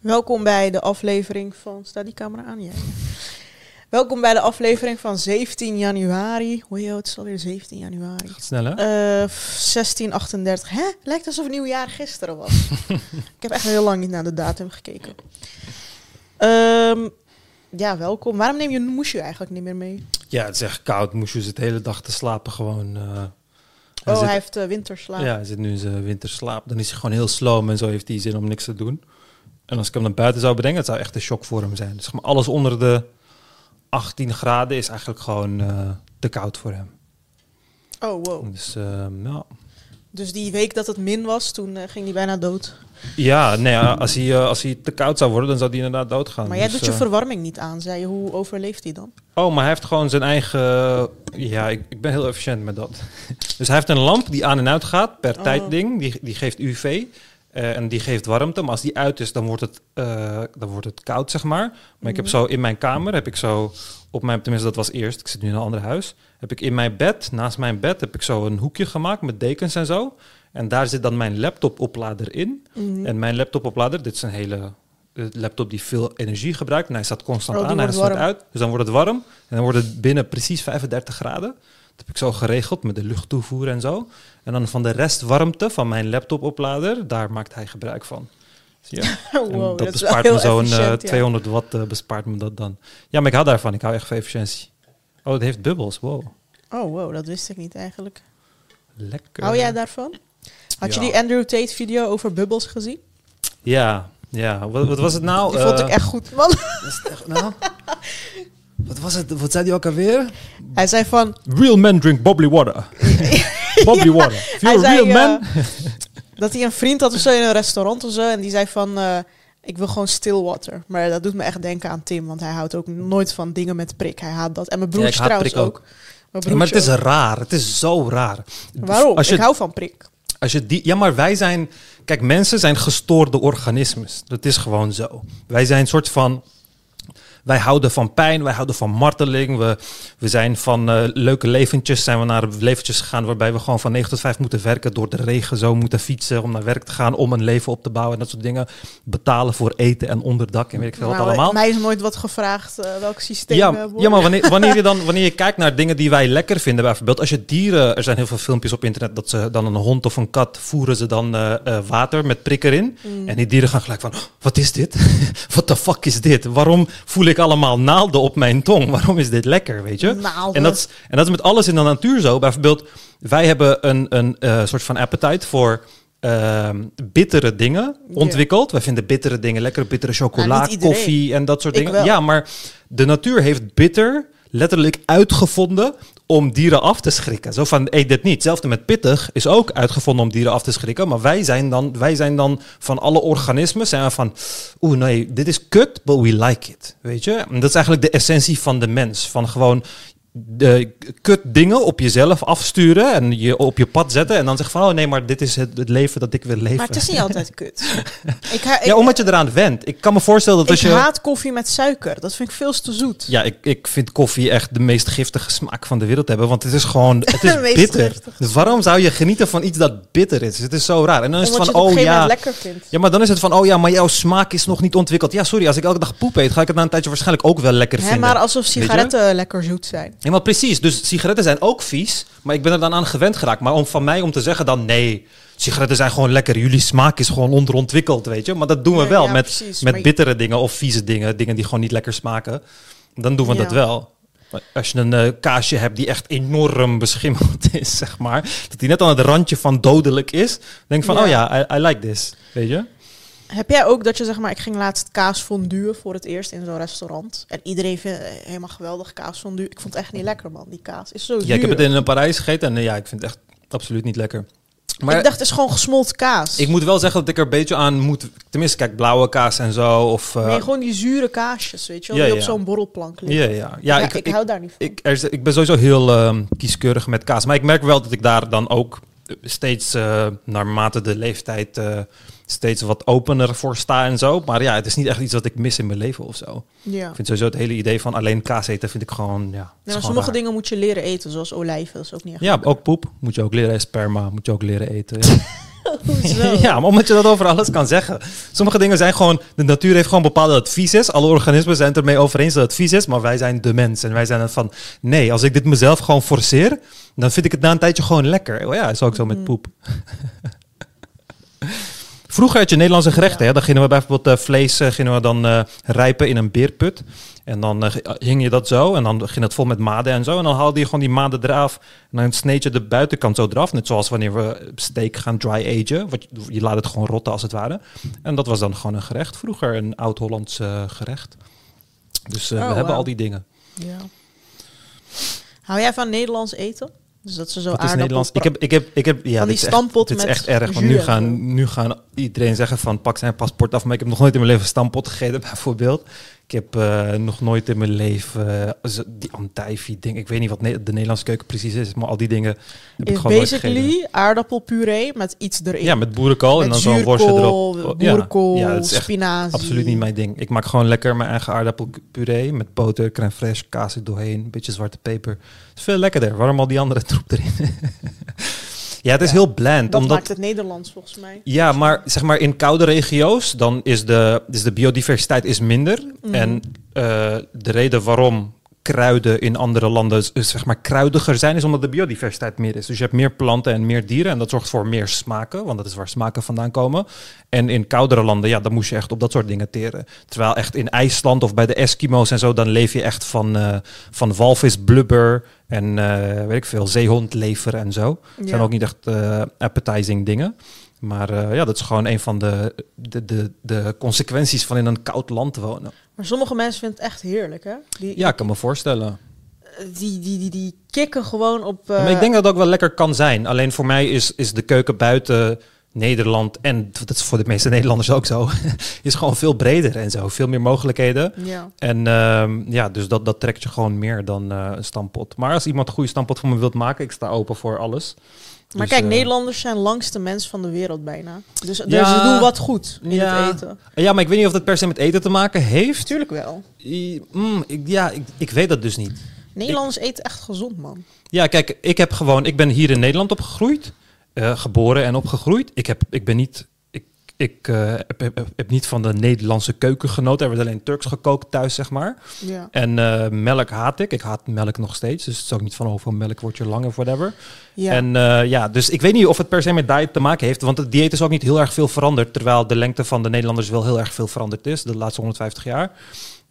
Welkom bij de aflevering van. Staat die camera aan? Ja. Welkom bij de aflevering van 17 januari. Hoe het is alweer 17 januari. Gaat snel hè? Eh 1638. Hè? Lijkt alsof het nieuwjaar gisteren was. Ik heb echt heel lang niet naar de datum gekeken. Ehm, ja, welkom. Waarom neem je Moesje eigenlijk niet meer mee? Ja, het is echt koud. Moest je zit de hele dag te slapen gewoon. eh, hij Oh, zit- hij heeft uh, winterslaap. Ja, hij zit nu in zijn winterslaap. Dan is hij gewoon heel sloom en zo heeft hij zin om niks te doen. En als ik hem naar buiten zou brengen, het zou echt een shock voor hem zijn. Dus zeg maar, alles onder de 18 graden is eigenlijk gewoon eh, te koud voor hem. Oh, wow. Dus ehm, ja. Dus die week dat het min was, toen eh, ging hij bijna dood. Ja, nee, als hij, eh, als hij te koud zou worden, dan zou hij inderdaad doodgaan. Maar jij Dus, doet je verwarming niet aan, zei je. Hoe overleeft hij dan? Oh, maar hij heeft gewoon zijn eigen... Ja, ik, ik ben heel efficiënt met dat. Dus hij heeft een lamp die aan en uit gaat per Oh. tijdding. Die, die geeft UV eh, en die geeft warmte. Maar als die uit is, dan wordt het, eh, dan wordt het koud, zeg maar. Maar ik heb Mhm. zo in mijn kamer, heb ik zo op mijn... Tenminste, dat was eerst. Ik zit nu in een ander huis. Heb ik in mijn bed, naast mijn bed, heb ik zo een hoekje gemaakt met dekens en zo. En daar zit dan mijn laptopoplader in. Mhm. En mijn laptopoplader, dit is een hele eh, laptop die veel energie gebruikt. En hij staat constant Oh, aan, hij staat warm. uit. Dus dan wordt het warm. En dan wordt het binnen precies 35 graden. Dat heb ik zo geregeld met de luchttoevoer en zo. En dan van de restwarmte van mijn laptopoplader, daar maakt hij gebruik van. Dus ja. Wow, dat, is wel bespaart me zo'n eh, efficiënt, ja. 200 watt eh, bespaart me dat dan. Ja, maar ik hou daarvan. Ik hou echt van efficiëntie. Oh, het heeft bubbels. Wow. Oh, wow, dat wist ik niet eigenlijk. Lekker. Hou jij daarvan? Had je die Andrew Tate video over bubbels gezien? Ja, ja. Wat, wat was het nou? Die vond Eh, ik echt goed, man. was het echt nou? Wat was het? Wat zei hij ook alweer? Hij zei van... Real men drink bubbly water. bubbly water. If Hij you're a zei man... eh, dat hij een vriend had of zo in een restaurant of zo. En die zei van... eh, ik wil gewoon still water. Maar dat doet me echt denken aan Tim. Want hij houdt ook nooit van dingen met prik. Hij haat dat. En mijn Ja, broertje ik haat trouwens prik ook. Ja, maar het is raar. Het is zo raar. Waarom? Als je, Ik hou van prik. als je die, ja, maar wij zijn... Kijk, mensen zijn gestoorde organismes. Dat is gewoon zo. Wij zijn een soort van... Wij houden van pijn, wij houden van marteling. We, we zijn van eh, leuke leventjes. Zijn we naar leventjes gegaan waarbij we gewoon van 9 tot 5 moeten werken. Door de regen zo moeten fietsen om naar werk te gaan. Om een leven op te bouwen en dat soort dingen. Betalen voor eten en onderdak en weet ik veel wat Nou, allemaal. Mij is nooit wat gevraagd eh, welk systeem Ja, hebben. ja, maar wanneer, wanneer je dan wanneer je kijkt naar dingen die wij lekker vinden, bijvoorbeeld als je dieren, er zijn heel veel filmpjes op internet dat ze dan een hond of een kat voeren ze dan eh, eh, water met prik erin. Mm. En die dieren gaan gelijk van, "Oh, wat is dit? Wat de fuck is dit? Waarom voel ik allemaal naalden op mijn tong? Waarom is dit lekker, weet je? Naalden. En dat, is, en dat is met alles in de natuur zo. Bijvoorbeeld, wij hebben een, een eh, soort van appetite voor ehm, bittere dingen ontwikkeld. Wij vinden bittere dingen lekker, bittere chocola, Nou, iedereen. koffie en dat soort Ik dingen. Ja, maar de natuur heeft bitter letterlijk uitgevonden om dieren af te schrikken. Zo van, eet dit niet. Hetzelfde met pittig is ook uitgevonden om dieren af te schrikken. Maar wij zijn dan, wij zijn dan van alle organismen zijn van, oeh nee, dit is kut, but we like it. Weet je? En dat is eigenlijk de essentie van de mens. Van gewoon de kut dingen op jezelf afsturen en je op je pad zetten. En dan zeggen van, oh nee, maar dit is het, het leven dat ik wil leven. Maar het is niet altijd kut. ik ha- ik, ja, omdat je eraan went. Ik kan me voorstellen dat ik als je... haat koffie met suiker. Dat vind ik veel te zoet. Ja, ik, ik vind koffie echt de meest giftige smaak van de wereld hebben. Want het is gewoon, het is bitter. Dus waarom zou je genieten van iets dat bitter is? Het is zo raar. En dan is Omdat het van, het oh ja. moment lekker vindt. Ja, maar dan is het van, oh ja, maar jouw smaak is nog niet ontwikkeld. Ja, sorry, als ik elke dag poep eet, ga ik het na een tijdje waarschijnlijk ook wel lekker Hè, vinden. maar alsof sigaretten lekker zoet zijn. Maar precies. Dus sigaretten zijn ook vies, maar ik ben er dan aan gewend geraakt. Maar om van mij om te zeggen dan, nee, sigaretten zijn gewoon lekker. Jullie smaak is gewoon onderontwikkeld, weet je. Maar dat doen we Ja, wel ja, met, precies. met Maar- bittere dingen of vieze dingen. Dingen die gewoon niet lekker smaken. Dan doen we Ja. dat wel. Maar als je een eh, kaasje hebt die echt enorm beschimmeld is, zeg maar. Dat die net aan het randje van dodelijk is. Denk van, oh ja, I, I like this. Weet je? Heb jij ook dat je zeg maar, ik ging laatst kaas fondue voor het eerst in zo'n restaurant. En iedereen vindt helemaal geweldig kaas fondue. Ik vond het echt niet lekker, man. Die kaas is zo Ja, ik heb het in eh, Parijs gegeten en ja, ik vind het echt absoluut niet lekker. Maar ik dacht, het is gewoon gesmolten kaas. Ik moet wel zeggen dat ik er een beetje aan moet. Tenminste, kijk, blauwe kaas en zo. Of, eh, Nee, gewoon die zure kaasjes, weet je wel, Ja, die op zo'n borrelplank liggen. ja, ja. ja, Ja, ik, ik, ik, hou daar niet van. ik, er is- ik ben sowieso heel ehm, kieskeurig met kaas. Maar ik merk wel dat ik daar dan ook steeds, eh naarmate de leeftijd, eh, steeds wat opener voor sta en zo. Maar ja, het is niet echt iets wat ik mis in mijn leven of zo. ja. Ik vind sowieso het hele idee van alleen kaas eten, vind ik gewoon, ja. is Ja, gewoon sommige raar. dingen moet je leren eten, zoals olijven. Dat is ook niet echt Ja, lekker. ook poep. Moet je ook leren. Sperma moet je ook leren eten. Ja. Ja, maar omdat je dat over alles kan zeggen. Sommige dingen zijn gewoon... De natuur heeft gewoon bepaalde adviezen. Alle organismen zijn het ermee over eens dat het vies is. Maar wij zijn de mens. En wij zijn het van... Nee, als ik dit mezelf gewoon forceer... Dan vind ik het na een tijdje gewoon lekker. Oh ja, is ook zo met poep. Vroeger had je Nederlandse gerechten. Hè? Dan gingen we bijvoorbeeld eh, vlees eh, gingen we dan eh, rijpen in een beerput. En dan hing je dat zo. En dan ging het vol met maden en zo. En dan haalde je gewoon die maden eraf. En dan sneed je de buitenkant zo eraf. Net zoals wanneer we steak gaan dry agen. Wat je, laat het gewoon rotten als het ware. En dat was dan gewoon een gerecht. Vroeger een oud-Hollands gerecht. Dus we Oh, hebben al die dingen. Ja. Hou jij van Nederlands eten? Dus dat ze zo Wat is Nederlands? Ik heb, ik heb, ik heb, ja, die dit is echt- dit is echt erg. Want nu gaan, nu gaan iedereen zeggen van pak zijn paspoort af. Maar ik heb nog nooit in mijn leven stampot gegeten bijvoorbeeld. Ik heb eh, nog nooit in mijn leven eh, die antijfie ding. Ik weet niet wat ne- de Nederlandse keuken precies is. Maar al die dingen heb ik gewoon basically aardappelpuree met iets erin. Ja, met boerenkool en dan zo'n worstje erop. Oh, ja. boerenkool, ja, dat is echt spinazie. absoluut niet mijn ding. Ik maak gewoon lekker mijn eigen aardappelpuree met boter, crème fraîche, kaas er doorheen, een beetje zwarte peper. Het is veel lekkerder. Waarom al die andere troep erin? ja, het is heel bland. Dat omdat maakt het Nederlands volgens mij. ja, maar zeg maar in koude regio's, dan is de, dus de biodiversiteit is minder. Mhm. En eh, de reden waarom kruiden in andere landen is, zeg maar kruidiger zijn, is omdat de biodiversiteit meer is. Dus je hebt meer planten en meer dieren en dat zorgt voor meer smaken, want dat is waar smaken vandaan komen. En in koudere landen, ja, dan moest je echt op dat soort dingen teren. Terwijl echt in IJsland of bij de Eskimo's en zo, dan leef je echt van, eh van walvis, blubber en eh, weet ik veel, zeehondlever en zo. Het zijn Ja. ook niet echt eh, appetizing dingen. Maar eh, ja, dat is gewoon een van de, de, de, de consequenties van in een koud land wonen. Maar sommige mensen vinden het echt heerlijk, hè? Die, Ja, ik kan me voorstellen. die, die, die, die kikken gewoon op... eh, maar ik denk dat het ook wel lekker kan zijn. Alleen voor mij is, is de keuken buiten Nederland, en dat is voor de meeste Nederlanders ook zo, is gewoon veel breder en zo. Veel meer mogelijkheden. Ja. En ehm, ja, dus dat, dat trekt je gewoon meer dan eh, een stampot. Maar als iemand een goede stampot voor me wilt maken, ik sta open voor alles. Maar Dus, kijk, eh, Nederlanders zijn langste mens van de wereld bijna. Dus, dus Ja. ze doen wat goed in Ja. het eten. Ja, maar ik weet niet of dat per se met eten te maken heeft. Tuurlijk wel. I- mm, ik, ja, ik, ik weet dat dus niet. Nederlanders eten echt gezond, man. Ja, kijk, ik heb gewoon, ik ben hier in Nederland opgegroeid, eh, geboren en opgegroeid. Ik heb, ik ben niet, ik, eh, heb, heb, heb niet van de Nederlandse keuken genoten. Er werd alleen Turks gekookt thuis, zeg maar. Ja. En eh, melk haat ik. Ik haat melk nog steeds. Dus het is ook niet van hoeveel melk wordt je lang of whatever. ja. En eh, ja, dus ik weet niet of het per se met diet te maken heeft. Want het dieet is ook niet heel erg veel veranderd. Terwijl de lengte van de Nederlanders wel heel erg veel veranderd is. De laatste 150 jaar.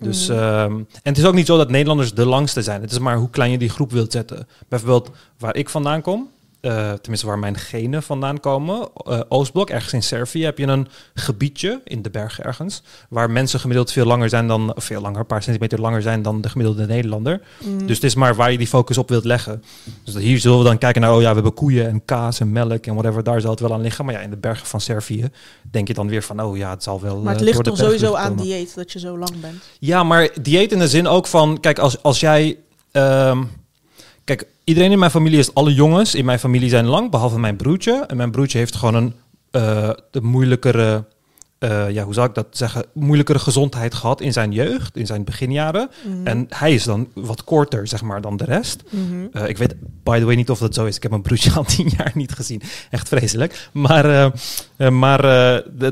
Dus, Mhm. ehm, en het is ook niet zo dat Nederlanders de langste zijn. Het is maar hoe klein je die groep wilt zetten. Bijvoorbeeld waar ik vandaan kom. Eh, tenminste, waar mijn genen vandaan komen. eh, Oostblok, ergens in Servië, heb je een gebiedje in de bergen ergens. Waar mensen gemiddeld veel langer zijn dan, of veel langer, een paar centimeter langer zijn dan de gemiddelde Nederlander. Mm. Dus het is maar waar je die focus op wilt leggen. Dus hier zullen we dan kijken naar, oh ja, we hebben koeien en kaas en melk en whatever, daar zal het wel aan liggen. Maar ja, in de bergen van Servië denk je dan weer van, oh ja, het zal wel. maar het eh, ligt toch sowieso aan komen. dieet dat je zo lang bent. Ja, maar dieet in de zin ook van, kijk, als, als jij. ehm, kijk, iedereen in mijn familie is, alle jongens in mijn familie zijn lang, behalve mijn broertje. En mijn broertje heeft gewoon een eh, de moeilijkere, eh, ja, hoe zou ik dat zeggen, moeilijkere gezondheid gehad in zijn jeugd, in zijn beginjaren. Mhm. En hij is dan wat korter, zeg maar, dan de rest. Mhm. Eh, ik weet, by the way, niet of dat zo is. Ik heb mijn broertje al tien jaar niet gezien. Echt vreselijk. Maar, maar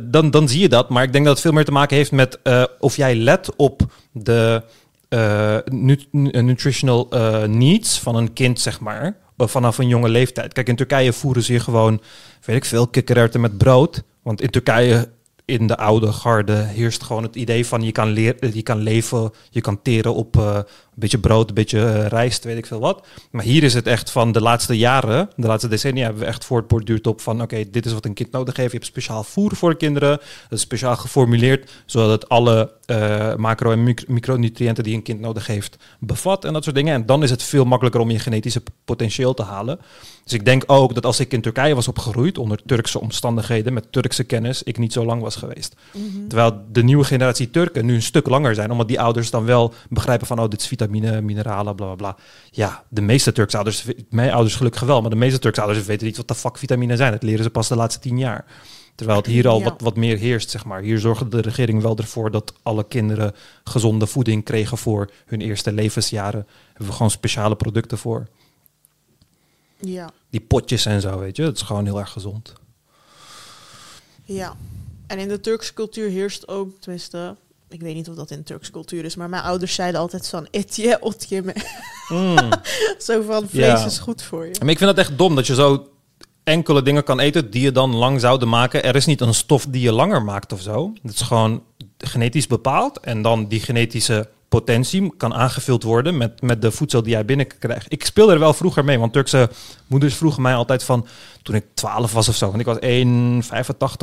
dan, dan zie je dat. Maar ik denk dat het veel meer te maken heeft met of jij let op de eh, nu- nu- nutritional eh, needs van een kind, zeg maar. eh, Vanaf een jonge leeftijd. Kijk, in Turkije voeren ze je gewoon, weet ik veel, kikkererwten met brood. Want in Turkije, in de oude garde, heerst gewoon het idee van je kan, leer, je kan leven, je kan teren op beetje brood, een beetje eh, rijst, weet ik veel wat. Maar hier is het echt van de laatste jaren, de laatste decennia, hebben we echt voortborduurd op van oké, dit is wat een kind nodig heeft. Je hebt speciaal voer voor kinderen. Dat is speciaal geformuleerd, zodat het alle eh, macro- en mic- micronutriënten die een kind nodig heeft bevat en dat soort dingen. En dan is het veel makkelijker om je genetische potentieel te halen. Dus ik denk ook dat als ik in Turkije was opgegroeid onder Turkse omstandigheden, met Turkse kennis, ik niet zo lang was geweest. Mhm. Terwijl de nieuwe generatie Turken nu een stuk langer zijn, omdat die ouders dan wel begrijpen van, oh, dit is vitamine, mineralen, bla bla bla. Ja, de meeste Turkse ouders, mijn ouders gelukkig wel, maar de meeste Turkse ouders weten niet wat de fuck vitamine zijn. Dat leren ze pas de laatste tien jaar. Terwijl het hier al Ja. wat, wat meer heerst, zeg maar. Hier zorgde de regering wel ervoor dat alle kinderen gezonde voeding kregen voor hun eerste levensjaren. Hebben we gewoon speciale producten voor. Ja. Die potjes en zo, weet je. Dat is gewoon heel erg gezond. Ja. En in de Turkse cultuur heerst ook, tenminste, ik weet niet of dat in Turkse cultuur is, maar mijn ouders zeiden altijd van etje, otje. me." Mm. Zo van vlees Ja. is goed voor je. Maar ik vind het echt dom dat je zo enkele dingen kan eten die je dan lang zouden maken. Er is niet een stof die je langer maakt of zo. Het is gewoon genetisch bepaald. En dan die genetische potentie kan aangevuld worden met, met de voedsel die jij binnenkrijgt. Ik speelde er wel vroeger mee, want Turkse moeders vroegen mij altijd van toen ik 12 was of zo. Want ik was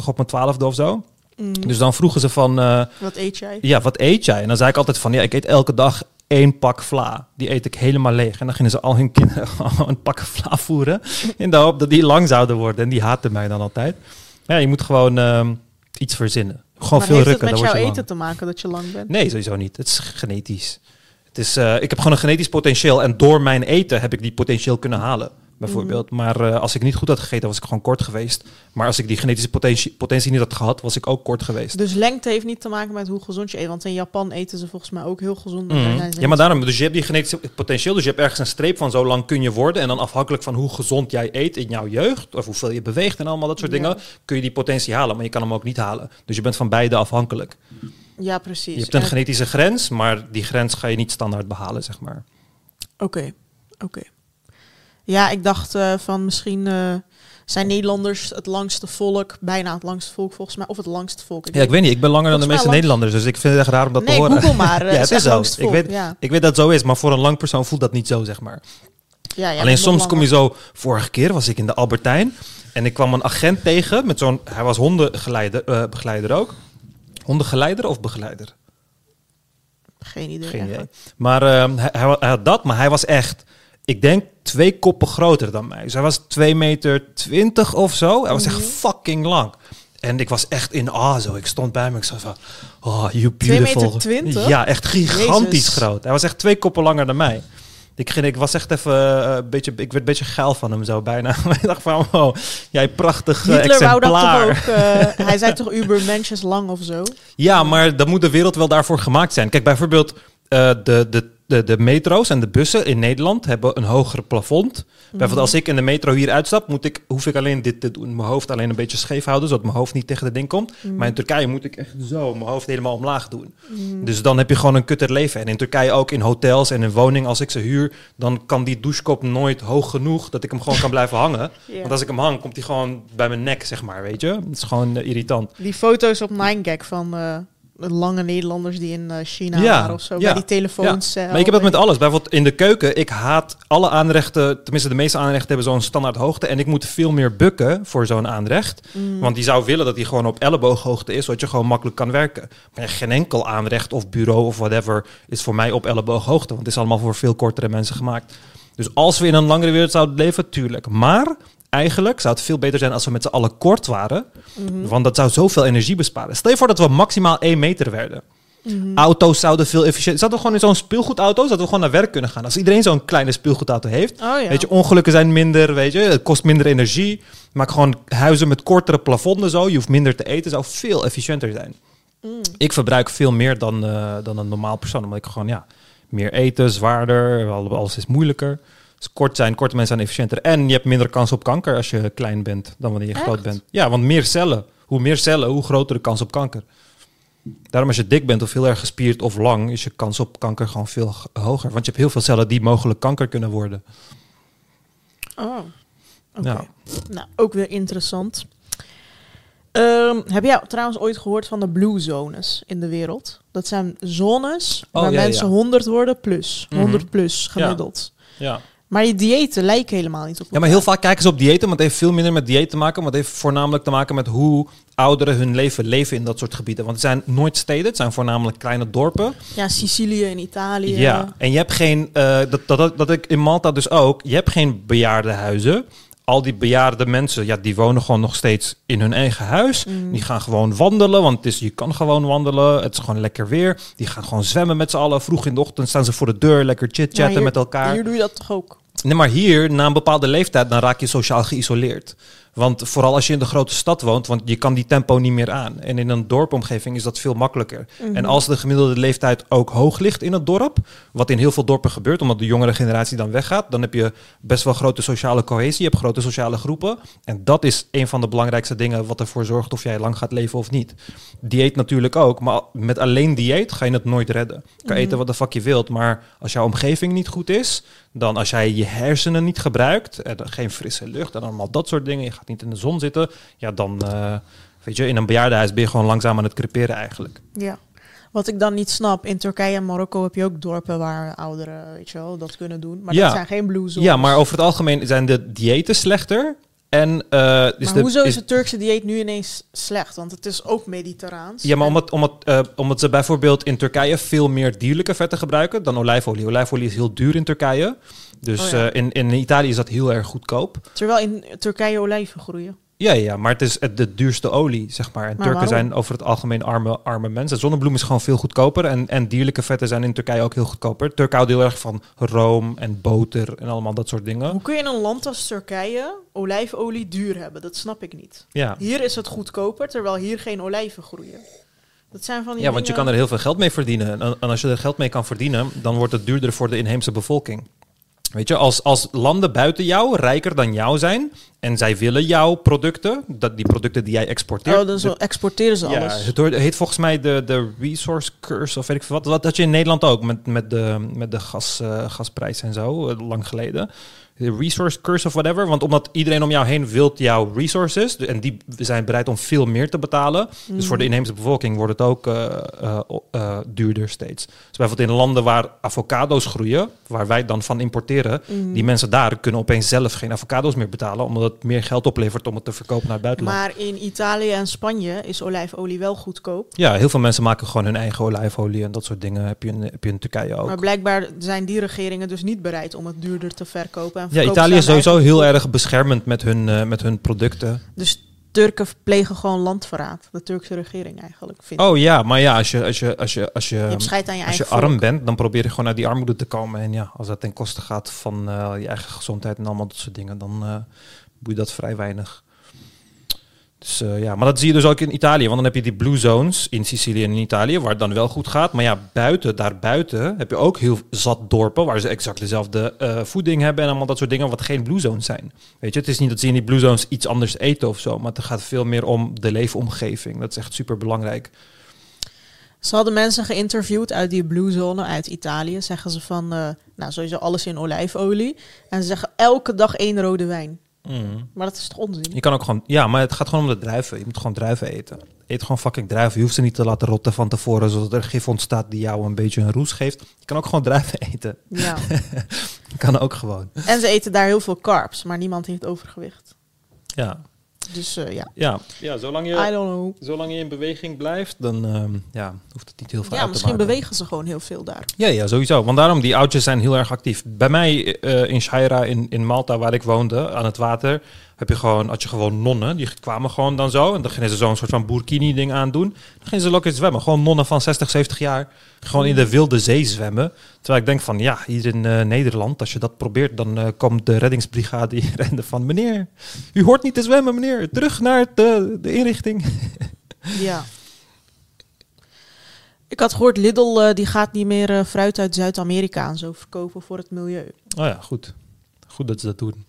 1,85 op mijn twaalfde of zo. Mm. Dus dan vroegen ze van, eh, Wat eet jij? ja, wat eet jij? En dan zei ik altijd van, ja, ik eet elke dag één pak vla. Die eet ik helemaal leeg. En dan gingen ze al hun kinderen een pak vla voeren. In de hoop dat die lang zouden worden. En die haatten mij dan altijd. Ja, je moet gewoon ehm, iets verzinnen. Gewoon maar veel heeft rukken, het met jouw lang. eten te maken dat je lang bent? Nee, sowieso niet. Het is genetisch. Het is, eh, ik heb gewoon een genetisch potentieel. En door mijn eten heb ik die potentieel kunnen halen. Bijvoorbeeld. Mm. Maar eh, als ik niet goed had gegeten, was ik gewoon kort geweest. Maar als ik die genetische potentie, potentie niet had gehad, was ik ook kort geweest. Dus lengte heeft niet te maken met hoe gezond je eet. Want in Japan eten ze volgens mij ook heel gezond. Mhm. Ja, maar daarom, dus je hebt die genetische potentieel, dus je hebt ergens een streep van zo lang kun je worden. En dan afhankelijk van hoe gezond jij eet in jouw jeugd, of hoeveel je beweegt en allemaal dat soort Ja. dingen, kun je die potentie halen, maar je kan hem ook niet halen. Dus je bent van beide afhankelijk. Ja, precies. Je hebt een En- genetische grens, maar die grens ga je niet standaard behalen, zeg maar. Oké, oké. Ja, ik dacht eh, van misschien eh, zijn Nederlanders het langste volk, bijna het langste volk volgens mij, of het langste volk. Ja, ik weet niet, ik ben langer dan de meeste Nederlanders, dus ik vind het echt raar om dat nee, te horen. Google maar. eh, ja, het is zo. Ik weet, ja. ik weet dat het zo is, maar voor een lang persoon voelt dat niet zo, zeg maar. Ja, jij Alleen soms kom je zo... Vorige keer was ik in de Albertijn en ik kwam een agent tegen met zo'n... Hij was hondengeleider begeleider ook. Hondengeleider of begeleider? Geen idee. Geen idee. eigenlijk. Maar hij had dat, maar hij was echt... Ik denk twee koppen groter dan mij. Dus hij was 2 meter 20 of zo. Hij was echt Mhm. fucking lang. En ik was echt in awe zo. Ik stond bij hem. Ik zei van... Oh, you 2 beautiful. meter 20? Ja, echt gigantisch Jezus. groot. Hij was echt twee koppen langer dan mij. Ik, ging, ik was echt even eh, een beetje... Ik werd een beetje geil van hem zo bijna. ik dacht van, wow, jij prachtig Hitler wou dat toch exemplaar. ook. eh, hij zei toch Ubermensch lang of zo? Ja, maar dan moet de wereld wel daarvoor gemaakt zijn. Kijk, bijvoorbeeld eh, de, de, de, de metro's en de bussen in Nederland hebben een hoger plafond. Bijvoorbeeld als ik in de metro hier uitstap, moet ik, hoef ik alleen dit te doen. Mijn hoofd alleen een beetje scheef houden, zodat mijn hoofd niet tegen de ding komt. Maar in Turkije moet ik echt zo mijn hoofd helemaal omlaag doen. Dus dan heb je gewoon een kutter leven. En in Turkije ook in hotels en in woningen, als ik ze huur, dan kan die douchekop nooit hoog genoeg dat ik hem gewoon kan blijven hangen. Want als ik hem hang, komt hij gewoon bij mijn nek, zeg maar, weet je. Het is gewoon eh, irritant. Die foto's op 9gag van eh, lange Nederlanders die in eh, China Ja, waren of zo. ja, Bij die telefoons. eh, Maar ik heb dat met al- alles. Bijvoorbeeld in de keuken. Ik haat alle aanrechten. Tenminste, de meeste aanrechten hebben zo'n standaard hoogte. En ik moet veel meer bukken voor zo'n aanrecht. Mm. Want die zou willen dat die gewoon op ellebooghoogte is. Zodat je gewoon makkelijk kan werken. Maar geen enkel aanrecht of bureau of whatever is voor mij op ellebooghoogte. Want het is allemaal voor veel kortere mensen gemaakt. Dus als we in een langere wereld zouden leven, tuurlijk. Maar eigenlijk zou het veel beter zijn als we met z'n allen kort waren. Mhm. Want dat zou zoveel energie besparen. Stel je voor dat we maximaal 1 meter werden. Mhm. Auto's zouden veel efficiënter... Zouden we gewoon in zo'n speelgoedauto... zouden we gewoon naar werk kunnen gaan. Als iedereen zo'n kleine speelgoedauto heeft... Oh ja. Weet je, ongelukken zijn minder, weet je. Het kost minder energie. Maak gewoon huizen met kortere plafonden zo. Je hoeft minder te eten. zou veel efficiënter zijn. Mm. Ik verbruik veel meer dan, eh, dan een normaal persoon. Omdat ik gewoon, ja... Meer eten, zwaarder. al- Alles is moeilijker. Dus kort zijn, korte mensen zijn efficiënter. En je hebt minder kans op kanker als je klein bent... dan wanneer je groot bent. Ja, want meer cellen. Hoe meer cellen, hoe groter de kans op kanker. Daarom als je dik bent of heel erg gespierd of lang, is je kans op kanker gewoon veel hoger. Want je hebt heel veel cellen die mogelijk kanker kunnen worden. Oh. Ja. Nou, ook weer interessant. Ehm, heb jij trouwens ooit gehoord van de blue zones in de wereld? Dat zijn zones Oh, waar ja, mensen ja. 100 worden plus. Mhm. 100 plus gemiddeld. Ja. Maar die diëten lijken helemaal niet op ja, maar heel vaak kijken ze op diëten, maar het heeft veel minder met dieet te maken. Maar het heeft voornamelijk te maken met hoe ouderen hun leven leven in dat soort gebieden. Want het zijn nooit steden, het zijn voornamelijk kleine dorpen. Ja, Sicilië in Italië. Ja, en je hebt geen, eh, dat, dat, dat, dat ik in Malta dus ook, je hebt geen bejaardenhuizen. Al die bejaarde mensen, ja, die wonen gewoon nog steeds in hun eigen huis. Mm. Die gaan gewoon wandelen, want het is, je kan gewoon wandelen. Het is gewoon lekker weer. Die gaan gewoon zwemmen met z'n allen. Vroeg in de ochtend staan ze voor de deur, lekker chit-chatten met elkaar. Hier doe je dat toch ook? Nee, maar hier, na een bepaalde leeftijd, dan raak je sociaal geïsoleerd. Want vooral als je in de grote stad woont, want je kan die tempo niet meer aan. En in een dorpomgeving is dat veel makkelijker. Mhm. En als de gemiddelde leeftijd ook hoog ligt in het dorp, wat in heel veel dorpen gebeurt, omdat de jongere generatie dan weggaat, dan heb je best wel grote sociale cohesie, je hebt grote sociale groepen. En dat is een van de belangrijkste dingen wat ervoor zorgt of jij lang gaat leven of niet. Dieet natuurlijk ook, maar met alleen dieet ga je het nooit redden. Je kan Mhm. eten wat de fuck je wilt, maar als jouw omgeving niet goed is, dan als jij je hersenen niet gebruikt, en geen frisse lucht en allemaal dat soort dingen, je gaat niet in de zon zitten, ja dan, eh, weet je, in een bejaardenhuis ben je gewoon langzaam aan het creperen eigenlijk. Ja. Wat ik dan niet snap, in Turkije en Marokko heb je ook dorpen waar ouderen, weet je wel, dat kunnen doen. Maar Ja. dat zijn geen blue zones. Ja, maar over het algemeen zijn de diëten slechter. En, eh, is maar de, hoezo is, het Turkse dieet nu ineens slecht? Want het is ook mediterraans. Ja, maar omdat, omdat, eh, omdat ze bijvoorbeeld in Turkije veel meer dierlijke vetten gebruiken dan olijfolie. Olijfolie is heel duur in Turkije. Dus Oh ja. eh, in, in Italië is dat heel erg goedkoop. Terwijl in Turkije olijven groeien. Ja, ja, maar het is de duurste olie, zeg maar. En Maar Turken waarom? zijn over het algemeen arme, arme mensen. Zonnebloem is gewoon veel goedkoper. En, en dierlijke vetten zijn in Turkije ook heel goedkoper. Turken houden heel erg van room en boter en allemaal dat soort dingen. Hoe kun je in een land als Turkije olijfolie duur hebben? Dat snap ik niet. Ja. Hier is het goedkoper, terwijl hier geen olijven groeien. Dat zijn van die Ja, want je kan er heel veel geld mee verdienen. En, en als je er geld mee kan verdienen, dan wordt het duurder voor de inheemse bevolking. Weet je, als, als landen buiten jou rijker dan jou zijn en zij willen jouw producten, dat die producten die jij exporteert. Oh, dan zo exporteren ze ja, alles. het hoort- heet volgens mij de, de resource curse of weet ik veel wat. Wat had je in Nederland ook met, met de, met de gas, eh, gasprijs en zo, eh, lang geleden. De resource curse of whatever. Want omdat iedereen om jou heen wilt jouw resources. En die zijn bereid om veel meer te betalen. Dus voor de inheemse bevolking wordt het ook eh, eh, eh, duurder steeds. Dus bijvoorbeeld in landen waar avocado's groeien, waar wij dan van importeren, Mhm. die mensen daar kunnen opeens zelf geen avocado's meer betalen, omdat het meer geld oplevert om het te verkopen naar het buitenland. Maar in Italië en Spanje is olijfolie wel goedkoop. Ja, heel veel mensen maken gewoon hun eigen olijfolie en dat soort dingen heb je in, heb je in Turkije ook. Maar blijkbaar zijn die regeringen dus niet bereid om het duurder te verkopen. Ja, Italië is sowieso heel erg beschermend met hun, eh, met hun producten. Dus Turken plegen gewoon landverraad. De Turkse regering eigenlijk. Vindt. Oh ja, maar ja, als je, als je, als je, als je, je aan als je arm volk. bent, dan probeer je gewoon uit die armoede te komen. En ja, als dat ten koste gaat van eh, je eigen gezondheid en allemaal dat soort dingen, dan eh boeit dat vrij weinig. Dus eh, ja, maar dat zie je dus ook in Italië. Want dan heb je die blue zones in Sicilië en in Italië, waar het dan wel goed gaat. Maar ja, buiten, daarbuiten heb je ook heel zat dorpen waar ze exact dezelfde eh, voeding hebben en allemaal dat soort dingen, wat geen blue zones zijn. Weet je, het is niet dat ze in die blue zones iets anders eten of zo, maar het gaat veel meer om de leefomgeving. Dat is echt super belangrijk. Ze hadden mensen geïnterviewd uit die blue zone uit Italië. Zeggen ze van, eh, nou sowieso alles in olijfolie. En ze zeggen elke dag één rode wijn. Maar dat is toch onzin? Je kan ook gewoon, ja, maar het gaat gewoon om de druiven. Je moet gewoon druiven eten. Eet gewoon fucking druiven. Je hoeft ze niet te laten rotten van tevoren, zodat er gif ontstaat die jou een beetje een roes geeft. Je kan ook gewoon druiven eten. Ja. Kan ook gewoon. En ze eten daar heel veel carbs, maar niemand heeft overgewicht. Ja, Dus eh, ja, ja. ja zolang, je, zolang je in beweging blijft, dan ehm, ja, hoeft het niet heel veel Ja, uit te misschien maken. bewegen ze gewoon heel veel daar. Ja, ja, sowieso. Want daarom, die oudjes zijn heel erg actief. Bij mij eh, in Shaira, in, in Malta, waar ik woonde, aan het water, heb je gewoon, had je gewoon nonnen. Die kwamen gewoon dan zo. En dan gingen ze zo'n soort van burkini-ding aandoen. Dan gingen ze lekker zwemmen. Gewoon nonnen van 60, 70 jaar. Gewoon in de wilde zee zwemmen. Terwijl ik denk van, ja, hier in eh, Nederland, als je dat probeert, dan eh, komt de reddingsbrigade hier rennen van, meneer, u hoort niet te zwemmen, meneer. Terug naar de, de inrichting. Ja. Ik had gehoord, Lidl eh, die gaat niet meer fruit uit Zuid-Amerika en zo verkopen voor het milieu. Oh ja, goed. Goed dat ze dat doen.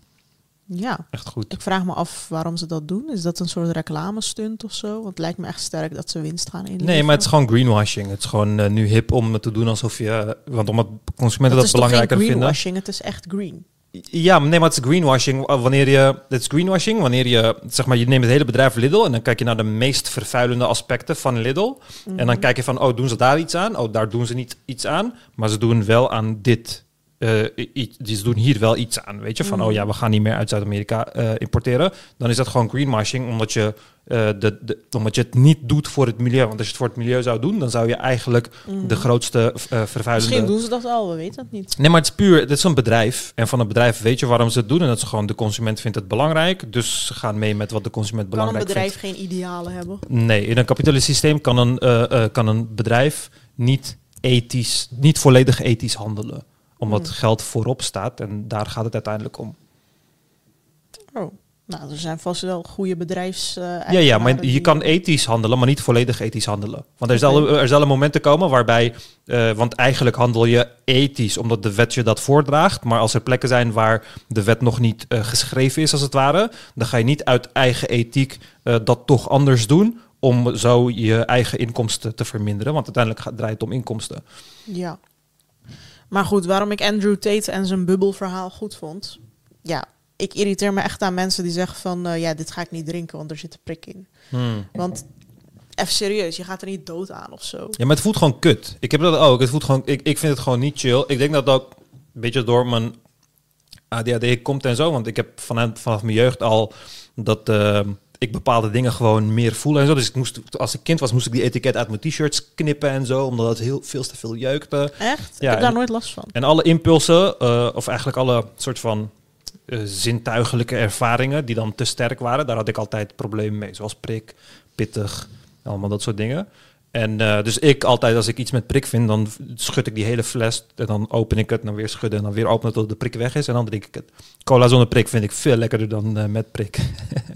Ja, Echt goed. ik vraag me af waarom ze dat doen. Is dat een soort reclamestunt of zo? Want het lijkt me echt sterk dat ze winst gaan inleveren. Nee, maar het is gewoon greenwashing. Het is gewoon eh, nu hip om het te doen alsof je... Want omdat consumenten dat is belangrijker vinden. greenwashing, het is echt green. Ja, nee, maar het is greenwashing. eh, Wanneer je... Het is greenwashing wanneer je... Zeg maar, je neemt het hele bedrijf Lidl... en dan kijk je naar de meest vervuilende aspecten van Lidl. En Mhm. dan kijk je van... Oh, doen ze daar iets aan? Oh, daar doen ze niet iets aan. Maar ze doen wel aan dit... i- ze doen hier wel iets aan, weet je? Van, oh ja, we gaan niet meer uit Zuid-Amerika eh, importeren. Dan is dat gewoon greenwashing, omdat je, de, de, omdat je het niet doet voor het milieu. Want als je het voor het milieu zou doen, dan zou je eigenlijk Mhm. de grootste vervuilende... Misschien doen ze dat al, we weten het niet. Nee, maar het is puur, het is een bedrijf. En van een bedrijf weet je waarom ze het doen. En dat is gewoon, de consument vindt het belangrijk. Dus ze gaan mee met wat de consument Kan een belangrijk bedrijf vindt. geen idealen hebben? Nee, in een kapitalistisch systeem kan een, kan een bedrijf niet ethisch, niet volledig ethisch handelen. Omdat Hmm. geld voorop staat en daar gaat het uiteindelijk om. Oh. Nou, er zijn vast wel goede bedrijfs. eh, Ja, ja, maar je kan ethisch handelen, maar niet volledig ethisch handelen. Want er, zullen, er komen waarbij... eh, want eigenlijk handel je ethisch, omdat de wet je dat voordraagt. Maar als er plekken zijn waar de wet nog niet eh, geschreven is, als het ware... dan ga je niet uit eigen ethiek dat toch anders doen... om zo je eigen inkomsten te verminderen. Want uiteindelijk gaat- draait het om inkomsten. Ja. Maar goed, waarom ik Andrew Tate en zijn bubbelverhaal goed vond. Ja, ik irriteer me echt aan mensen die zeggen van... eh, ja, dit ga ik niet drinken, want er zit een prik in. Want, even serieus, je gaat er niet dood aan of zo. Ja, maar het voelt gewoon kut. Ik heb dat ook. Het voelt gewoon, ik, ik vind het gewoon niet chill. Ik denk dat dat ook een beetje door mijn ADHD komt en zo. Want ik heb vanaf, vanaf mijn jeugd al dat eh, ik bepaalde dingen gewoon meer voel en zo. Dus ik moest, als ik kind was, moest ik die etiket uit mijn t-shirts knippen en zo. Omdat het heel veel te veel jeukte. Echt? Ja, ik heb daar en- nooit last van. En alle impulsen, eh, of eigenlijk alle soort van eh, zintuigelijke ervaringen die dan te sterk waren, daar had ik altijd problemen mee. Zoals prik, pittig, allemaal dat soort dingen. En eh, dus ik altijd, als ik iets met prik vind, dan schud ik die hele fles. En dan open ik het, dan weer schudden. En dan weer openen tot de prik weg is. En dan drink ik het. Cola zonder prik vind ik veel lekkerder dan eh, met prik.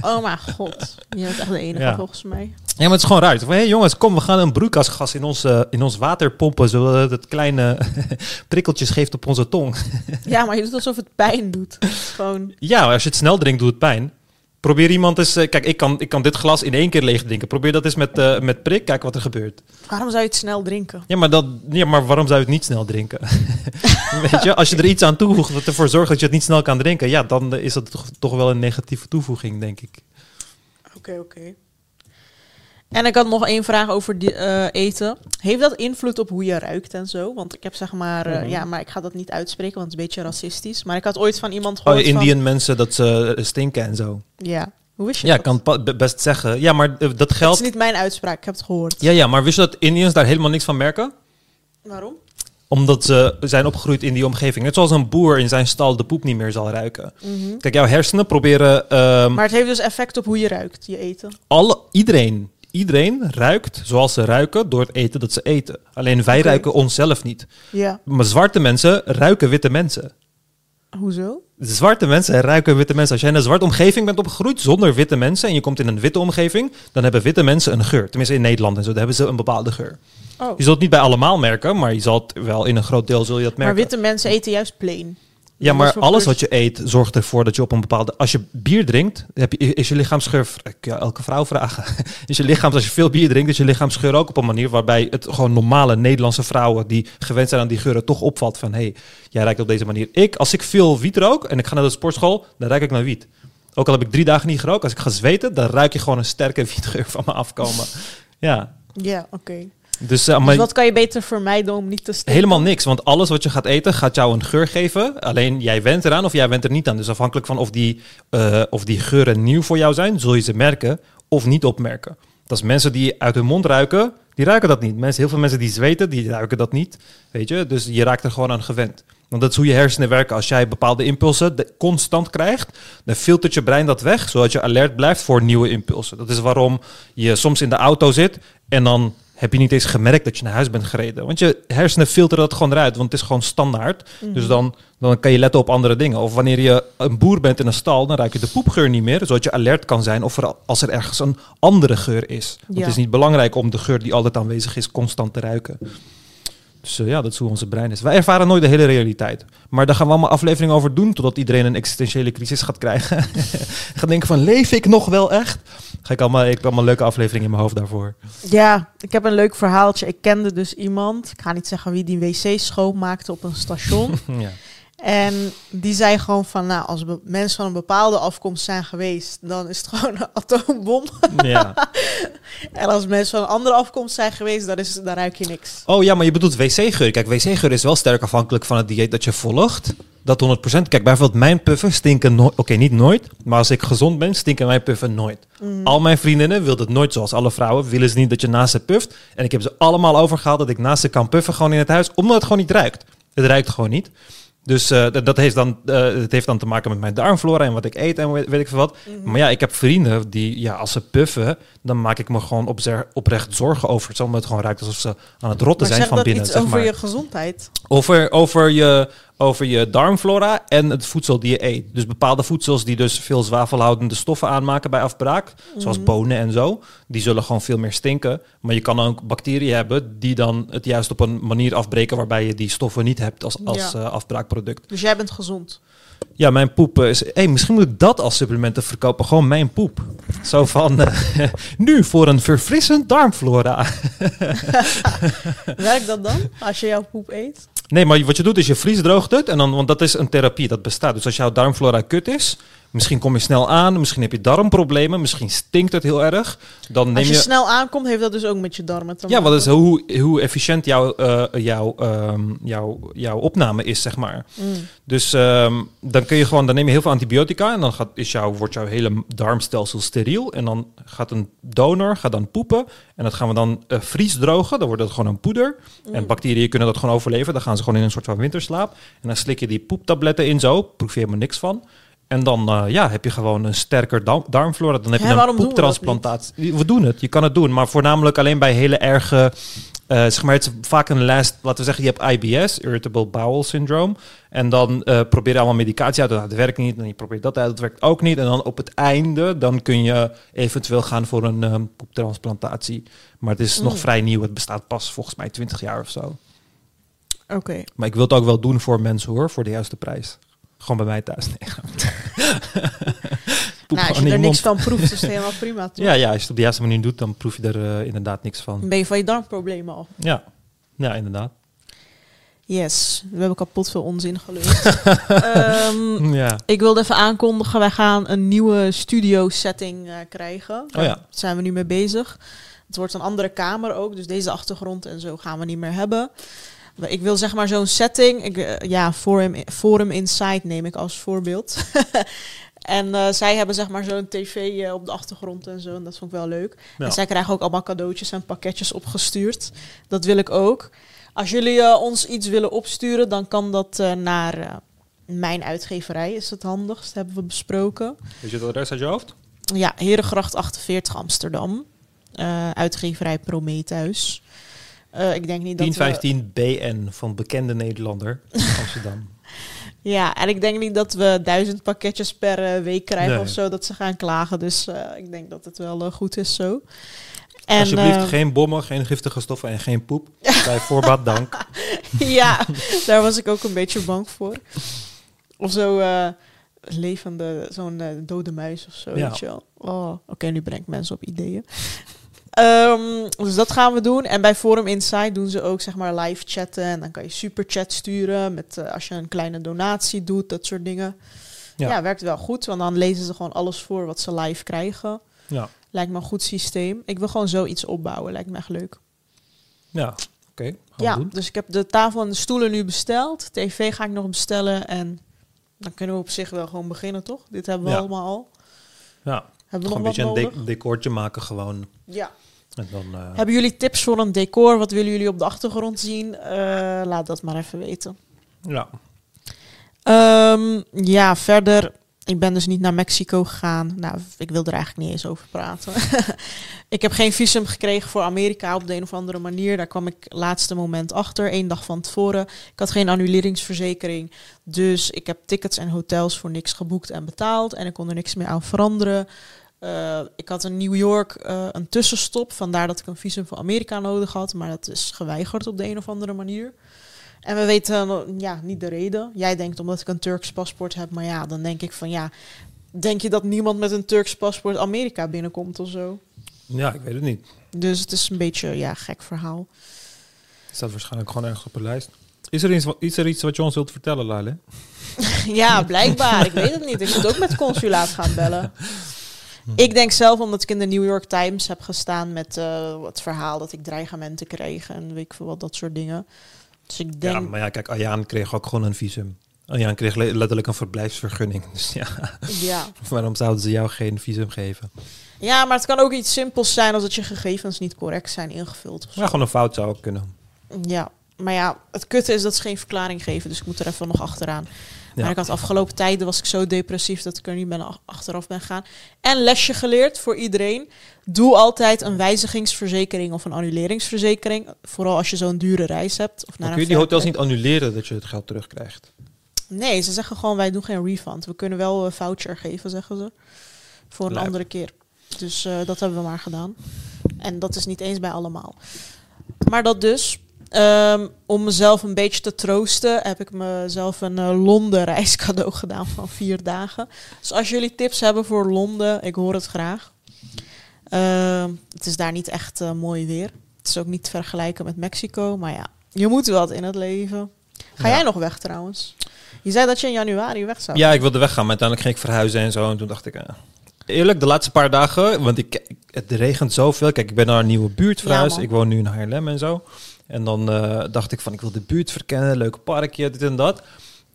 Oh mijn god. Je bent echt de enige Ja. volgens mij. Ja, maar het is gewoon ruit. Hé jongens, kom, we gaan een broeikasgas in ons, eh, in ons water pompen. Zodat het kleine prikkeltjes geeft op onze tong. Ja, maar je doet alsof het pijn doet. Gewoon, Ja, als je het snel drinkt, doet het pijn. Probeer iemand eens... eh, kijk, ik kan, ik kan dit glas in één keer leeg drinken. Probeer dat eens met, eh, met prik. Kijk wat er gebeurt. waarom zou je het snel drinken? Ja maar, dat, ja, maar waarom zou je het niet snel drinken? Weet je, als je er iets aan toevoegt wat ervoor zorgt dat je het niet snel kan drinken... ja, dan is dat toch, toch wel een negatieve toevoeging, denk ik. Oké, oké. En ik had nog één vraag over die, eh, eten. Heeft dat invloed op hoe je ruikt en zo? Want ik heb zeg maar... eh, Mhm. Ja, maar ik ga dat niet uitspreken, want het is een beetje racistisch. Maar ik had ooit van iemand Oh, gehoord van... Indian mensen, dat ze eh, stinken en zo. Ja, hoe wist je Ja, ik kan het best zeggen. Ja, maar dat Het geldt... is niet mijn uitspraak, ik heb het gehoord. Ja, ja, maar wist je dat Indiërs daar helemaal niks van merken? Waarom? Omdat ze zijn opgegroeid in die omgeving. Net zoals een boer in zijn stal de poep niet meer zal ruiken. Mhm. Kijk, jouw hersenen proberen... ehm, Maar het heeft dus effect op hoe je ruikt, je eten. alle, iedereen, iedereen ruikt zoals ze ruiken door het eten dat ze eten. Alleen wij ruiken onszelf niet. Ja. Maar zwarte mensen ruiken witte mensen. Hoezo? Zwarte mensen ruiken witte mensen. Als jij in een zwarte omgeving bent opgegroeid zonder witte mensen en je komt in een witte omgeving, dan hebben witte mensen een geur. Tenminste in Nederland en zo, dan hebben ze een bepaalde geur. Oh. Je zult het niet bij allemaal merken, maar je zal het wel in een groot deel zul je dat merken. Maar witte mensen eten juist plain. Ja, maar alles wat je eet zorgt ervoor dat je op een bepaalde... Als je bier drinkt, heb je, is je lichaamsgeur... Ik elke vrouw vragen. Is je lichaam, als je veel bier drinkt, is je lichaamsgeur ook op een manier waarbij het gewoon normale Nederlandse vrouwen die gewend zijn aan die geuren toch opvalt van... hé, hey, jij ruikt op deze manier. Ik, als ik veel wiet rook en ik ga naar de sportschool, dan ruik ik naar wiet. Ook al heb ik drie dagen niet gerookt, als ik ga zweten, dan ruik je gewoon een sterke wietgeur van me afkomen. Ja, Ja, oké. Dus, eh, maar Dus wat kan je beter vermijden om niet te stinken? Helemaal niks, want alles wat je gaat eten gaat jou een geur geven. Alleen jij went eraan of jij went er niet aan. Dus afhankelijk van of die, eh, of die geuren nieuw voor jou zijn, zul je ze merken of niet opmerken. Dat is mensen die uit hun mond ruiken, die ruiken dat niet. Mensen, heel veel mensen die zweten, die ruiken dat niet. Weet je, dus je raakt er gewoon aan gewend. Want dat is hoe je hersenen werken. Als jij bepaalde impulsen constant krijgt, dan filtert je brein dat weg, zodat je alert blijft voor nieuwe impulsen. Dat is waarom je soms in de auto zit en dan heb je niet eens gemerkt dat je naar huis bent gereden. Want je hersenen filteren dat gewoon eruit, want het is gewoon standaard. Mhm. Dus dan, dan kan je letten op andere dingen. Of wanneer je een boer bent in een stal, dan ruik je de poepgeur niet meer, zodat je alert kan zijn of er, als er ergens een andere geur is. Want Ja. Het is niet belangrijk om de geur die altijd aanwezig is, constant te ruiken. Dus eh, ja, dat is hoe onze brein is. Wij ervaren nooit de hele realiteit. Maar daar gaan we allemaal afleveringen over doen, totdat iedereen een existentiële crisis gaat krijgen. gaat denken van, leef ik nog wel echt? Ga ik allemaal, ik heb allemaal leuke afleveringen in mijn hoofd daarvoor. Ja, ik heb een leuk verhaaltje. Ik kende dus iemand, ik ga niet zeggen wie die wc schoonmaakte op een station. ja. En die zei gewoon van, nou, als mensen van een bepaalde afkomst zijn geweest, dan is het gewoon een atoombom. ja. En als mensen van een andere afkomst zijn geweest, dan, is, dan ruik je niks. Oh ja, maar je bedoelt wc-geur. Kijk, wc-geur is wel sterk afhankelijk van het dieet dat je volgt. Dat 100%. Kijk, bijvoorbeeld mijn puffen stinken nooit. Oké, niet nooit. Maar als ik gezond ben, stinken mijn puffen nooit. Mm. Al mijn vriendinnen wilden het nooit zoals alle vrouwen. Willen ze niet dat je naast ze puft. En ik heb ze allemaal overgehaald dat ik naast ze kan puffen gewoon in het huis. Omdat het gewoon niet ruikt. Het ruikt gewoon niet. Dus eh, dat, dat heeft dan, eh, het heeft dan te maken met mijn darmflora en wat ik eet en weet, weet ik veel wat. Mhm. Maar ja, ik heb vrienden die, ja, als ze puffen, dan maak ik me gewoon op oprecht zorgen over. Het me het gewoon ruikt alsof ze aan het rotten Maar zijn van binnen. Zeg over maar. je gezondheid? over, over je, over je darmflora en het voedsel die je eet. Dus bepaalde voedsels die dus veel zwavelhoudende stoffen aanmaken bij afbraak, zoals Mhm. bonen en zo, die zullen gewoon veel meer stinken. Maar je kan ook bacteriën hebben die dan het juist op een manier afbreken waarbij je die stoffen niet hebt als, als Ja. eh, afbraakproduct. Dus jij bent gezond. Ja, mijn poep eh, is... hey, misschien moet ik dat als supplementen verkopen. Gewoon mijn poep. Zo van... eh, nu voor een verfrissend darmflora. Werkt dat dan? Als je jouw poep eet? Nee, maar wat je doet is je vriesdroogt het. En dan, want dat is een therapie, dat bestaat. Dus als jouw darmflora kut is... Misschien kom je snel aan, misschien heb je darmproblemen, misschien stinkt het heel erg. Dan neem Als je je... snel aankomt, heeft dat dus ook met je darmen te Ja, maken. wat is hoe, hoe efficiënt jouw, jouw, ehm, jouw, jouw opname is, zeg maar. Mm. Dus ehm, dan kun je gewoon, dan neem je heel veel antibiotica en dan gaat, is jouw, wordt jouw hele darmstelsel steriel. En dan gaat een donor gaat dan poepen en dat gaan we dan eh vriesdrogen. Dan wordt het gewoon een poeder. En bacteriën kunnen dat gewoon overleven. Dan gaan ze gewoon in een soort van winterslaap. En dan slik je die poeptabletten in zo, proef je helemaal niks van. En dan eh, ja, heb je gewoon een sterker darmflora. Dan heb je een we poeptransplantatie. We doen het, je kan het doen. Maar voornamelijk alleen bij hele erge... eh zeg maar, het is vaak een last... Laten we zeggen, je hebt IBS, Irritable Bowel Syndrome. En dan eh probeer je allemaal medicatie uit. Dat werkt niet. En je probeert dat uit. Dat werkt ook niet. En dan op het einde, dan kun je eventueel gaan voor een poeptransplantatie. Maar het is nog Mm. vrij nieuw. Het bestaat pas volgens mij 20 jaar of zo. Oké. Maar ik wil het ook wel doen voor mensen hoor, voor de juiste prijs. Gewoon bij mij thuis. Nee, Nou, als je er je niks van proeft, is het helemaal prima. toch? Ja, ja, als je het op de juiste manier doet, dan proef je er eh, inderdaad niks van. Dan ben je van je darmproblemen af. Ja, ja inderdaad. Yes, we hebben kapot veel onzin geleerd. Ehm, Ja. ik wilde even aankondigen, wij gaan een nieuwe studio setting eh, krijgen. Oh ja. Daar zijn we nu mee bezig. Het wordt een andere kamer ook, dus deze achtergrond en zo gaan we niet meer hebben. Ik wil zeg maar zo'n setting, ik, eh, ja, Forum, Forum Insight neem ik als voorbeeld. en eh, zij hebben zeg maar zo'n tv eh, op de achtergrond en zo, en dat vond ik wel leuk. Ja. En zij krijgen ook allemaal cadeautjes en pakketjes opgestuurd. Dat wil ik ook. Als jullie ons iets willen opsturen, dan kan dat naar mijn uitgeverij, is het handigst, hebben we besproken. Je het adres uit je hoofd? Ja, Herengracht 48 Amsterdam. Uitgeverij Prometheus. Eh, ik denk niet dat we- 1015 BN van bekende Nederlander Amsterdam. Ja, en ik denk niet dat we duizend pakketjes per eh, week krijgen Nee. of zo, dat ze gaan klagen. Dus eh, ik denk dat het wel goed is zo. En, Alsjeblieft, geen bommen, geen giftige stoffen en geen poep. Bij voorbaat dank. ja, daar was ik ook een beetje bang voor. Of zo levende, zo'n dode muis of zo, Ja. weet je wel. Oh, oké, nu breng ik mensen op ideeën. Ehm, dus dat gaan we doen. En bij Forum Insight doen ze ook zeg maar live chatten. En dan kan je superchat sturen met eh, als je een kleine donatie doet, dat soort dingen. Ja. Ja. werkt wel goed, want dan lezen ze gewoon alles voor wat ze live krijgen. Ja, Lijkt me een goed systeem. Ik wil gewoon zoiets opbouwen, lijkt me echt leuk. ja. oké. Ja, doen. dus ik heb de tafel en de stoelen nu besteld. TV ga ik nog bestellen. En dan kunnen we op zich wel gewoon beginnen, toch? Dit hebben we Ja. allemaal al. Ja, Hebben we nog een wat beetje een nodig? de- decoortje maken gewoon. Ja. En dan, eh, Hebben jullie tips voor een decor? Wat willen jullie op de achtergrond zien? Eh, laat dat maar even weten. ja. Ehm, ja, verder. Ik ben dus niet naar Mexico gegaan. Nou, ik wil er eigenlijk niet eens over praten. ik heb geen visum gekregen voor Amerika op de een of andere manier. Daar kwam ik laatste moment achter, één dag van tevoren. Ik had geen annuleringsverzekering. Dus ik heb tickets en hotels voor niks geboekt en betaald. En ik kon er niks meer aan veranderen. Eh, ik had in New York eh, een tussenstop. Vandaar dat ik een visum voor Amerika nodig had. Maar dat is geweigerd op de een of andere manier. En we weten ja, niet de reden. Jij denkt omdat ik een Turks paspoort heb. Maar ja, dan denk ik van ja... Denk je dat niemand met een Turks paspoort Amerika binnenkomt of zo? ja, ik weet het niet. Dus het is een beetje ja, gek verhaal. Het staat waarschijnlijk gewoon ergens op de lijst. Is er iets, is er iets wat je ons wilt vertellen, Lale? ja, blijkbaar. Ik weet het niet. Ik moet ook met consulaat gaan bellen. Ik denk zelf, omdat ik in de New York Times heb gestaan met eh, het verhaal dat ik dreigementen kreeg en weet ik veel wat, dat soort dingen. Dus ik denk, Ja, maar ja, kijk, Ayaan kreeg ook gewoon een visum. Ayaan kreeg le- letterlijk een verblijfsvergunning. Dus ja, ja. waarom zouden ze jou geen visum geven? ja, maar het kan ook iets simpels zijn als dat je gegevens niet correct zijn ingevuld. Ja, gewoon een fout zou ook kunnen. Ja, maar ja, het kutte is dat ze geen verklaring geven, dus ik moet er even nog achteraan. Maar ik had afgelopen tijden was ik zo depressief dat ik er niet ben ach- achteraf ben gaan. En lesje geleerd voor iedereen. Doe altijd een wijzigingsverzekering of een annuleringsverzekering. Vooral als je zo'n dure reis hebt. Of naar een kun je die hotels niet annuleren dat je het geld terugkrijgt. Nee, ze zeggen gewoon wij doen geen refund. We kunnen wel een voucher geven, zeggen ze. Voor een Lijp. andere keer. Dus eh, dat hebben we maar gedaan. En dat is niet eens bij allemaal. Maar dat dus. Ehm, om mezelf een beetje te troosten, heb ik mezelf een eh, Londen reis cadeau gedaan van vier dagen. Dus als jullie tips hebben voor Londen, ik hoor het graag. Ehm, het is daar niet echt eh, mooi weer. Het is ook niet te vergelijken met Mexico. Maar ja, je moet wat in het leven. Ga Ja. jij nog weg trouwens? Je zei dat je in januari weg zou. Ja, ik wilde weggaan, maar uiteindelijk ging ik verhuizen en zo. En toen dacht ik, eh, eerlijk, de laatste paar dagen, want ik, het regent zoveel. Kijk, ik ben naar een nieuwe buurt verhuisd. ik woon nu in Haarlem en zo. En dan eh, dacht ik van, ik wil de buurt verkennen, leuk parkje, dit en dat.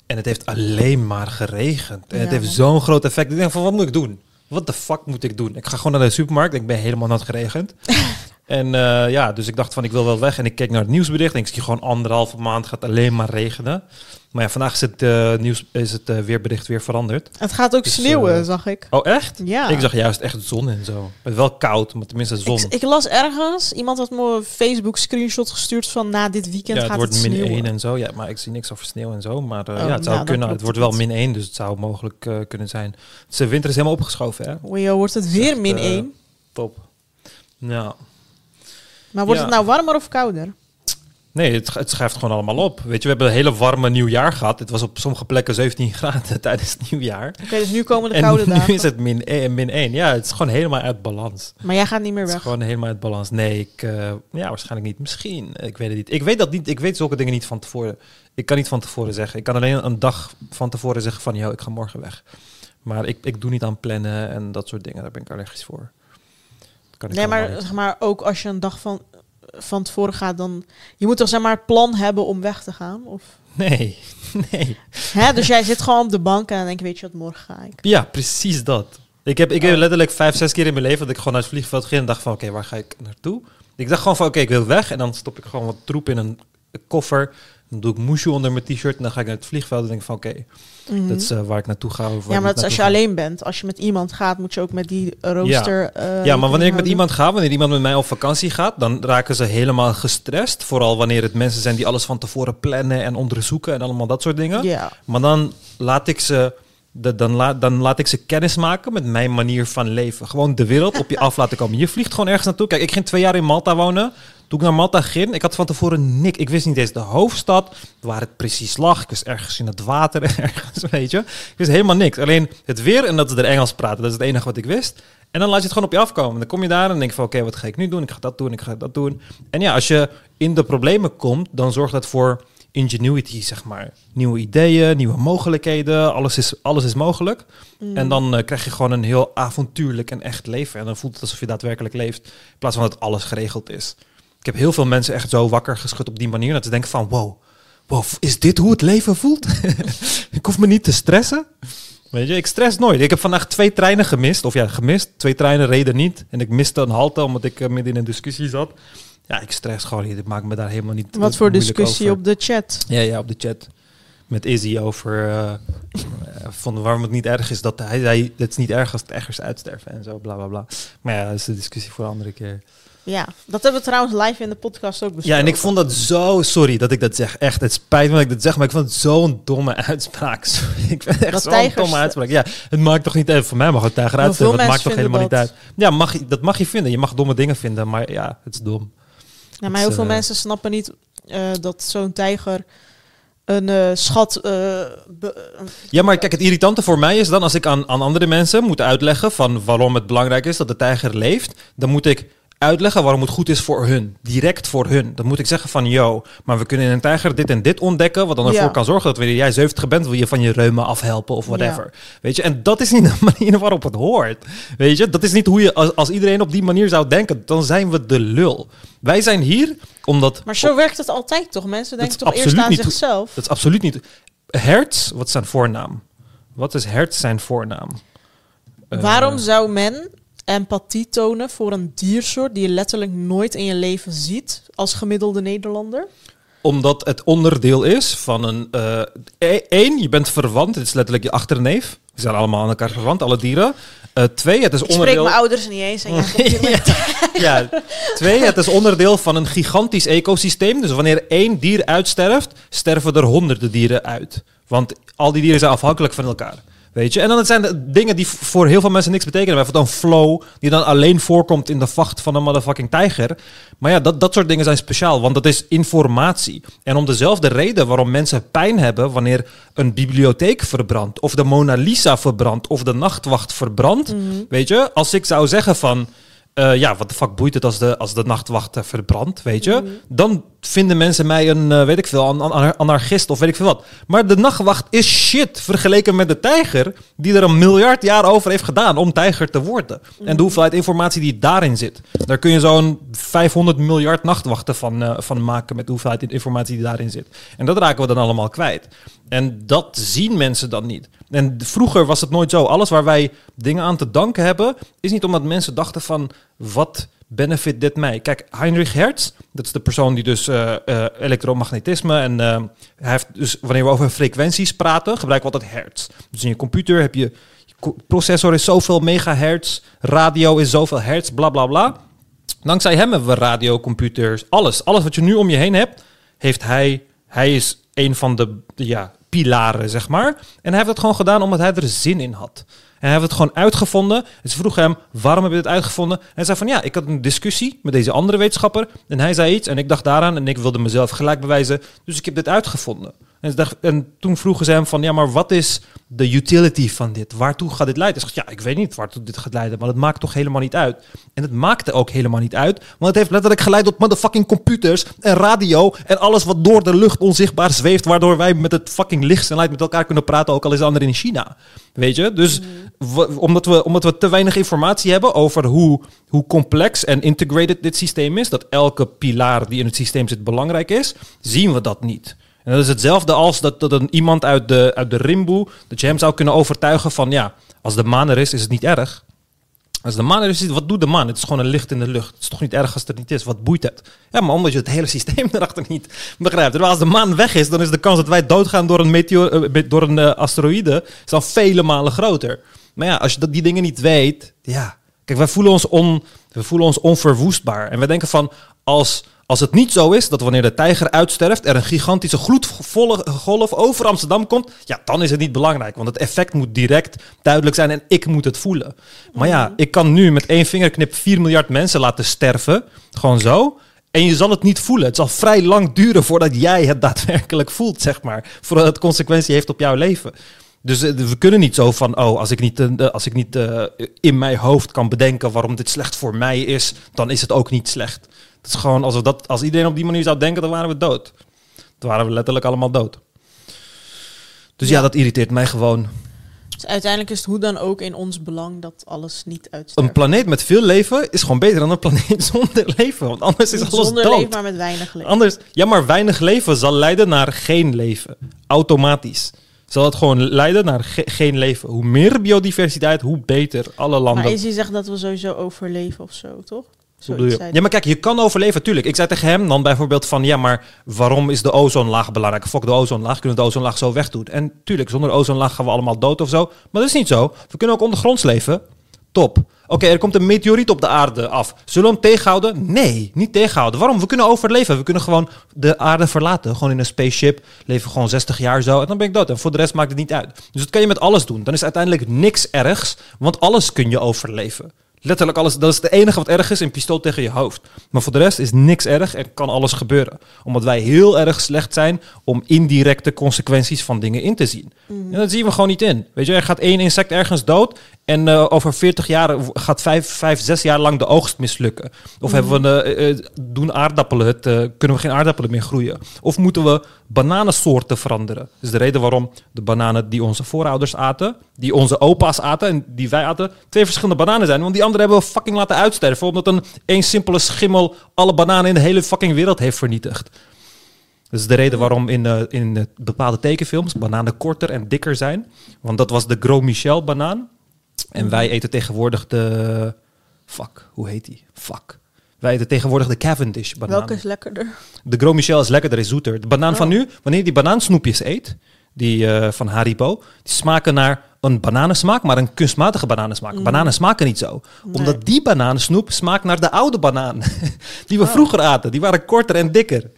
En het heeft alleen maar geregend. En het heeft zo'n groot effect. Ik denk van, wat moet ik doen? Wat de fuck moet ik doen? Ik ga gewoon naar de supermarkt. Ik ben helemaal nat geregend. en eh, ja, dus ik dacht van, ik wil wel weg. En ik keek naar het nieuwsbericht. En ik zie gewoon anderhalve maand gaat alleen maar regenen. Maar ja, vandaag is het, eh, nieuws, is het eh, weerbericht weer veranderd. Het gaat ook Dus, sneeuwen, zag ik. Oh, echt? Ja. Ik zag juist echt zon en zo. Het wel koud, maar tenminste zon. Ik, ik las ergens, iemand had me een Facebook screenshot gestuurd van na dit weekend ja, het gaat wordt het min sneeuwen. 1 en zo. Ja, maar ik zie niks over sneeuw en zo. Maar Oh, ja, het zou nou, kunnen. Het wordt wel min 1, dus het zou mogelijk kunnen zijn. Dus de winter is helemaal opgeschoven, hè? Joh, wordt het weer echt, min eh, 1. Top. Ja. Maar wordt ja. het nou warmer of kouder? Nee, het, het schuift gewoon allemaal op. Weet je, we hebben een hele warme nieuwjaar gehad. Het was op sommige plekken 17 graden tijdens het nieuwjaar. Oké, dus nu komen de En koude nu dagen. is het min 1, min 1. Ja, het is gewoon helemaal uit balans. Maar jij gaat niet meer Het is weg. gewoon helemaal uit balans. Nee, ik, eh, ja, waarschijnlijk niet. Misschien. Ik weet het niet. Ik weet dat niet. Ik weet zulke dingen niet van tevoren. Ik kan niet van tevoren zeggen. Ik kan alleen een dag van tevoren zeggen van, yo, ik ga morgen weg. Maar ik, ik doe niet aan plannen en dat soort dingen. Daar ben ik allergisch voor. Dat kan ik Nee, maar, niet. zeg maar ook als je een dag van, van tevoren gaat, dan... Je moet toch zeg maar het plan hebben om weg te gaan? Of... Nee, nee. Hè? Dus jij zit gewoon op de bank en dan denk je, weet je wat, morgen ga ik. Ja, precies dat. Ik heb, ik heb letterlijk vijf, zes keer in mijn leven dat ik gewoon naar het vliegveld ging en dacht van, oké, waar ga ik naartoe? Ik dacht gewoon van, oké, ik wil weg. En dan stop ik gewoon wat troep in een koffer. Dan doe ik moesje onder mijn t-shirt en dan ga ik naar het vliegveld en denk van, oké, Mhm. dat is eh, waar ik naartoe ga. Ja, maar niet dat is als je ga. alleen bent. Als je met iemand gaat, moet je ook met die rooster... eh, Ja, maar wanneer ik met iemand ga, wanneer iemand met mij op vakantie gaat, dan raken ze helemaal gestrest. Vooral wanneer het mensen zijn die alles van tevoren plannen en onderzoeken en allemaal dat soort dingen. Ja. Maar dan laat ik ze, de, dan, laat, dan laat ik ze kennis maken met mijn manier van leven. Gewoon de wereld op je af laten komen. Je vliegt gewoon ergens naartoe. Kijk, ik ging twee jaar in Malta wonen. Toen ik naar Malta ging, ik had van tevoren niks. Ik wist niet eens de hoofdstad, waar het precies lag. Ik wist ergens in het water, ergens, weet je. Ik wist helemaal niks. Alleen het weer en dat ze er Engels praten. Dat is het enige wat ik wist. En dan laat je het gewoon op je afkomen. Dan kom je daar en denk je van, oké, wat ga ik nu doen? Ik ga dat doen, ik ga dat doen. En ja, als je in de problemen komt, dan zorgt dat voor ingenuity, zeg maar. Nieuwe ideeën, nieuwe mogelijkheden. Alles is, alles is mogelijk. Mm. En dan eh, krijg je gewoon een heel avontuurlijk en echt leven. En dan voelt het alsof je daadwerkelijk leeft. In plaats van dat alles geregeld is. Ik heb heel veel mensen echt zo wakker geschud op die manier. Dat ze denken van, wow, wow is dit hoe het leven voelt? ik hoef me niet te stressen. Weet je, ik stress nooit. Ik heb vandaag twee treinen gemist. Of ja, gemist. Twee treinen reden niet. En ik miste een halte omdat ik eh, midden in een discussie zat. Ja, ik stress gewoon niet. Ik maak me daar helemaal niet Wat eh, voor moeilijk discussie over. op de chat? Ja, ja, op de chat. Met Izzy over eh, van waarom het niet erg is dat hij zei het is niet erg als het ergens uitsterven en zo, bla bla bla. Maar ja, dat is de discussie voor een andere keer. Ja, dat hebben we trouwens live in de podcast ook besproken. Ja, en ik vond dat zo, sorry dat ik dat zeg, echt, het spijt me dat ik dat zeg, maar ik vond het zo'n domme uitspraak. Sorry, ik vind het echt zo'n domme uitspraak. Ja, het maakt toch niet uit, voor mij mag het tijger veel dat maakt toch helemaal niet uit. Ja, mag, dat mag je vinden, je mag domme dingen vinden, maar ja, het is dom. Ja, maar heel veel eh, mensen snappen niet eh, dat zo'n tijger een eh, schat... Ja, maar kijk, het irritante voor mij is dan als ik aan, aan andere mensen moet uitleggen van waarom het belangrijk is dat de tijger leeft, dan moet ik uitleggen waarom het goed is voor hun. Direct voor hun. Dan moet ik zeggen van, yo, maar we kunnen in een tijger dit en dit ontdekken, wat dan ervoor Ja. kan zorgen dat wanneer jij 70 bent, wil je van je reuma afhelpen of whatever. Ja. Weet je, en dat is niet de manier waarop het hoort. Weet je, dat is niet hoe je, als, als iedereen op die manier zou denken, dan zijn we de lul. Wij zijn hier omdat... Maar zo werkt het altijd toch? Mensen denken toch eerst aan niet- zichzelf? Dat is absoluut niet. Hertz, wat is zijn voornaam? Wat is Hertz zijn voornaam? Eh, Waarom zou men empathie tonen voor een diersoort die je letterlijk nooit in je leven ziet als gemiddelde Nederlander? Omdat het onderdeel is van een... eh e- één, je bent verwant. Het is letterlijk je achterneef. We zijn allemaal aan elkaar verwant, alle dieren. Eh, twee, het is Ik spreek onderdeel... mijn ouders niet eens. En met- ja. Twee, het is onderdeel van een gigantisch ecosysteem. Dus wanneer één dier uitsterft, sterven er honderden dieren uit. Want al die dieren zijn afhankelijk van elkaar. Weet je? En dan zijn de dingen die voor heel veel mensen niks betekenen. Bijvoorbeeld een flow die dan alleen voorkomt in de vacht van een motherfucking tijger. Maar ja, dat, dat soort dingen zijn speciaal, want dat is informatie. En om dezelfde reden waarom mensen pijn hebben wanneer een bibliotheek verbrandt, of de Mona Lisa verbrandt, of de nachtwacht verbrandt. Weet je, als ik zou zeggen van. Eh, ja, wat de fuck boeit het als de, als de nachtwacht verbrandt, weet je? Dan vinden mensen mij een, eh, weet ik veel, an- an- anarchist of weet ik veel wat. Maar de nachtwacht is shit vergeleken met de tijger, die er een miljard jaar over heeft gedaan om tijger te worden. En de hoeveelheid informatie die daarin zit. Daar kun je zo'n 500 miljard nachtwachten van, eh, van maken met de hoeveelheid informatie die daarin zit. En dat raken we dan allemaal kwijt. En dat zien mensen dan niet. En vroeger was het nooit zo. Alles waar wij dingen aan te danken hebben, is niet omdat mensen dachten van wat benefit dit mij. Kijk, Heinrich Hertz, dat is de persoon die dus eh, eh, elektromagnetisme en eh, hij heeft dus wanneer we over frequenties praten, gebruiken we altijd hertz. Dus in je computer heb je je processor is zoveel megahertz, radio is zoveel hertz, bla bla bla. Dankzij hem hebben we radiocomputers, alles. Alles wat je nu om je heen hebt, heeft hij. Hij is een van de, ja, pilaren, zeg maar. En hij heeft het gewoon gedaan omdat hij er zin in had. En hij heeft het gewoon uitgevonden. En ze vroegen hem, waarom heb je het uitgevonden? En hij zei van, ja, ik had een discussie met deze andere wetenschapper. En hij zei iets en ik dacht daaraan en ik wilde mezelf gelijk bewijzen. Dus ik heb dit uitgevonden. En, ze dacht, en toen vroegen ze hem van, ja, maar wat is de utility van dit? Waartoe gaat dit leiden? Hij zegt, ja, ik weet niet waartoe dit gaat leiden, maar het maakt toch helemaal niet uit. En het maakte ook helemaal niet uit, want het heeft letterlijk geleid tot motherfucking computers en radio en alles wat door de lucht onzichtbaar zweeft, waardoor wij met het fucking lichtsnelheid met elkaar kunnen praten, ook al is de ander in China. Weet je? Dus w- omdat, we, omdat we te weinig informatie hebben over hoe, hoe complex en integrated dit systeem is, dat elke pilaar die in het systeem zit belangrijk is, zien we dat niet. En dat is hetzelfde als dat, dat een iemand uit de, uit de rimboe, dat je hem zou kunnen overtuigen van ja, als de maan er is, is het niet erg. Als de maan er is, wat doet de maan? Het is gewoon een licht in de lucht. Het is toch niet erg als het er niet is? Wat boeit het? Ja, maar omdat je het hele systeem erachter niet begrijpt. Terwijl als de maan weg is, dan is de kans dat wij doodgaan door een, meteor, eh, door een eh, asteroïde is al vele malen groter. Maar ja, als je dat, die dingen niet weet, ja. Kijk, wij voelen ons, on, we voelen ons onverwoestbaar. En we denken van, als, als het niet zo is dat wanneer de tijger uitsterft, er een gigantische gloedvolle golf over Amsterdam komt, ja, dan is het niet belangrijk. Want het effect moet direct duidelijk zijn en ik moet het voelen. Maar ja, ik kan nu met één vingerknip 4 miljard mensen laten sterven. Gewoon zo. En je zal het niet voelen. Het zal vrij lang duren voordat jij het daadwerkelijk voelt, zeg maar. Voordat het consequentie heeft op jouw leven. Dus eh, we kunnen niet zo van, oh, als ik niet, eh, als ik niet eh, in mijn hoofd kan bedenken waarom dit slecht voor mij is, dan is het ook niet slecht. Het is gewoon, als, we dat, als iedereen op die manier zou denken, dan waren we dood. Dan waren we letterlijk allemaal dood. Dus ja, Ja. dat irriteert mij gewoon. Dus uiteindelijk is het hoe dan ook in ons belang dat alles niet uitsterft. Een planeet met veel leven is gewoon beter dan een planeet zonder leven. Want anders is alles zonder dood. leven, maar met weinig leven. Anders, ja, maar weinig leven zal leiden naar geen leven. Automatisch. Zal het gewoon leiden naar ge- geen leven. Hoe meer biodiversiteit, hoe beter. Alle landen. Maar is hij zegt dat we sowieso overleven of zo, toch? Bedoel je? Ja, maar kijk, je kan overleven, tuurlijk. Ik zei tegen hem dan bijvoorbeeld van, ja, maar waarom is de ozonlaag belangrijk? Fok de ozonlaag, kunnen we de ozonlaag zo wegdoen? En tuurlijk, zonder ozonlaag gaan we allemaal dood of zo. Maar dat is niet zo. We kunnen ook ondergronds leven. Top. Oké, er komt een meteoriet op de aarde af. Zullen we hem tegenhouden? Nee, niet tegenhouden. Waarom? We kunnen overleven. We kunnen gewoon de aarde verlaten. Gewoon in een spaceship. Leven gewoon 60 jaar zo. En dan ben ik dood. En voor de rest maakt het niet uit. Dus dat kan je met alles doen. Dan is uiteindelijk niks ergs. Want alles kun je overleven. Letterlijk alles. Dat is het enige wat erg is. Een pistool tegen je hoofd. Maar voor de rest is niks erg en kan alles gebeuren. Omdat wij heel erg slecht zijn om indirecte consequenties van dingen in te zien. En dat zien we gewoon niet in. Weet je, er gaat één insect ergens dood. En eh, over 40 jaar gaat vijf, vijf, zes jaar lang de oogst mislukken. Of hebben we eh, eh, doen aardappelen het, kunnen we geen aardappelen meer groeien. Of moeten we bananensoorten veranderen. Dat is de reden waarom de bananen die onze voorouders aten, die onze opa's aten en die wij aten, twee verschillende bananen zijn. Want die andere hebben we fucking laten uitsterven. Omdat een één simpele schimmel alle bananen in de hele fucking wereld heeft vernietigd. Dat is de reden waarom in, eh, in eh, bepaalde tekenfilms bananen korter en dikker zijn. Want dat was de Gros Michel banaan. En wij eten tegenwoordig de... Fuck, hoe heet die? Fuck. Wij eten tegenwoordig de Cavendish banaan. Welke is lekkerder? De Gros Michel is lekkerder, is zoeter. De banaan van Oh. nu, wanneer je die banaansnoepjes eet, die eh, van Haribo, die smaken naar een bananensmaak, maar een kunstmatige bananensmaak. Bananen smaken niet zo. Omdat die bananensnoep smaakt naar de oude banaan. die we Oh. vroeger aten. Die waren korter en dikker.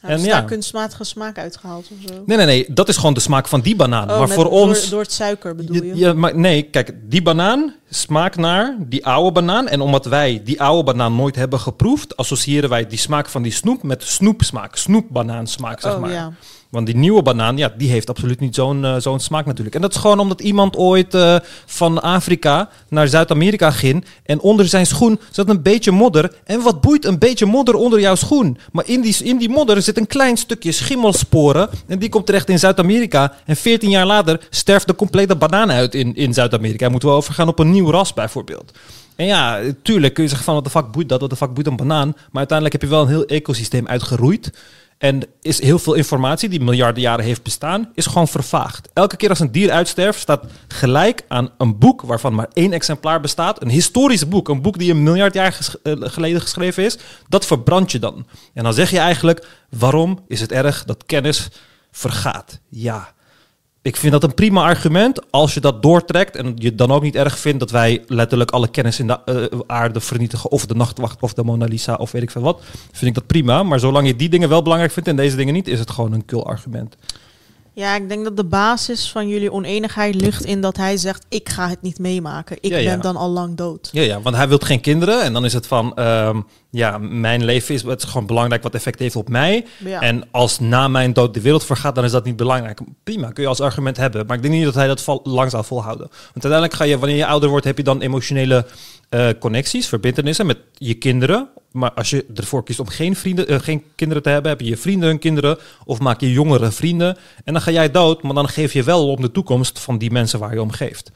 Hebben ze ja. daar kunstmatige smaak uitgehaald of zo? Nee, nee, nee. Dat is gewoon de smaak van die banaan. Oh, maar voor ons... Door, het suiker bedoel je? Ja, ja, maar nee, kijk, die banaan smaakt naar die oude banaan. En omdat wij die oude banaan nooit hebben geproefd, associëren wij die smaak van die snoep met snoepsmaak. Snoepbanaansmaak, zeg oh maar. ja. Want die nieuwe banaan, ja, die heeft absoluut niet zo'n eh, zo'n smaak natuurlijk. En dat is gewoon omdat iemand ooit eh, van Afrika naar Zuid-Amerika ging. En onder zijn schoen zat een beetje modder. En wat boeit een beetje modder onder jouw schoen? Maar in die, in die modder zit een klein stukje schimmelsporen. En die komt terecht in Zuid-Amerika. En 14 jaar later sterft de complete banaan uit in, in Zuid-Amerika. En moeten we overgaan op een nieuw ras bijvoorbeeld. En ja, tuurlijk kun je zeggen van wat de fuck boeit dat, wat de fuck boeit een banaan. Maar uiteindelijk heb je wel een heel ecosysteem uitgeroeid. En is heel veel informatie die miljarden jaren heeft bestaan, is gewoon vervaagd. Elke keer als een dier uitsterft, staat gelijk aan een boek waarvan maar één exemplaar bestaat. Een historisch boek, een boek die een miljard jaar eh, geleden geschreven is. Dat verbrand je dan. En dan zeg je eigenlijk, waarom is het erg dat kennis vergaat? Ja, ik vind dat een prima argument als je dat doortrekt en je dan ook niet erg vindt dat wij letterlijk alle kennis in de eh, aarde vernietigen of de nachtwacht of de Mona Lisa of weet ik veel wat, vind ik dat prima. Maar zolang je die dingen wel belangrijk vindt en deze dingen niet, is het gewoon een kul argument. Ja, ik denk dat de basis van jullie oneenigheid ligt in dat hij zegt: Ik ga het niet meemaken. Ik Ja, ja. ben dan al lang dood. Ja, ja, want hij wil geen kinderen en dan is het van, ehm, ja, mijn leven is, het is gewoon belangrijk wat effect heeft op mij. Ja. En als na mijn dood de wereld vergaat, dan is dat niet belangrijk. Prima, kun je als argument hebben. Maar ik denk niet dat hij dat lang zal volhouden. Want uiteindelijk ga je, wanneer je ouder wordt, heb je dan emotionele eh, connecties, verbindenissen met je kinderen. Maar als je ervoor kiest om geen, vrienden, eh, geen kinderen te hebben, heb je je vrienden hun kinderen. Of maak je jongere vrienden. En dan ga jij dood, maar dan geef je wel om de toekomst van die mensen waar je om geeft.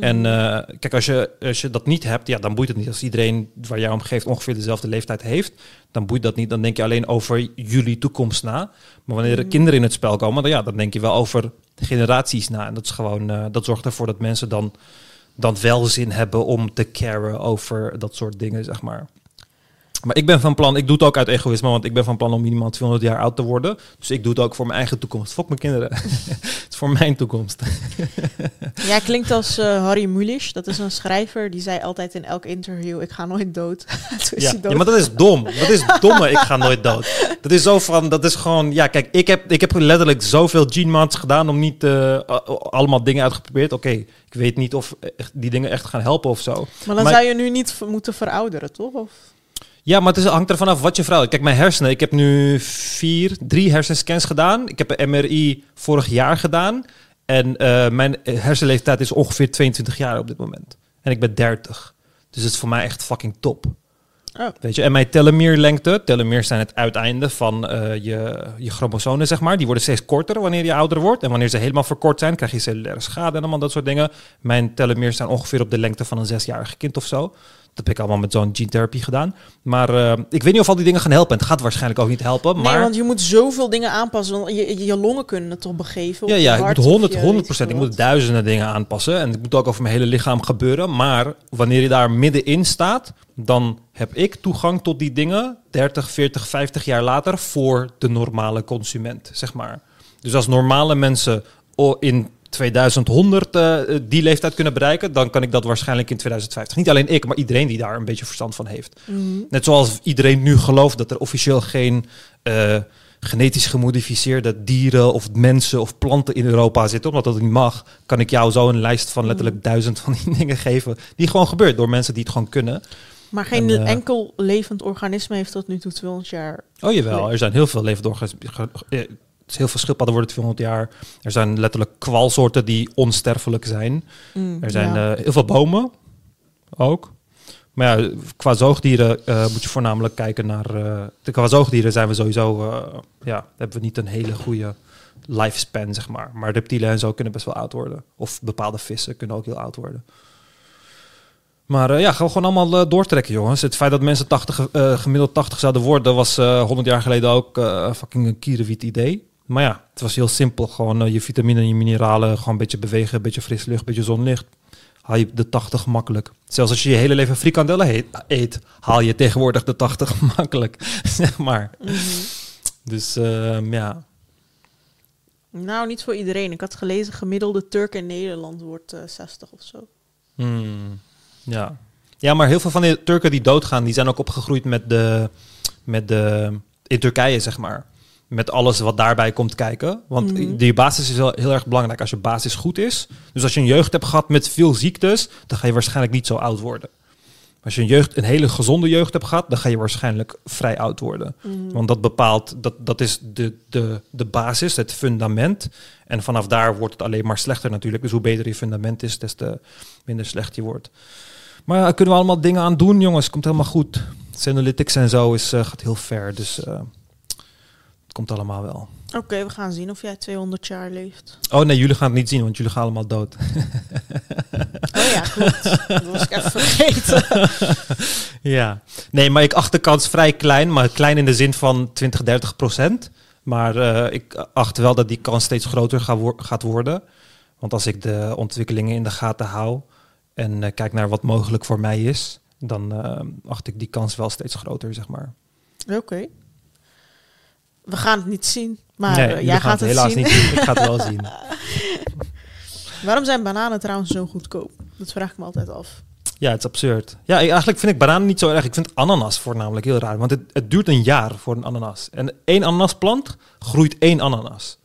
En eh, kijk, als je, als je dat niet hebt, ja, dan boeit het niet. Als iedereen waar jij om geeft ongeveer dezelfde leeftijd heeft, dan boeit dat niet. Dan denk je alleen over jullie toekomst na. Maar wanneer er kinderen in het spel komen, dan, ja, dan denk je wel over generaties na. En dat is gewoon, dat zorgt ervoor dat mensen dan, dan wel zin hebben om te caren over dat soort dingen, zeg maar. Maar ik ben van plan, ik doe het ook uit egoïsme, want ik ben van plan om minimaal 200 jaar oud te worden. Dus ik doe het ook voor mijn eigen toekomst. Fok mijn kinderen. het is voor mijn toekomst. Jij klinkt als eh, Harry Mulisch. Dat is een schrijver die zei altijd in elk interview: Ik ga nooit dood. Ja, hij dood. ja, maar dat is dom. Dat is domme, ik ga nooit dood. Dat is zo van, dat is gewoon, ja, kijk, ik heb, ik heb letterlijk zoveel gene gedaan om niet eh, allemaal dingen uitgeprobeerd. Oké, ik weet niet of echt die dingen echt gaan helpen of zo. maar dan maar- zou je nu niet moeten verouderen, toch? Of? Ja, maar het is, hangt ervan af wat je vrouw. Kijk, mijn hersenen. Ik heb nu vier, drie hersenscans gedaan. Ik heb een MRI vorig jaar gedaan. En eh, mijn hersenleeftijd is ongeveer 22 jaar op dit moment. En ik ben 30. Dus het is voor mij echt fucking top. Oh. Weet je, en mijn telomeerlengte, telomeers zijn het uiteinde van eh, je, je chromosomen, zeg maar. Die worden steeds korter wanneer je ouder wordt. En wanneer ze helemaal verkort zijn, krijg je cellulaire schade en allemaal dat soort dingen. Mijn telomeers zijn ongeveer op de lengte van een zesjarig kind of zo. Dat heb ik allemaal met zo'n gene therapy gedaan. Maar eh, ik weet niet of al die dingen gaan helpen. En het gaat waarschijnlijk ook niet helpen. Maar Nee, want je moet zoveel dingen aanpassen. Je, je, longen kunnen het toch begeven? ja, ja, ik moet of 100, je 100 weet procent. Ik moet duizenden dingen aanpassen. En het moet ook over mijn hele lichaam gebeuren. Maar wanneer je daar middenin staat, dan heb ik toegang tot die dingen 30, 40, 50 jaar later voor de normale consument, zeg maar. Dus als normale mensen in 2100 eh, die leeftijd kunnen bereiken, dan kan ik dat waarschijnlijk in 2050. Niet alleen ik, maar iedereen die daar een beetje verstand van heeft. Mhm. Net zoals iedereen nu gelooft dat er officieel geen eh, genetisch gemodificeerde dieren of mensen of planten in Europa zitten, omdat dat niet mag, kan ik jou zo een lijst van letterlijk duizend van die dingen geven. Die gewoon gebeurt door mensen die het gewoon kunnen. Maar geen En, eh, enkel levend organisme heeft tot nu toe 200 jaar. Oh jawel, er zijn heel veel levendorganismen. Het is heel veel schildpadden worden 200 jaar. Er zijn letterlijk kwalsoorten die onsterfelijk zijn. Mm, Er zijn ja. eh, heel veel bomen ook. Maar ja, qua zoogdieren eh, moet je voornamelijk kijken naar... de, qua zoogdieren zijn we sowieso... ja, hebben we niet een hele goede lifespan, zeg maar. Maar reptielen en zo kunnen best wel oud worden. Of bepaalde vissen kunnen ook heel oud worden. Maar ja, gaan we gewoon allemaal doortrekken, jongens. Het feit dat mensen 80, eh, gemiddeld 80 zouden worden... was eh 100 jaar geleden ook fucking een kierenwiet idee. Maar ja, het was heel simpel. Gewoon eh, je vitamine en je mineralen, gewoon een beetje bewegen, een beetje fris lucht, een beetje zonlicht. Haal je de 80 makkelijk. Zelfs als je je hele leven frikandellen heet- eet, haal je tegenwoordig de 80 makkelijk. zeg maar. Mhm. Dus ehm, ja. Nou, niet voor iedereen. Ik had gelezen, gemiddelde Turk in Nederland wordt eh 60 of zo. Hmm, ja. Ja, maar heel veel van de Turken die doodgaan, die zijn ook opgegroeid met de, met de, in Turkije, zeg maar. Met alles wat daarbij komt kijken. Want Mhm. die basis is wel heel erg belangrijk als je basis goed is. Dus als je een jeugd hebt gehad met veel ziektes, dan ga je waarschijnlijk niet zo oud worden. Als je een, jeugd, een hele gezonde jeugd hebt gehad, dan ga je waarschijnlijk vrij oud worden. Mhm. Want dat bepaalt, dat, dat is de, de, de basis, het fundament. En vanaf daar wordt het alleen maar slechter natuurlijk. Dus hoe beter je fundament is, des te minder slecht je wordt. Maar ja, daar kunnen we allemaal dingen aan doen, jongens. Komt helemaal goed. Senolytics en zo is, eh, gaat heel ver, dus eh, komt allemaal wel. Oké, we gaan zien of jij 200 jaar leeft. Oh nee, jullie gaan het niet zien, want jullie gaan allemaal dood. Oh ja, klopt. Dat was ik even vergeten. ja. Nee, maar ik acht de kans vrij klein, maar klein in de zin van 20, 30 procent. Maar eh, ik acht wel dat die kans steeds groter ga wo- gaat worden. Want als ik de ontwikkelingen in de gaten hou en eh, kijk naar wat mogelijk voor mij is, dan eh, acht ik die kans wel steeds groter, zeg maar. Oké. We gaan het niet zien, maar nee, eh, jij gaat het helaas zien. niet zien. Ik ga het wel zien. Waarom zijn bananen trouwens zo goedkoop? Dat vraag ik me altijd af. Ja, het is absurd. Ja, eigenlijk vind ik bananen niet zo erg. Ik vind ananas voornamelijk heel raar. Want het, het duurt een jaar voor een ananas. En één ananasplant groeit één ananas.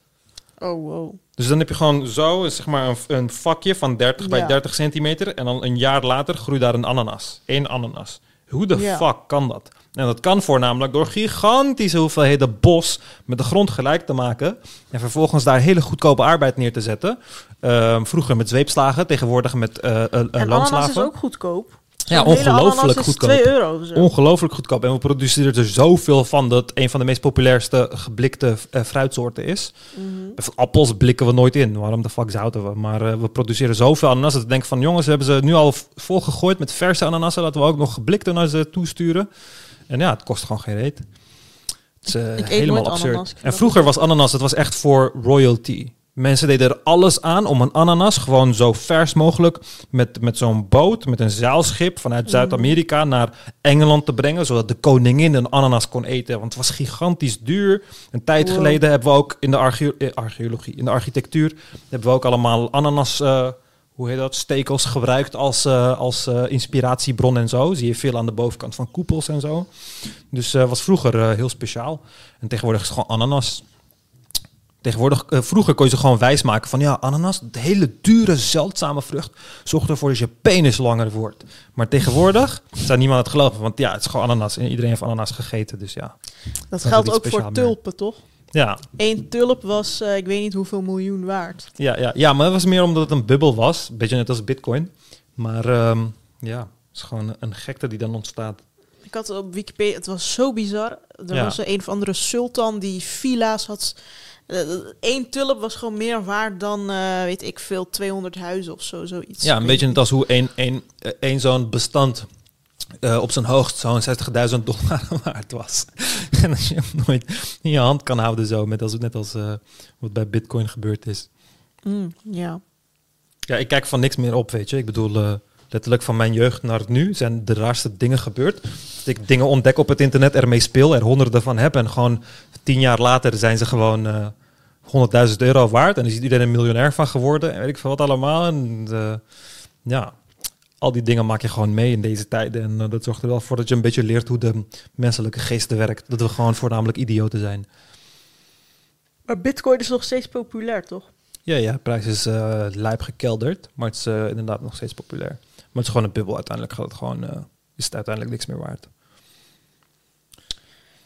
Oh, wow. Dus dan heb je gewoon zo zeg maar een, een vakje van 30 bij Ja. 30 centimeter. En dan een jaar later groeit daar een ananas. Eén ananas. Hoe de Ja. fuck kan dat? En dat kan voornamelijk door gigantische hoeveelheden bos met de grond gelijk te maken. En vervolgens daar hele goedkope arbeid neer te zetten. Ehm, vroeger met zweepslagen, tegenwoordig met eh eh, eh, En ananas loonslaven. is ook goedkoop. Ja, ongelooflijk goedkoop. 2 euro of zo. Ongelooflijk goedkoop. En we produceren er zoveel van dat een van de meest populairste geblikte eh, fruitsoorten is. Mhm. Of Appels blikken we nooit in. Waarom de fuck zouten we? Maar eh, we produceren zoveel ananas dat ik denk van jongens, hebben ze nu al volgegooid met verse ananassen. Laten we ook nog geblikte naar ze toesturen. En ja, het kost gewoon geen reet. Het is eh, helemaal nooit absurd. ananas. En dat vroeger was ananas, het was echt voor royalty. Mensen deden er alles aan om een ananas gewoon zo vers mogelijk met, met zo'n boot, met een zeilschip vanuit Mhm. Zuid-Amerika naar Engeland te brengen, zodat de koningin een ananas kon eten. Want het was gigantisch duur. Een tijd Wow. geleden hebben we ook in de archeo- eh, archeologie, in de architectuur, hebben we ook allemaal ananas, eh, hoe heet dat, stekels gebruikt als, eh, als inspiratiebron en zo. Zie je veel aan de bovenkant van koepels en zo. Dus eh was vroeger heel speciaal. En tegenwoordig is het gewoon ananas. Tegenwoordig, eh, vroeger kon je ze gewoon wijsmaken van ja, ananas, de hele dure, zeldzame vrucht, zorgt ervoor dat je penis langer wordt. Maar tegenwoordig zou niemand het geloven, want ja, het is gewoon ananas en iedereen heeft ananas gegeten, dus ja. Dat geldt ook voor meer. tulpen, toch? Ja, Eén tulp was, eh, ik weet niet hoeveel miljoen waard. ja, ja, ja, maar dat was meer omdat het een bubbel was, een beetje net als bitcoin. Maar ehm, ja, het is gewoon een gekte die dan ontstaat. Ik had op Wikipedia, het was zo bizar. Er Ja. was een of andere sultan die villa's had. Eén tulp was gewoon meer waard dan, eh, weet ik veel, 200 huizen of zo, zoiets. Ja, een beetje net als hoe één, één, eh, één zo'n bestand eh, op zijn hoogst zo'n 60.000 dollar waard was. en als je hem nooit in je hand kan houden zo, met als, net als eh, wat bij bitcoin gebeurd is. Mm, ja. Ja, ik kijk van niks meer op, weet je. Ik bedoel, eh, letterlijk van mijn jeugd naar nu zijn de raarste dingen gebeurd. Dat ik dingen ontdek op het internet, ermee speel, er honderden van heb. En gewoon tien jaar later zijn ze gewoon eh 100.000 euro waard. En is iedereen een miljonair van geworden. En weet ik veel wat allemaal. En eh, ja, al die dingen maak je gewoon mee in deze tijden. En eh, dat zorgt er wel voor dat je een beetje leert hoe de menselijke geest werkt. Dat we gewoon voornamelijk idioten zijn. Maar bitcoin is nog steeds populair, toch? Ja, ja, de prijs is lijp gekelderd, maar het is inderdaad nog steeds populair. Maar het is gewoon een bubbel. Uiteindelijk gaat het gewoon, eh, is het uiteindelijk niks meer waard.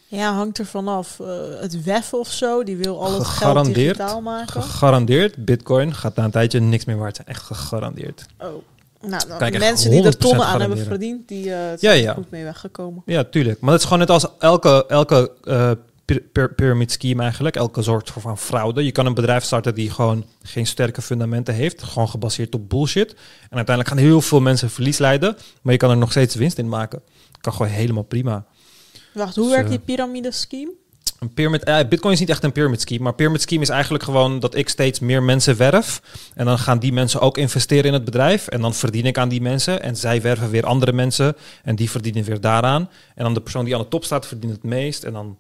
Ja, hangt er vanaf. Eh het WEF of zo, die wil al het geld digitaal maken. Gegarandeerd, bitcoin gaat na een tijdje niks meer waard zijn. Echt gegarandeerd. oh. Nou, dan mensen die er 100% tonnen aan hebben verdiend, die eh zijn Ja, ja. goed mee weggekomen. Ja, tuurlijk. Maar dat is gewoon net als elke, elke pyramid scheme eigenlijk. Elke soort van fraude. Je kan een bedrijf starten die gewoon geen sterke fundamenten heeft. Gewoon gebaseerd op bullshit. En uiteindelijk gaan heel veel mensen verlies lijden. Maar je kan er nog steeds winst in maken. Kan gewoon helemaal prima. Wacht, hoe Dus, werkt eh, die piramide scheme? Een pyramid, eh, Bitcoin is niet echt een pyramid scheme, maar pyramid scheme is eigenlijk gewoon dat ik steeds meer mensen werf en dan gaan die mensen ook investeren in het bedrijf en dan verdien ik aan die mensen en zij werven weer andere mensen en die verdienen weer daaraan en dan de persoon die aan de top staat verdient het meest en dan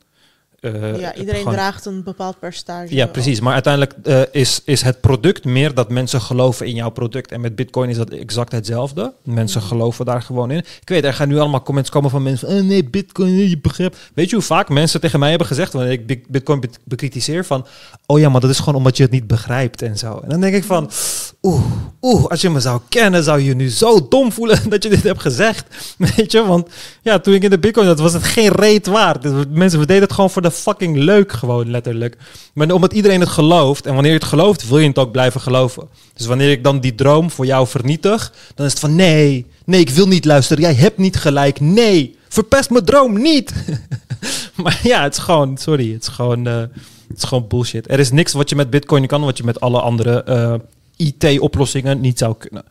eh, ja, iedereen gewoon- draagt een bepaald percentage. Ja, precies. Maar uiteindelijk eh, is, is het product meer dat mensen geloven in jouw product. En met Bitcoin is dat exact hetzelfde. Mensen Mhm. geloven daar gewoon in. Ik weet, er gaan nu allemaal comments komen van mensen van... "Eh, nee, Bitcoin, je begrijpt. Weet je hoe vaak mensen tegen mij hebben gezegd... wanneer ik Bit- Bitcoin be- bekritiseer van... oh ja, maar dat is gewoon omdat je het niet begrijpt en zo. En dan denk ik van... Oeh, oeh, als je me zou kennen, zou je je nu zo dom voelen dat je dit hebt gezegd. Weet je, want ja, toen ik in de Bitcoin zat, was het geen reet waard. Dus Mensen, we deden het gewoon voor de fucking leuk, gewoon letterlijk. Maar omdat iedereen het gelooft, en wanneer je het gelooft, wil je het ook blijven geloven. Dus wanneer ik dan die droom voor jou vernietig, dan is het van nee, nee, ik wil niet luisteren. Jij hebt niet gelijk. Nee, verpest mijn droom niet. maar ja, het is gewoon, sorry, het is gewoon, eh, het is gewoon bullshit. Er is niks wat je met Bitcoin kan, wat je met alle andere eh, IT-oplossingen niet zou kunnen.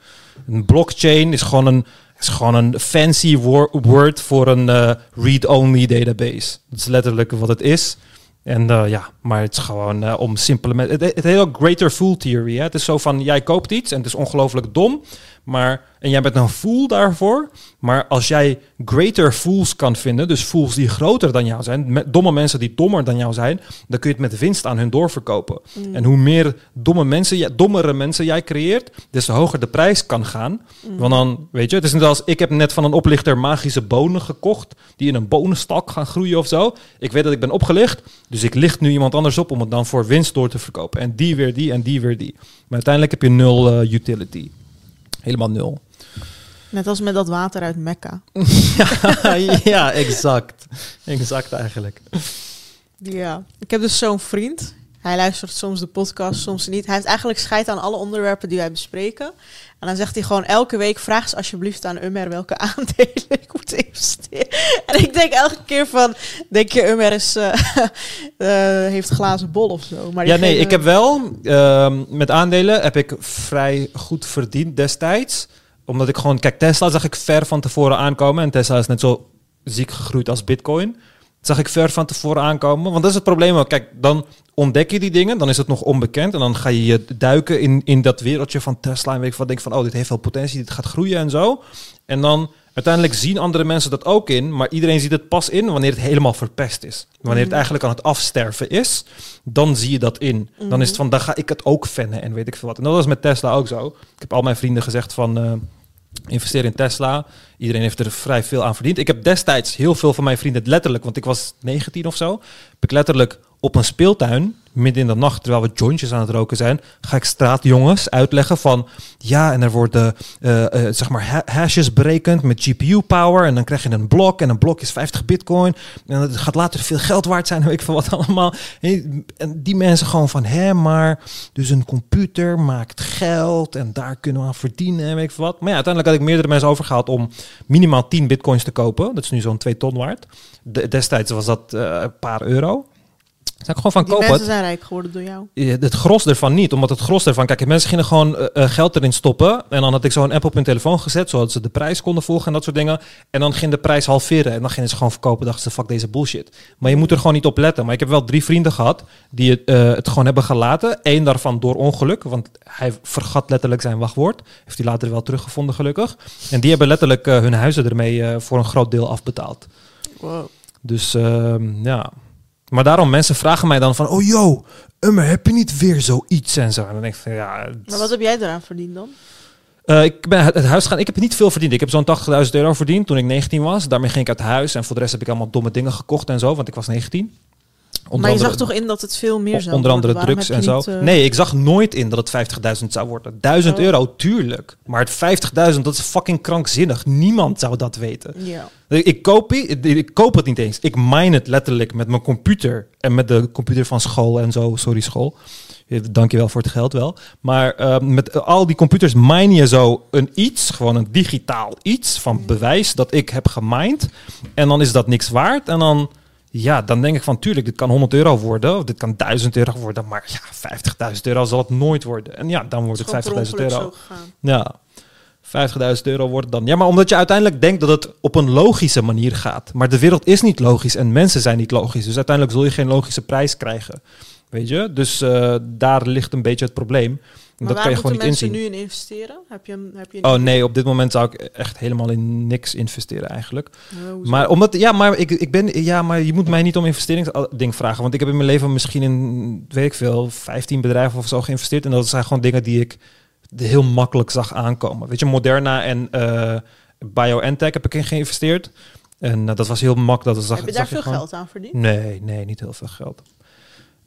Een blockchain is gewoon een, is gewoon een fancy wor- word voor een eh, read-only database. Dat is letterlijk wat het is. En eh, ja, maar het is gewoon eh, om simpele mensen. Het, het ook greater fool theory. Hè? Het is zo van jij koopt iets en het is ongelooflijk dom. Maar, en jij bent een fool daarvoor. Maar als jij greater fools kan vinden, dus fools die groter dan jou zijn, met domme mensen die dommer dan jou zijn, dan kun je het met winst aan hun doorverkopen. Mm. En hoe meer domme mensen, dommere mensen jij creëert, des te hoger de prijs kan gaan. Mm. Want dan, weet je, het is net als ik heb net van een oplichter magische bonen gekocht, die in een bonenstak gaan groeien of zo. Ik weet dat ik ben opgelicht, dus ik licht nu iemand anders op om het dan voor winst door te verkopen. En die weer die en die weer die. Maar uiteindelijk heb je nul eh, utility. Helemaal nul. Net als met dat water uit Mekka. ja, exact. Exact eigenlijk. Ja. Ik heb dus zo'n vriend. Hij luistert soms de podcast, soms niet. Hij heeft eigenlijk scheid aan alle onderwerpen die wij bespreken. En dan zegt hij gewoon elke week: vraag eens alsjeblieft aan Ummer welke aandelen ik moet investeren. En ik denk elke keer van: denk je, Ummer is, eh, eh, heeft glazen bol of zo? Maar Ja, nee, ik heb wel ehm, met aandelen heb ik vrij goed verdiend destijds. Omdat ik gewoon, kijk, Tesla zag ik ver van tevoren aankomen. En Tesla is net zo ziek gegroeid als Bitcoin. Zag ik ver van tevoren aankomen. Want dat is het probleem ook. Kijk, dan ontdek je die dingen, dan is het nog onbekend. En dan ga je je duiken in, in dat wereldje van Tesla. En weet ik wat, denk van, oh, dit heeft veel potentie, dit gaat groeien en zo. En dan uiteindelijk zien andere mensen dat ook in. Maar iedereen ziet het pas in wanneer het helemaal verpest is. Wanneer het eigenlijk aan het afsterven is, dan zie je dat in. Dan is het van, dan ga ik het ook vennen en weet ik veel wat. En dat was met Tesla ook zo. Ik heb al mijn vrienden gezegd van... eh, investeer in Tesla. Iedereen heeft er vrij veel aan verdiend. Ik heb destijds heel veel van mijn vrienden letterlijk, want ik was 19 of zo, heb ik letterlijk op een speeltuin midden in de nacht, terwijl we jointjes aan het roken zijn, ga ik straatjongens uitleggen van ja, en er worden eh, zeg maar ha- hashes berekend met GPU power en dan krijg je een blok en een blok is 50 bitcoin en dat gaat later veel geld waard zijn, weet ik veel wat allemaal. En die mensen gewoon van hè, maar dus een computer maakt geld en daar kunnen we aan verdienen en weet ik veel wat. Maar ja, uiteindelijk had ik meerdere mensen overgehaald om minimaal 10 bitcoins te kopen. Dat is nu zo'n 2 ton waard. De- destijds was dat eh, een paar euro. Daar ik gewoon van kopen. mensen zijn rijk geworden door jou. Ja, Het gros ervan niet, omdat het gros ervan... Kijk, mensen gingen gewoon eh, eh, geld erin stoppen. En dan had ik zo'n app op hun telefoon gezet, zodat ze de prijs konden volgen en dat soort dingen. En dan ging de prijs halveren. En dan gingen ze gewoon verkopen, dachten ze, fuck deze bullshit. Maar je moet er gewoon niet op letten. Maar ik heb wel drie vrienden gehad die het, eh, het gewoon hebben gelaten. Eén daarvan door ongeluk, want hij vergat letterlijk zijn wachtwoord. Heeft hij later wel teruggevonden, gelukkig. En die hebben letterlijk hun huizen ermee voor een groot deel afbetaald. Wow. Dus ehm, ja. Maar daarom, mensen vragen mij dan van... Oh, yo, Ummer, heb je niet weer zoiets en zo? En dan denk ik van, ja... het- Maar wat heb jij eraan verdiend dan? Eh, ik ben het huis gegaan. Ik heb niet veel verdiend. Ik heb zo'n 80.000 euro verdiend toen ik 19 was. Daarmee ging ik uit huis. En voor de rest heb ik allemaal domme dingen gekocht en zo. Want ik was 19. Onder maar je andere- zag toch in dat het veel meer zou Onder andere drugs en zo. niet, eh, Nee, ik zag nooit in dat het 50.000 zou worden. 1000 Oh. euro, tuurlijk. Maar het 50.000, dat is fucking krankzinnig. Niemand zou dat weten. Ja. Ik, koop, ik, ik koop het niet eens. Ik mine het letterlijk met mijn computer. En met de computer van school en zo. Sorry school. Dankjewel voor het geld wel. Maar eh, met al die computers mine je zo een iets. Gewoon een digitaal iets van bewijs dat ik heb gemined. En dan is dat niks waard. En dan, ja, dan denk ik van tuurlijk, dit kan 100 euro worden. Of dit kan 1000 euro worden. Maar ja, 50.000 euro zal het nooit worden. En ja, dan wordt Het het is gewoon 50.000 per ongeluk euro. Ja, 50.000 euro wordt dan. Ja, maar omdat je uiteindelijk denkt dat het op een logische manier gaat. Maar de wereld is niet logisch en mensen zijn niet logisch. Dus uiteindelijk zul je geen logische prijs krijgen. Weet je? Dus eh, daar ligt een beetje het probleem. Maar dat kan je gewoon niet mensen nu in investeren? Heb je, een- heb je Oh nee, op dit moment zou ik echt helemaal in niks investeren eigenlijk. Oh? Maar omdat, ja, maar ik, ik ben, ja, maar je moet mij niet om investeringsding vragen, want ik heb in mijn leven misschien in, weet ik veel, 15 bedrijven of zo geïnvesteerd en dat zijn gewoon dingen die ik heel makkelijk zag aankomen. Weet je, Moderna en eh BioNTech heb ik in geïnvesteerd en eh, dat was heel makkelijk. Dat zag, heb je daar veel gewoon- geld aan verdiend? Nee, nee, niet heel veel geld.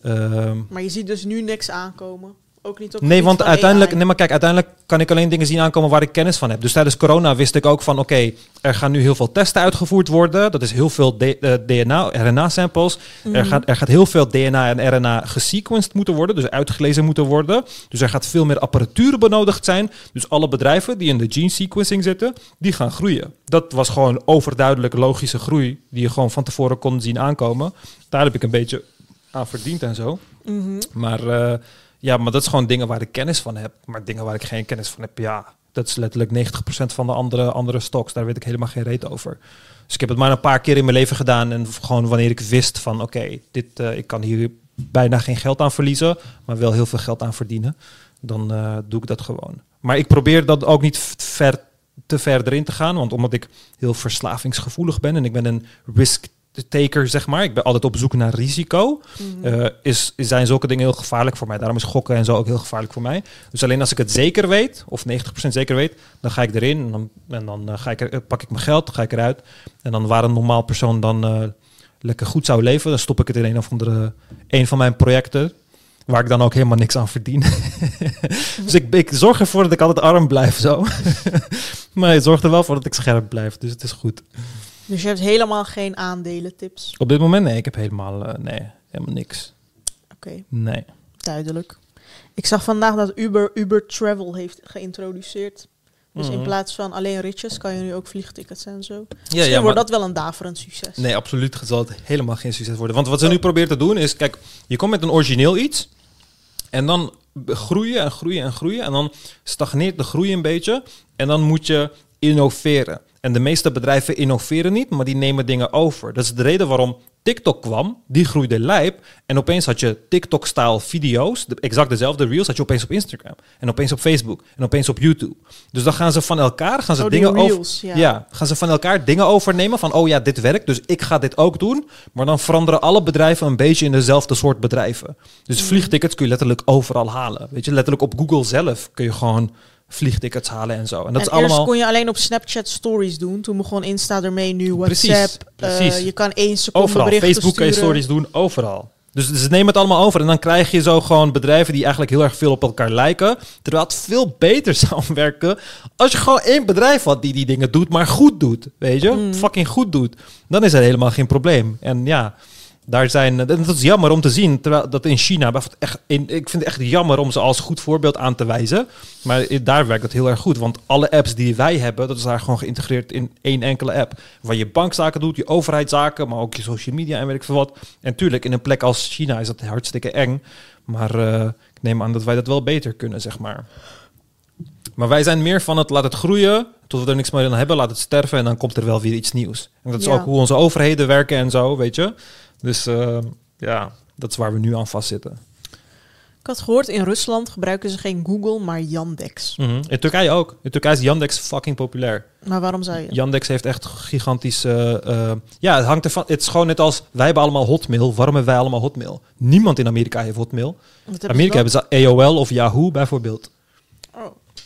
Ehm, Maar je ziet dus nu niks aankomen. Ook niet op Nee, want uiteindelijk, AI. nee, maar kijk, uiteindelijk kan ik alleen dingen zien aankomen waar ik kennis van heb. Dus tijdens corona wist ik ook van, oké, er gaan nu heel veel testen uitgevoerd worden. Dat is heel veel D- eh, DNA, RNA-samples. Er, Mhm. gaat, er gaat heel veel DNA en RNA gesequenced moeten worden, dus uitgelezen moeten worden. Dus er gaat veel meer apparatuur benodigd zijn. Dus alle bedrijven die in de gene sequencing zitten, die gaan groeien. Dat was gewoon overduidelijk logische groei, die je gewoon van tevoren kon zien aankomen. Daar heb ik een beetje aan verdiend en zo. Mhm. Maar eh, ja, maar dat is gewoon dingen waar ik kennis van heb. Maar dingen waar ik geen kennis van heb, ja, dat is letterlijk 90% van de andere, andere stocks. Daar weet ik helemaal geen reet over. Dus ik heb het maar een paar keer in mijn leven gedaan. En gewoon wanneer ik wist van oké, dit eh, ik kan hier bijna geen geld aan verliezen, maar wel heel veel geld aan verdienen. Dan eh, doe ik dat gewoon. Maar ik probeer dat ook niet ver, te ver erin te gaan. Want omdat ik heel verslavingsgevoelig ben en ik ben een risk taker, zeg maar. Ik ben altijd op zoek naar risico. Mhm. Eh, is, zijn zulke dingen heel gevaarlijk voor mij. Daarom is gokken en zo ook heel gevaarlijk voor mij. Dus alleen als ik het zeker weet, of 90% zeker weet, dan ga ik erin. En dan, en dan eh, ga ik er, pak ik mijn geld, ga ik eruit. En dan waar een normaal persoon dan eh, lekker goed zou leven, dan stop ik het in een of andere een van mijn projecten. Waar ik dan ook helemaal niks aan verdien. dus ik, ik zorg ervoor dat ik altijd arm blijf zo. maar het zorgt er wel voor dat ik scherp blijf. Dus het is goed. Dus je hebt helemaal geen aandelentips. Op dit moment nee, ik heb helemaal, eh, nee, helemaal niks. Oké, Nee. duidelijk. Ik zag vandaag dat Uber Uber Travel heeft geïntroduceerd. Dus in Mhm. plaats van alleen ritjes kan je nu ook vliegtickets en zo. Ja, Misschien ja, wordt dat wel een daverend succes. Nee, absoluut zal het helemaal geen succes worden. Want wat ze nu proberen te doen is, kijk, je komt met een origineel iets en dan groeien en groeien en groeien en dan stagneert de groei een beetje en dan moet je innoveren. En de meeste bedrijven innoveren niet, maar die nemen dingen over. Dat is de reden waarom TikTok kwam, die groeide lijp en opeens had je TikTok-style video's, de, exact dezelfde reels had je opeens op Instagram en opeens op Facebook en opeens op YouTube. Dus dan gaan ze van elkaar gaan ze Oh, dingen over ja. ja, gaan ze van elkaar dingen overnemen van, oh ja, dit werkt, dus ik ga dit ook doen. Maar dan veranderen alle bedrijven een beetje in dezelfde soort bedrijven. Dus Mhm. vliegtickets kun je letterlijk overal halen. Weet je, letterlijk op Google zelf kun je gewoon vliegtickets halen en zo. En dat en is eerst allemaal... kon je alleen op Snapchat stories doen. Toen begon Insta ermee, nu WhatsApp. Precies, Eh, precies. je kan één seconde Overal. berichten Facebook kan je sturen. stories doen, overal. Dus ze nemen het allemaal over. En dan krijg je zo gewoon bedrijven die eigenlijk heel erg veel op elkaar lijken. Terwijl het veel beter zou werken als je gewoon één bedrijf had die die dingen doet, maar goed doet. Weet je? Mm. Fucking goed doet. Dan is er helemaal geen probleem. En ja, daar zijn. en Dat is jammer om te zien. Terwijl dat in China. Echt, in, ik vind het echt jammer om ze als goed voorbeeld aan te wijzen. Maar daar werkt het heel erg goed. Want alle apps die wij hebben, dat is daar gewoon geïntegreerd in één enkele app. Waar je bankzaken doet, je overheidszaken, maar ook je social media en weet ik veel wat. En tuurlijk, in een plek als China is dat hartstikke eng. Maar eh, ik neem aan dat wij dat wel beter kunnen, zeg maar. Maar wij zijn meer van het laat het groeien, tot we er niks meer aan hebben, laat het sterven en dan komt er wel weer iets nieuws. En dat is Ja. ook hoe onze overheden werken en zo, weet je. Dus eh, ja, dat is waar we nu aan vastzitten. Ik had gehoord, in Rusland gebruiken ze geen Google, maar Yandex. Mhm. In Turkije ook. In Turkije is Yandex fucking populair. Maar waarom zou je? Yandex heeft echt gigantische... eh, ja, het hangt ervan... Het is gewoon net als... Wij hebben allemaal Hotmail. Waarom hebben wij allemaal Hotmail? Niemand in Amerika heeft Hotmail. Amerika hebben ze AOL of Yahoo bijvoorbeeld.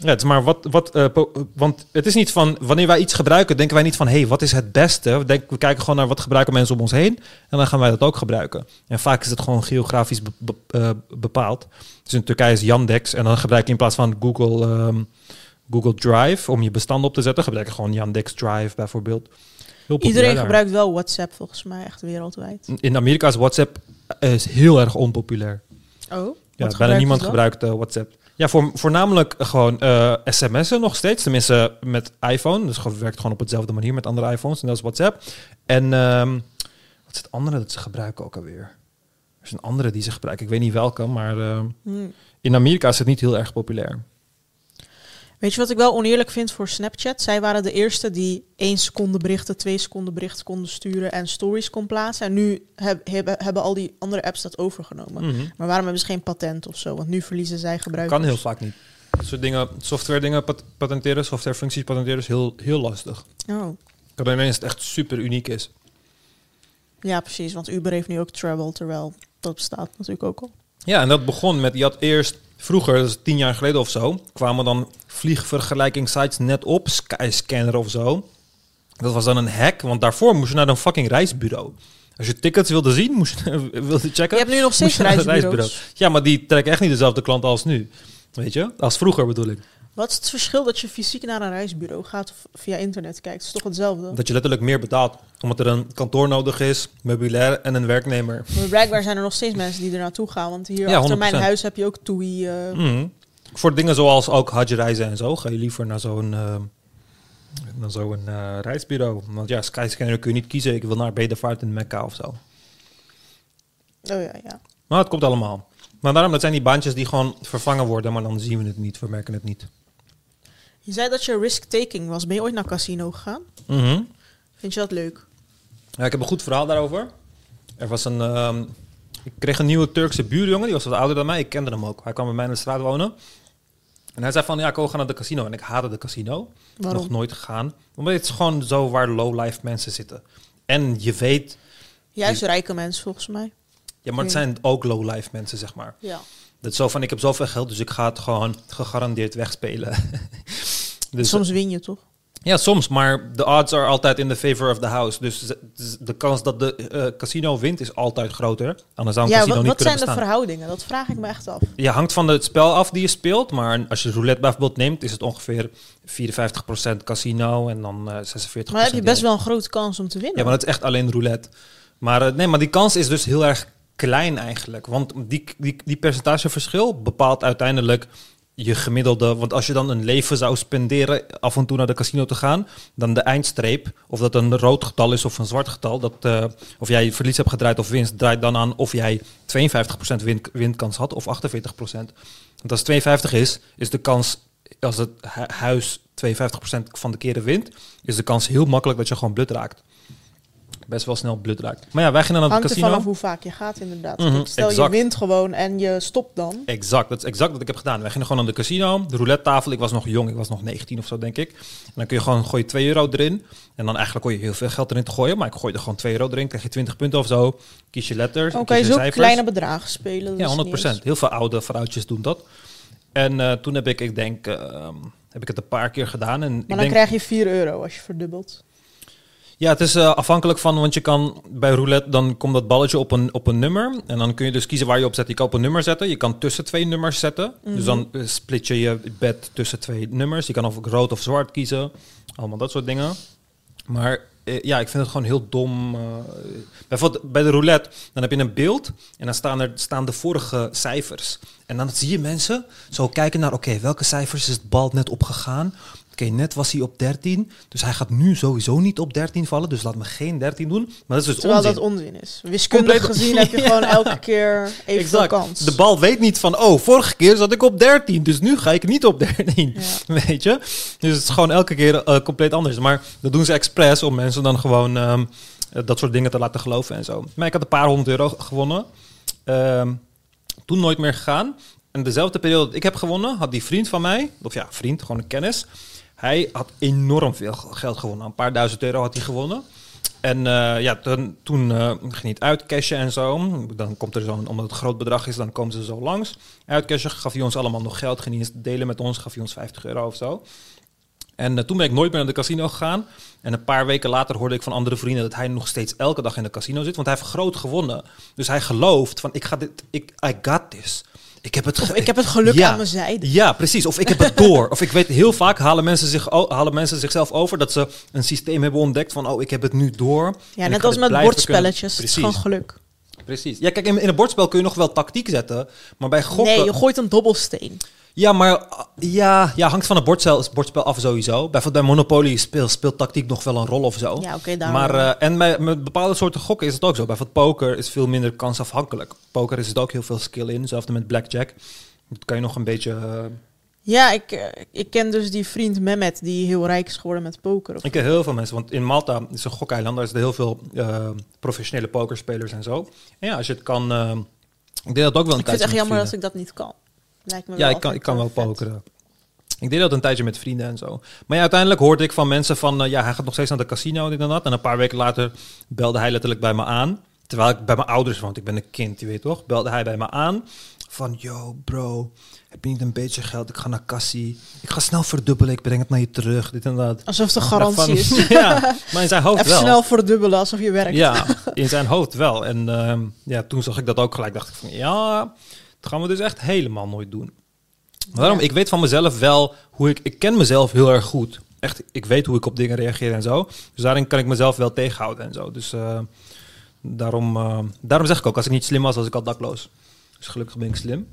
Ja, het is maar wat... wat eh, want het is niet van... Wanneer wij iets gebruiken, denken wij niet van... Hé, hey, wat is het beste? We, denken, we kijken gewoon naar wat gebruiken mensen om ons heen. En dan gaan wij dat ook gebruiken. En vaak is het gewoon geografisch be- be- eh, bepaald. Dus in Turkije is Yandex. En dan gebruik je in plaats van Google... ehm, Google Drive om je bestanden op te zetten, gebruik je gewoon Yandex Drive bijvoorbeeld. Iedereen gebruikt wel WhatsApp volgens mij, echt wereldwijd. In Amerika is WhatsApp eh, is heel erg onpopulair. Oh, Ja, bijna niemand gebruikt WhatsApp. Ja, voor, voornamelijk gewoon eh, sms'en nog steeds. Tenminste met iPhone. Dus het werkt gewoon op hetzelfde manier met andere iPhones. En dat is WhatsApp. En ehm, wat is het andere dat ze gebruiken ook alweer? Er is een andere die ze gebruiken. Ik weet niet welke, maar ehm, Hmm. in Amerika is het niet heel erg populair. Weet je wat ik wel oneerlijk vind voor Snapchat? Zij waren de eerste die 1 seconde berichten, 2 seconden berichten konden sturen en stories kon plaatsen. En nu heb, hebben, hebben al die andere apps dat overgenomen. Mhm. Maar waarom hebben ze geen patent of zo? Want nu verliezen zij gebruikers. Kan heel vaak niet. Dat soort dingen, software dingen pat- patenteren, software functies patenteren is heel, heel lastig. Oh. Kan alleen als het echt super uniek is. Ja, precies. Want Uber heeft nu ook Travel, terwijl dat bestaat natuurlijk ook al. Ja, en dat begon met, je had eerst, vroeger, dat is tien jaar geleden of zo, kwamen dan vliegvergelijkingssites net op, Skyscanner of zo. Dat was dan een hack, want daarvoor moest je naar een fucking reisbureau. Als je tickets wilde zien, moest je wilde checken. Je hebt nu nog steeds reisbureaus. Ja, maar die trekken echt niet dezelfde klanten als nu. Weet je? Als vroeger bedoel ik. Wat is het verschil dat je fysiek naar een reisbureau gaat of via internet kijkt? Het is toch hetzelfde? Dat je letterlijk meer betaalt. Omdat er een kantoor nodig is, meubilair en een werknemer. Maar blijkbaar zijn er nog steeds mensen die er naartoe gaan. Want hier Ja, achter mijn 100%. huis heb je ook TUI. eh, Mhm. Voor dingen zoals ook hajreizen en zo, ga je liever naar zo'n eh, naar zo'n eh, reisbureau. Want ja, Skyscanner kun je niet kiezen. Ik wil naar Bedevaart in Mekka of zo. Oh ja, ja. Maar het komt allemaal. Maar daarom, dat zijn die baantjes die gewoon vervangen worden, maar dan zien we het niet, we merken het niet. Je zei dat je risk-taking was. Ben je ooit naar casino gegaan? Mhm. Vind je dat leuk? Ja, ik heb een goed verhaal daarover. Er was een. ehm, ik kreeg een nieuwe Turkse buurjongen, die was wat ouder dan mij. Ik kende hem ook. Hij kwam bij mij in de straat wonen. En hij zei van, ja, ik wil gaan naar de casino. En ik haatte de casino. Waarom? Nog nooit gegaan. Omdat het is gewoon zo waar low-life mensen zitten. En je weet, Juist rijke mensen volgens mij. ja, maar het zijn ook low-life mensen, zeg maar. Ja. Dat is zo van, ik heb zoveel geld, dus ik ga het gewoon gegarandeerd wegspelen. dus, Soms win je toch? Ja, soms, maar de odds are altijd in the favor of the house. Dus de- kans dat de eh, casino wint is altijd groter. Anders zou een Ja, casino wat, niet wat zijn de verhoudingen? Dat vraag ik me echt af. Je hangt van het spel af die je speelt, maar als je roulette bijvoorbeeld neemt, is het ongeveer 54% casino en dan eh 46%. Maar dan heb je best wel een grote kans om te winnen. Ja, maar dat is echt alleen roulette. Maar eh, nee, maar die kans is dus heel erg klein eigenlijk. Want die, die, die percentageverschil bepaalt uiteindelijk je gemiddelde. Want als je dan een leven zou spenderen af en toe naar de casino te gaan, dan de eindstreep, of dat een rood getal is of een zwart getal, dat, eh, of jij verlies hebt gedraaid of winst, draait dan aan of jij 52% win, winkans had of 48%. Want als 52 is, is de kans, als het hu- huis 52% van de keren wint, is de kans heel makkelijk dat je gewoon blut raakt. Best wel snel blut raakt. Maar ja, wij gingen naar het Hangt casino. vanaf hoe vaak je gaat inderdaad. Mhm, Stel exact. je wint gewoon en je stopt dan. Exact, dat is exact wat ik heb gedaan. Wij gingen gewoon naar de casino, de roulette tafel. Ik was nog jong, ik was nog 19 of zo, denk ik. En dan kun je gewoon gooi je 2 euro erin. En dan eigenlijk kon je heel veel geld erin te gooien. Maar ik gooide gewoon 2 euro erin, krijg je 20 punten of zo. Kies je letters, Dan kies kan je je zo cijfers. kleine bedragen spelen. Ja, is 100 niet eens- Heel veel oude vrouwtjes doen dat. En eh, toen heb ik, ik denk, ehm, heb ik het een paar keer gedaan. En Maar ik dan denk, krijg je 4 euro als je verdubbelt. Ja, het is eh, afhankelijk van, want je kan bij roulette, dan komt dat balletje op een, op een nummer. En dan kun je dus kiezen waar je op zet. Je kan op een nummer zetten. Je kan tussen twee nummers zetten. Dus dan eh, split je je bed tussen twee nummers. Je kan of rood of zwart kiezen. Allemaal dat soort dingen. Maar eh, ja, ik vind het gewoon heel dom. bijvoorbeeld bij de roulette, dan heb je een beeld en dan staan er staan de vorige cijfers. En dan zie je mensen zo kijken naar, oké, welke cijfers is het bal net opgegaan? Oké, net was hij op 13, dus hij gaat nu sowieso niet op 13 vallen, dus laat me geen 13 doen. Maar dat is dus Terwijl onzin. dat onzin is. Wiskundig Compleet- gezien heb je gewoon elke keer Exact. kans. De bal weet niet van, oh, vorige keer zat ik op 13, dus nu ga ik niet op 13. Ja. Weet je? Dus het is gewoon elke keer eh, compleet anders. Maar dat doen ze expres om mensen dan gewoon ehm, eh, dat soort dingen te laten geloven en zo. Maar ik had een paar honderd euro gewonnen. Ehm, toen nooit meer gegaan. En dezelfde periode dat ik heb gewonnen, had die vriend van mij, of ja, vriend, gewoon een kennis. Hij had enorm veel geld gewonnen. Een paar duizend euro had hij gewonnen. En eh, ja, toen, eh, ging hij het uitcashen en zo. Dan komt er zo'n, omdat het groot bedrag is, dan komen ze zo langs. Uitcashen gaf hij ons allemaal nog geld, ging hij eens delen met ons, gaf hij ons 50 euro of zo. En eh, toen ben ik nooit meer naar de casino gegaan. En een paar weken later hoorde ik van andere vrienden dat hij nog steeds elke dag in de casino zit. Want hij heeft groot gewonnen. Dus hij gelooft van, ik ga dit, ik, I got this. Ik heb het, Of ik heb het geluk Ja. aan mijn zijde. ja, precies. Of ik heb het door. of ik weet heel vaak halen mensen, zich, halen mensen zichzelf over dat ze een systeem hebben ontdekt van, oh, ik heb het nu door. Ja, net als met bordspelletjes. Het is gewoon geluk. Precies. Ja, kijk, in, in een bordspel kun je nog wel tactiek zetten, maar bij gokken... Nee, je gooit een dobbelsteen. Ja, maar ja, ja, hangt van het bordspel, bordspel af sowieso. Bijvoorbeeld bij Monopoly speelt, speelt tactiek nog wel een rol of zo. Ja, oké, daarom. maar eh, en met bepaalde soorten gokken is het ook zo. Bijvoorbeeld poker is veel minder kansafhankelijk. Poker is het ook heel veel skill in. Hetzelfde met blackjack. Dat kan je nog een beetje, eh, Ja, ik, eh, ik ken dus die vriend Mehmet die heel rijk is geworden met poker. Of- Ik ken heel veel mensen, want in Malta is een gokeiland, daar zitten heel veel eh, professionele pokerspelers en zo. En ja, als je het kan, ik deed dat ook wel een ik vind het tijdje echt jammer dat ik dat niet kan. Lijkt me vrienden. Ja, wel ik kan, ik kan wel pokeren. Ik deed dat een tijdje met vrienden en zo. Maar ja, uiteindelijk hoorde ik van mensen van, eh, ja, hij gaat nog steeds naar de casino, dit en dat. En een paar weken later belde hij letterlijk bij me aan. Terwijl ik bij mijn ouders woon, ik ben een kind, je weet toch? Belde hij bij me aan van, yo bro, heb je niet een beetje geld? Ik ga naar cassie. Ik ga snel verdubbelen, ik breng het naar je terug, dit en dat. Alsof een garantie van- is. ja, maar in zijn hoofd Even wel. snel verdubbelen alsof je werkt. Ja, in zijn hoofd wel. En ehm, ja, toen zag ik dat ook gelijk. Dacht ik van ja, dat gaan we dus echt helemaal nooit doen. Maar daarom, ik weet van mezelf wel hoe ik. Ik ken mezelf heel erg goed. Echt, ik weet hoe ik op dingen reageer en zo. Dus daarin kan ik mezelf wel tegenhouden en zo. Dus eh, daarom, eh, daarom zeg ik ook, als ik niet slim was, was ik al dakloos. Dus gelukkig ben ik slim.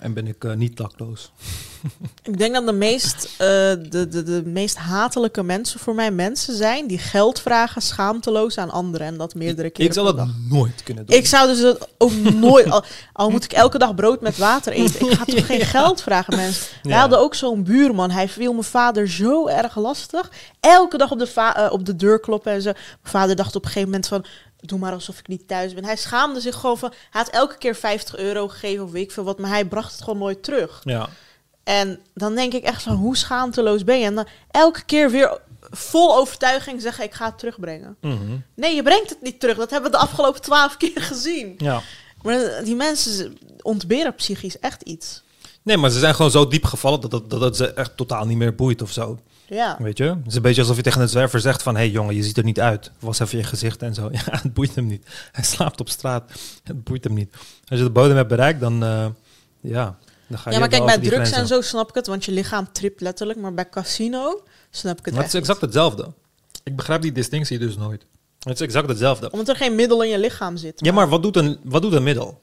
En ben ik eh, niet dakloos. Ik denk dat de meest, eh, de, de, de meest hatelijke mensen voor mij mensen zijn die geld vragen schaamteloos aan anderen en dat meerdere keren Ik zou dat dag. nooit kunnen doen. Ik zou dus dat ook nooit, al, al moet ik elke dag brood met water eten, ik ga toch geen geld vragen mensen. Wij hadden ook zo'n buurman, hij viel mijn vader zo erg lastig. Elke dag op de, eh, op de deur kloppen en zo. Mijn vader dacht op een gegeven moment van, doe maar alsof ik niet thuis ben. Hij schaamde zich gewoon van, hij had elke keer 50 euro gegeven of weet ik veel wat, maar hij bracht het gewoon nooit terug. Ja. En dan denk ik echt van, hoe schaamteloos ben je? En dan elke keer weer vol overtuiging zeggen, ik ga het terugbrengen. Mhm. Nee, je brengt het niet terug. Dat hebben we de afgelopen twaalf keer gezien. ja. Maar die mensen ontberen psychisch echt iets. Nee, maar ze zijn gewoon zo diep gevallen dat het, dat het ze echt totaal niet meer boeit of zo. Ja. Weet je? Het is een beetje alsof je tegen een zwerver zegt van... hé hey jongen, je ziet er niet uit. Was even je gezicht en zo. Ja, het boeit hem niet. Hij slaapt op straat. Het boeit hem niet. Als je de bodem hebt bereikt, dan... eh, ja, Ja, maar kijk, bij drugs en zo snap ik het, want je lichaam tript letterlijk. Maar bij casino snap ik het Maar echt het is exact hetzelfde. Ik begrijp die distinctie dus nooit. Het is exact hetzelfde. Omdat er geen middel in je lichaam zit. Ja, maar wat doet een, wat doet een middel?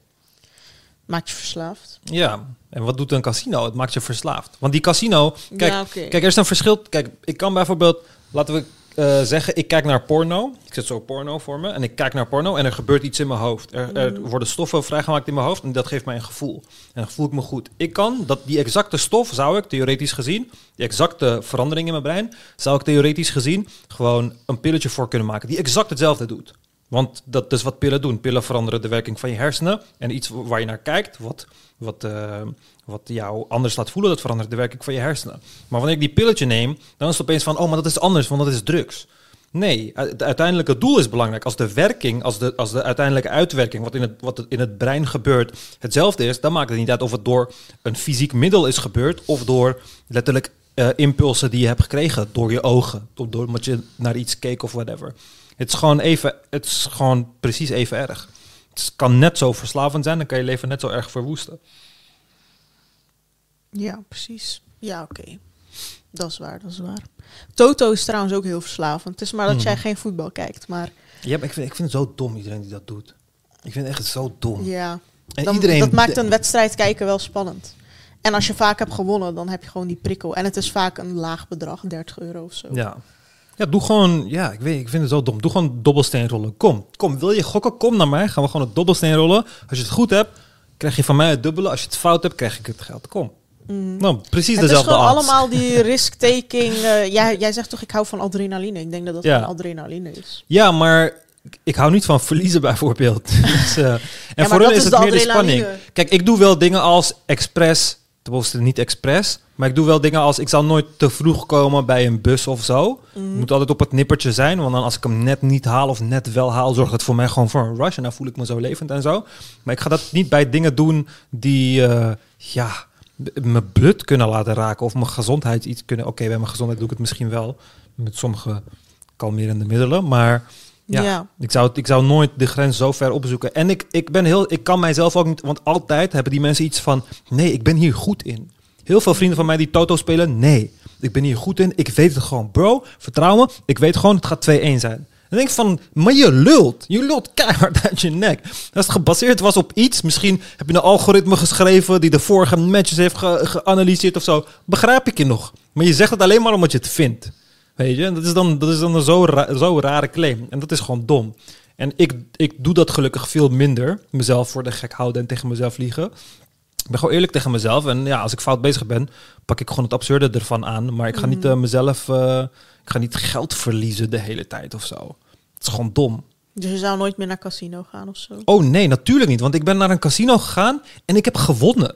Maakt je verslaafd. Ja, en wat doet een casino? Het maakt je verslaafd. Want die casino... Kijk, ja. Kijk, er is een verschil. Kijk, ik kan bijvoorbeeld, laten we eh, zeggen, ik kijk naar porno. Ik zet zo porno voor me en ik kijk naar porno en er gebeurt iets in mijn hoofd. Er, er Mhm. worden stoffen vrijgemaakt in mijn hoofd en dat geeft mij een gevoel. En dan voel ik me goed. Ik kan dat die exacte stof zou ik theoretisch gezien, die exacte verandering in mijn brein, zou ik theoretisch gezien gewoon een pilletje voor kunnen maken die exact hetzelfde doet. Want dat is wat pillen doen. Pillen veranderen de werking van je hersenen. En iets waar je naar kijkt, wat, wat, eh, wat jou anders laat voelen, dat verandert de werking van je hersenen. Maar wanneer ik die pilletje neem, dan is het opeens van, oh, maar dat is anders, want dat is drugs. Nee, het uiteindelijke doel is belangrijk. Als de werking, als de, als de uiteindelijke uitwerking, wat in, het, wat in het brein gebeurt, hetzelfde is, dan maakt het niet uit of het door een fysiek middel is gebeurd of door letterlijk eh, impulsen die je hebt gekregen door je ogen, of door omdat je naar iets keek of whatever. Het is gewoon even, het is gewoon precies even erg. Het kan net zo verslavend zijn, dan kan je leven net zo erg verwoesten. Ja, precies. Ja, oké. Dat is waar, dat is waar. Toto is trouwens ook heel verslavend. Het is maar dat Mhm. jij geen voetbal kijkt. Maar Ja, maar ik vind, ik vind het zo dom iedereen die dat doet. Ik vind het echt zo dom. ja, en dan, iedereen, dat maakt een wedstrijd kijken wel spannend. En als je vaak hebt gewonnen, dan heb je gewoon die prikkel. En het is vaak een laag bedrag, 30 euro of zo. Ja. Ja, doe gewoon, ja, ik weet, ik vind het zo dom. Doe gewoon dobbelsteen rollen. Kom, kom, wil je gokken? Kom naar mij. Gaan we gewoon het dobbelsteen rollen. Als je het goed hebt, krijg je van mij het dubbele. Als je het fout hebt, krijg ik het geld. Kom. Mm. Nou, precies Het is dezelfde gewoon odds. allemaal die risk-taking. eh, jij, jij zegt toch, ik hou van adrenaline. Ik denk dat dat Ja. adrenaline is. Ja, maar ik- hou niet van verliezen bijvoorbeeld. dus, eh, en voor hun is is het meer de spanning. Kijk, ik doe wel dingen als expres. Tenminste, niet expres. Maar ik doe wel dingen als... Ik zal nooit te vroeg komen bij een bus of zo. Het moet altijd op het nippertje zijn. Want dan als ik hem net niet haal of net wel haal... zorgt het voor mij gewoon voor een rush. En dan voel ik me zo levend en zo. Maar ik ga dat niet bij dingen doen die... eh, ja, mijn bloed kunnen laten raken. Of mijn gezondheid iets kunnen... Oké, bij mijn gezondheid doe ik het misschien wel. Met sommige kalmerende middelen. Maar... Ja, Ja. Ik, zou, ik zou nooit de grens zo ver opzoeken. En ik, ik ben heel, ik kan mijzelf ook niet, want altijd hebben die mensen iets van, nee, ik ben hier goed in. Heel veel vrienden van mij die Toto spelen, nee, ik ben hier goed in. Ik weet het gewoon, bro, vertrouw me. Ik weet gewoon, het gaat 2-1 zijn. Dan denk ik van, maar je lult. Je lult keihard uit je nek. Als het gebaseerd was op iets, misschien heb je een algoritme geschreven die de vorige matches heeft ge- geanalyseerd of zo. Begrijp ik je nog. Maar je zegt het alleen maar omdat je het vindt. Weet je, dat is dan, dat is dan een zo, ra- zo rare claim. En dat is gewoon dom. En ik, ik doe dat gelukkig veel minder. Mezelf voor de gek houden en tegen mezelf liegen. Ik ben gewoon eerlijk tegen mezelf. En ja, als ik fout bezig ben, pak ik gewoon het absurde ervan aan. Maar ik ga niet Mhm. eh, mezelf... eh, ik ga niet geld verliezen de hele tijd of zo. Het is gewoon dom. Dus je zou nooit meer naar casino gaan of zo? Oh nee, natuurlijk niet. Want ik ben naar een casino gegaan en ik heb gewonnen.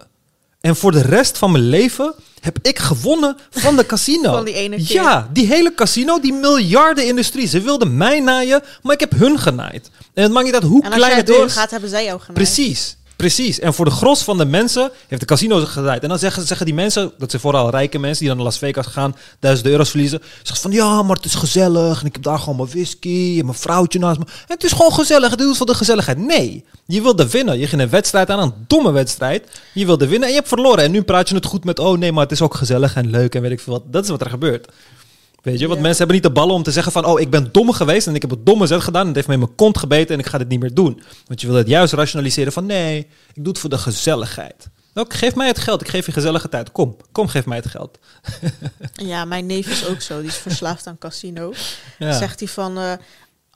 En voor de rest van mijn leven heb ik gewonnen van de casino. Van die ene keer. Ja, die hele casino, die miljardenindustrie. Ze wilden mij naaien, maar ik heb hun genaaid. En het maakt niet uit hoe En als klein jij het is. doorgaat, hebben zij jou genaaid. Precies, precies. En voor de gros van de mensen heeft de casino gedraaid. En dan zeggen, zeggen die mensen, dat zijn vooral rijke mensen die dan naar Las Vegas gaan, duizenden euro's verliezen. Zeggen van ja, maar het is gezellig. En ik heb daar gewoon mijn whisky en mijn vrouwtje naast me. En het is gewoon gezellig. Het doet voor de gezelligheid. Nee, je wilde winnen. Je ging een wedstrijd aan, een domme wedstrijd. Je wilde winnen en je hebt verloren. En nu praat je het goed met, oh nee, maar het is ook gezellig en leuk en weet ik veel wat. Dat is wat er gebeurt. Weet je, want mensen hebben niet de ballen om te zeggen van... oh, ik ben dom geweest en ik heb een domme zet gedaan... en het heeft me in mijn kont gebeten en ik ga dit niet meer doen. Want je wil het juist rationaliseren van... nee, ik doe het voor de gezelligheid. Nou, geef mij het geld, ik geef je gezellige tijd. Kom, kom, geef mij het geld. Ja, mijn neef is ook zo. Die is verslaafd aan casino. Ja. Zegt hij van... eh,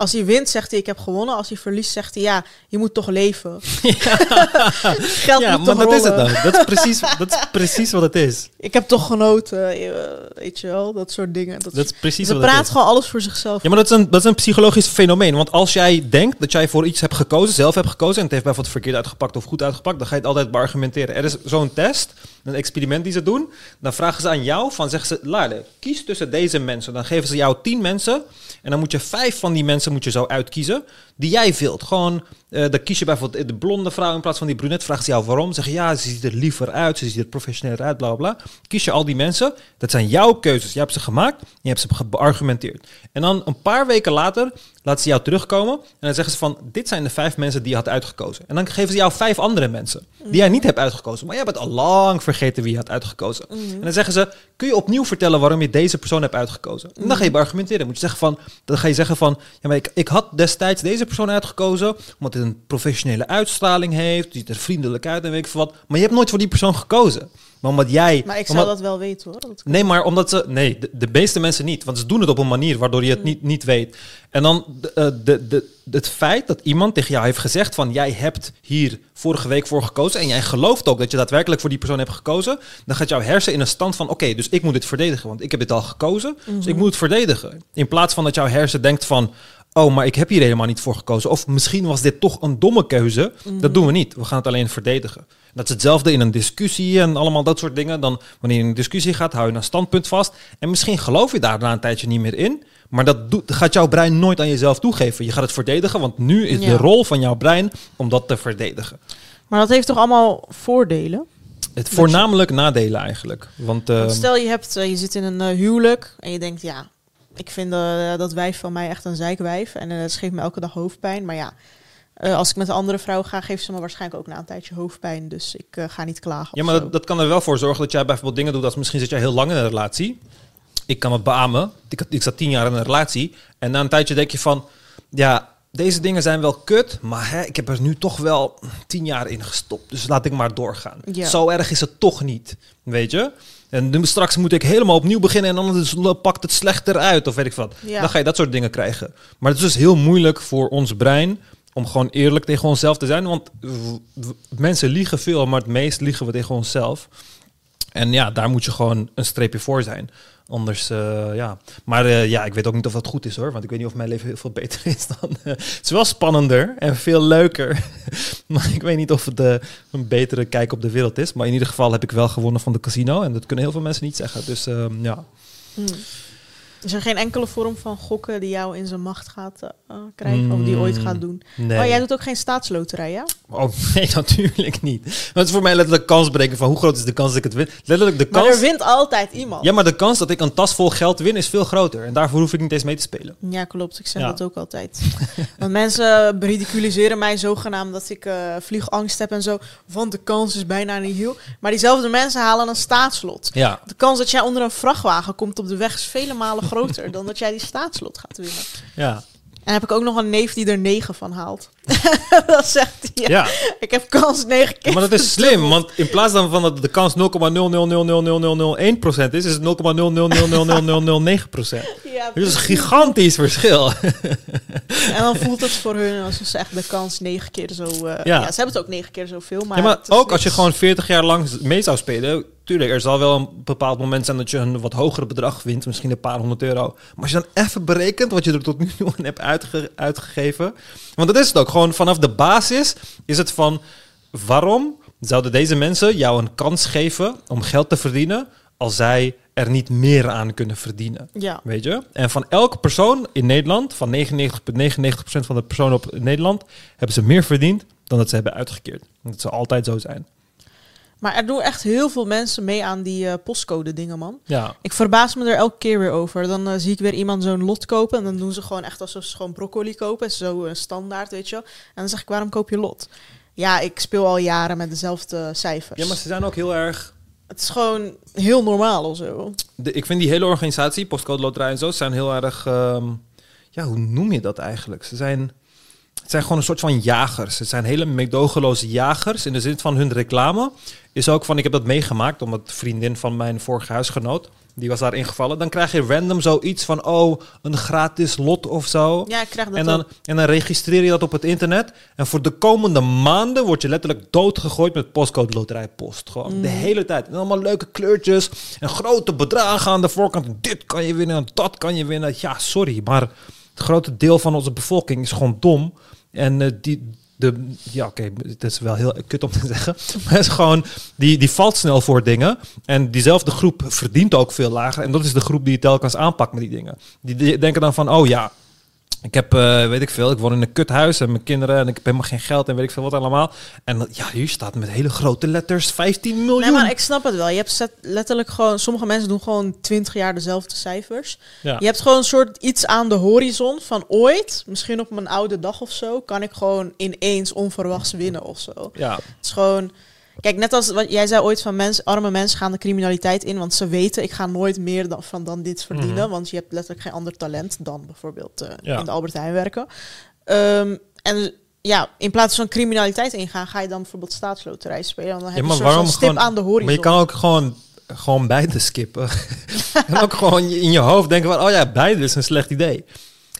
als hij wint, zegt hij ik heb gewonnen. Als hij verliest, zegt hij ja, je moet toch leven. Geld ja, moet maar toch dat is het dan. Dat is, precies, dat is precies wat het is. Ik heb toch genoten, eh, weet je wel. Dat soort dingen. Dat, Dat is precies ze wat het praat gewoon alles voor zichzelf. Ja, maar dat is, een, dat is een psychologisch fenomeen. Want als jij denkt dat jij voor iets hebt gekozen, zelf hebt gekozen... en het heeft bijvoorbeeld verkeerd uitgepakt of goed uitgepakt... dan ga je het altijd beargumenteren. Er is zo'n test, een experiment die ze doen. Dan vragen ze aan jou, van zeggen ze... Lale, kies tussen deze mensen. Dan geven ze jou tien mensen... en dan moet je vijf van die mensen moet je zo uitkiezen... die jij wilt. Gewoon, eh, dan kies je bijvoorbeeld de blonde vrouw... in plaats van die brunette. Vragen ze jou waarom. Zeg je, ja, ze ziet er liever uit. Ze ziet er professioneler uit, bla bla. Kies je al die mensen. Dat zijn jouw keuzes. Je hebt ze gemaakt. Je hebt ze ge- beargumenteerd. En dan een paar weken later laten ze jou terugkomen. En dan zeggen ze van, dit zijn de vijf mensen die je had uitgekozen. En dan geven ze jou vijf andere mensen. Die jij niet hebt uitgekozen. Maar jij bent al lang vergeten wie je had uitgekozen. En dan zeggen ze, kun je opnieuw vertellen waarom je deze persoon hebt uitgekozen? En dan ga je beargumenteren. Dan moet je zeggen van, dan ga je zeggen van, ja maar ik, ik had destijds deze persoon uitgekozen. Omdat hij een professionele uitstraling heeft. Die er vriendelijk uit en weet ik veel wat. Maar je hebt nooit voor die persoon gekozen. Maar omdat jij... Maar ik zou omdat- dat wel weten hoor. Nee, maar omdat ze. Nee, de, de meeste mensen niet. Want ze doen het op een manier waardoor je het niet, niet weet. En dan de, eh, de, de, het feit dat iemand tegen jou heeft gezegd: van jij hebt hier vorige week voor gekozen. En jij gelooft ook dat je daadwerkelijk voor die persoon hebt gekozen. Dan gaat jouw hersen in een stand van: oké, dus ik moet dit verdedigen. Want ik heb dit al gekozen. Dus ik moet het verdedigen. In plaats van dat jouw hersen denkt van. Oh, maar ik heb hier helemaal niet voor gekozen. Of misschien was dit toch een domme keuze. Dat doen we niet. We gaan het alleen verdedigen. Dat is hetzelfde in een discussie en allemaal dat soort dingen. Dan wanneer je in een discussie gaat, hou je een standpunt vast. En misschien geloof je daar na een tijdje niet meer in. Maar dat doet, gaat jouw brein nooit aan jezelf toegeven. Je gaat het verdedigen, want nu is de rol van jouw brein om dat te verdedigen. Maar dat heeft toch allemaal voordelen? Het voornamelijk nadelen eigenlijk. Want, Want eh, stel je, hebt, eh, je zit in een eh, huwelijk en je denkt, ja, ik vind eh, dat wijf van mij echt een zeikwijf. En eh, het geeft me elke dag hoofdpijn. Maar ja, eh, als ik met een andere vrouw ga, geeft ze me waarschijnlijk ook na een tijdje hoofdpijn. Dus ik ga niet klagen. Ja, maar dat, dat kan er wel voor zorgen dat jij bijvoorbeeld dingen doet als misschien zit jij heel lang in een relatie. Ik kan het beamen. Ik, ik zat tien jaar in een relatie. En na een tijdje denk je van, ja, deze dingen zijn wel kut, maar hè, ik heb er nu toch wel tien jaar in gestopt. Dus laat ik maar doorgaan. Ja. Zo erg is het toch niet, weet je? En nu straks moet ik helemaal opnieuw beginnen en dan is- pakt het slechter uit of weet ik wat. Ja. Dan ga je dat soort dingen krijgen. Maar het is dus heel moeilijk voor ons brein om gewoon eerlijk tegen onszelf te zijn. Want mensen liegen veel, maar het meest liegen we tegen onszelf. En ja, daar moet je gewoon een streepje voor zijn. Anders, eh, ja. Maar eh, ja, ik weet ook niet of dat goed is hoor. Want ik weet niet of mijn leven heel veel beter is dan... eh, het is wel spannender en veel leuker. maar ik weet niet of het een betere kijk op de wereld is. Maar in ieder geval heb ik wel gewonnen van de casino. En dat kunnen heel veel mensen niet zeggen. Dus ehm, ja. Hmm. Is er geen enkele vorm van gokken die jou in zijn macht gaat eh, krijgen? Of die ooit Mm, gaat doen? Nee. Oh, jij doet ook geen staatsloterij, ja? Oh, nee, natuurlijk niet. Want het is voor mij letterlijk kans breken van hoe groot is de kans dat ik het win. Letterlijk de Maar kans... er wint altijd iemand. Ja, maar de kans dat ik een tas vol geld win is veel groter. En daarvoor hoef ik niet eens mee te spelen. Ja, klopt. Ik zeg Ja. dat ook altijd. Want mensen ridiculiseren mij zogenaamd dat ik eh, vliegangst heb en zo. Want de kans is bijna niet heel. Maar diezelfde mensen halen een staatslot. Ja, De kans dat jij onder een vrachtwagen komt op de weg is vele malen groter dan dat jij die staatslot gaat winnen. ja. En heb ik ook nog een neef die er negen van haalt. Dan zegt hij, ja, ik heb kans negen keer. Maar dat is slim, want in plaats dan van dat de kans 0,0000001% is, is het 0,0000009%. Ja, Dat is een gigantisch verschil. En dan voelt het voor hun als ze echt de kans negen keer zo... eh, Ja. ja. ze hebben het ook negen keer zoveel, maar... ja, maar ook als je gewoon 40 jaar lang mee zou spelen, tuurlijk, er zal wel een bepaald moment zijn dat je een wat hoger bedrag wint, misschien een paar honderd euro. Maar als je dan even berekent wat je er tot nu toe aan hebt uitge- uitgegeven, want dat is het ook, gewoon vanaf de basis is het van, waarom zouden deze mensen jou een kans geven om geld te verdienen als zij er niet meer aan kunnen verdienen? Ja, Weet je? En van elke persoon in Nederland, van 99,99% van de personen op Nederland, hebben ze meer verdiend dan dat ze hebben uitgekeerd. Dat zal altijd zo zijn. Maar er doen echt heel veel mensen mee aan die eh, postcode dingen, man. Ja, Ik verbaas me er elke keer weer over. Dan eh, zie ik weer iemand zo'n lot kopen. En dan doen ze gewoon echt alsof ze gewoon broccoli kopen. Zo een standaard, weet je wel. En dan zeg ik, waarom koop je lot? Ja, ik speel al jaren met dezelfde cijfers. ja maar ze zijn ook heel erg... Het is gewoon heel normaal of zo. De, ik vind die hele organisatie, Postcode Loterij en zo, zijn heel erg... ehm, ja, hoe noem je dat eigenlijk? Ze zijn... Het zijn gewoon een soort van jagers. Het zijn hele medogeloze jagers. In de zin van hun reclame is ook van... Ik heb dat meegemaakt, omdat vriendin van mijn vorige huisgenoot... Die was daar ingevallen. Dan krijg je random zoiets van... Oh, een gratis lot of zo. Ja, ik krijg dat En dan, ook. en dan registreer je dat op het internet. En voor de komende maanden word je letterlijk doodgegooid met postcode loterijpost. Gewoon de hele tijd. En allemaal leuke kleurtjes. En grote bedragen aan de voorkant. Dit kan je winnen en dat kan je winnen. Ja, sorry. Maar het grote deel van onze bevolking is gewoon dom. En eh, die... De, ja, oké, dat is wel heel kut om te zeggen. Maar het is gewoon, die, die valt snel voor dingen. En diezelfde groep verdient ook veel lager. En dat is de groep die telkens aanpakt met die dingen. Die denken dan van, oh ja, ik heb, eh, weet ik veel, ik woon in een kuthuis en mijn kinderen en ik heb helemaal geen geld en weet ik veel wat allemaal. En ja, hier staat met hele grote letters 15 miljoen. Nee, maar ik snap het wel. Je hebt letterlijk gewoon... Sommige mensen doen gewoon 20 jaar dezelfde cijfers. ja. Je hebt gewoon een soort iets aan de horizon van ooit, misschien op mijn oude dag of zo, kan ik gewoon ineens onverwachts winnen of zo. ja, Het is gewoon. Kijk, net als wat jij zei ooit van mensen, arme mensen gaan de criminaliteit in, want ze weten ik ga nooit meer dan, van dan dit verdienen, Mhm. want je hebt letterlijk geen ander talent dan bijvoorbeeld eh, Ja. in de Albert Heijn werken. Ehm, en ja, in plaats van criminaliteit ingaan, ga je dan bijvoorbeeld staatsloterij spelen. Dan heb Ja, je een stip gewoon- aan de horizon. maar je kan ook gewoon, gewoon beide skippen. en ook gewoon in je hoofd denken van, oh ja, beide is een slecht idee.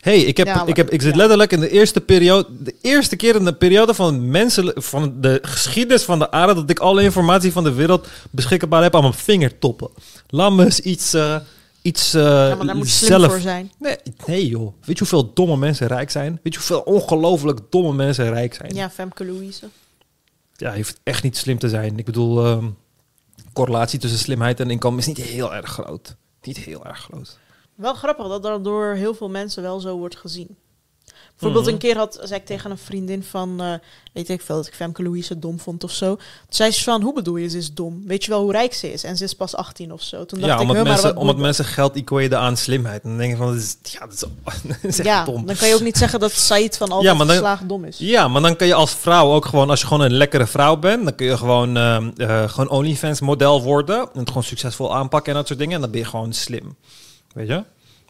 Hey, ik, heb, Ja, ik, heb, ik zit ja. letterlijk in de eerste periode, de eerste keer in de periode van mensen, van de geschiedenis van de aarde, dat ik alle informatie van de wereld beschikbaar heb aan mijn vingertoppen. Laat me eens iets, eh, iets eh, ja, maar daar moet je slim zelf voor zijn. Nee, nee joh. Weet je hoeveel domme mensen rijk zijn? Weet je hoeveel ongelooflijk domme mensen rijk zijn? Ja, Femke Louise. Ja, je hoeft echt niet slim te zijn. Ik bedoel, ehm, correlatie tussen slimheid en inkomen is niet heel erg groot. Niet heel erg groot. Wel grappig dat dat door heel veel mensen wel zo wordt gezien. Bijvoorbeeld Mhm. een keer had, zei ik tegen een vriendin van, eh, weet ik veel, dat ik Femke Louise dom vond of zo. Toen zei ze van, hoe bedoel je, ze is dom? Weet je wel hoe rijk ze is? En ze is pas 18 of zo. Toen dacht Ja, omdat, "Huh, maar mensen, omdat mensen geld equaten aan slimheid. En dan denk je van, dat is, ja, dat is, dat is dat?" echt Ja, dom. dan kan je ook niet zeggen dat Said van altijd Ja, maar dan- geslagen dom is. Ja, maar dan kun je als vrouw ook gewoon, als je gewoon een lekkere vrouw bent, dan kun je gewoon, ehm, eh, gewoon OnlyFans model worden. En het gewoon succesvol aanpakken en dat soort dingen. En dan ben je gewoon slim. Weet je? Dan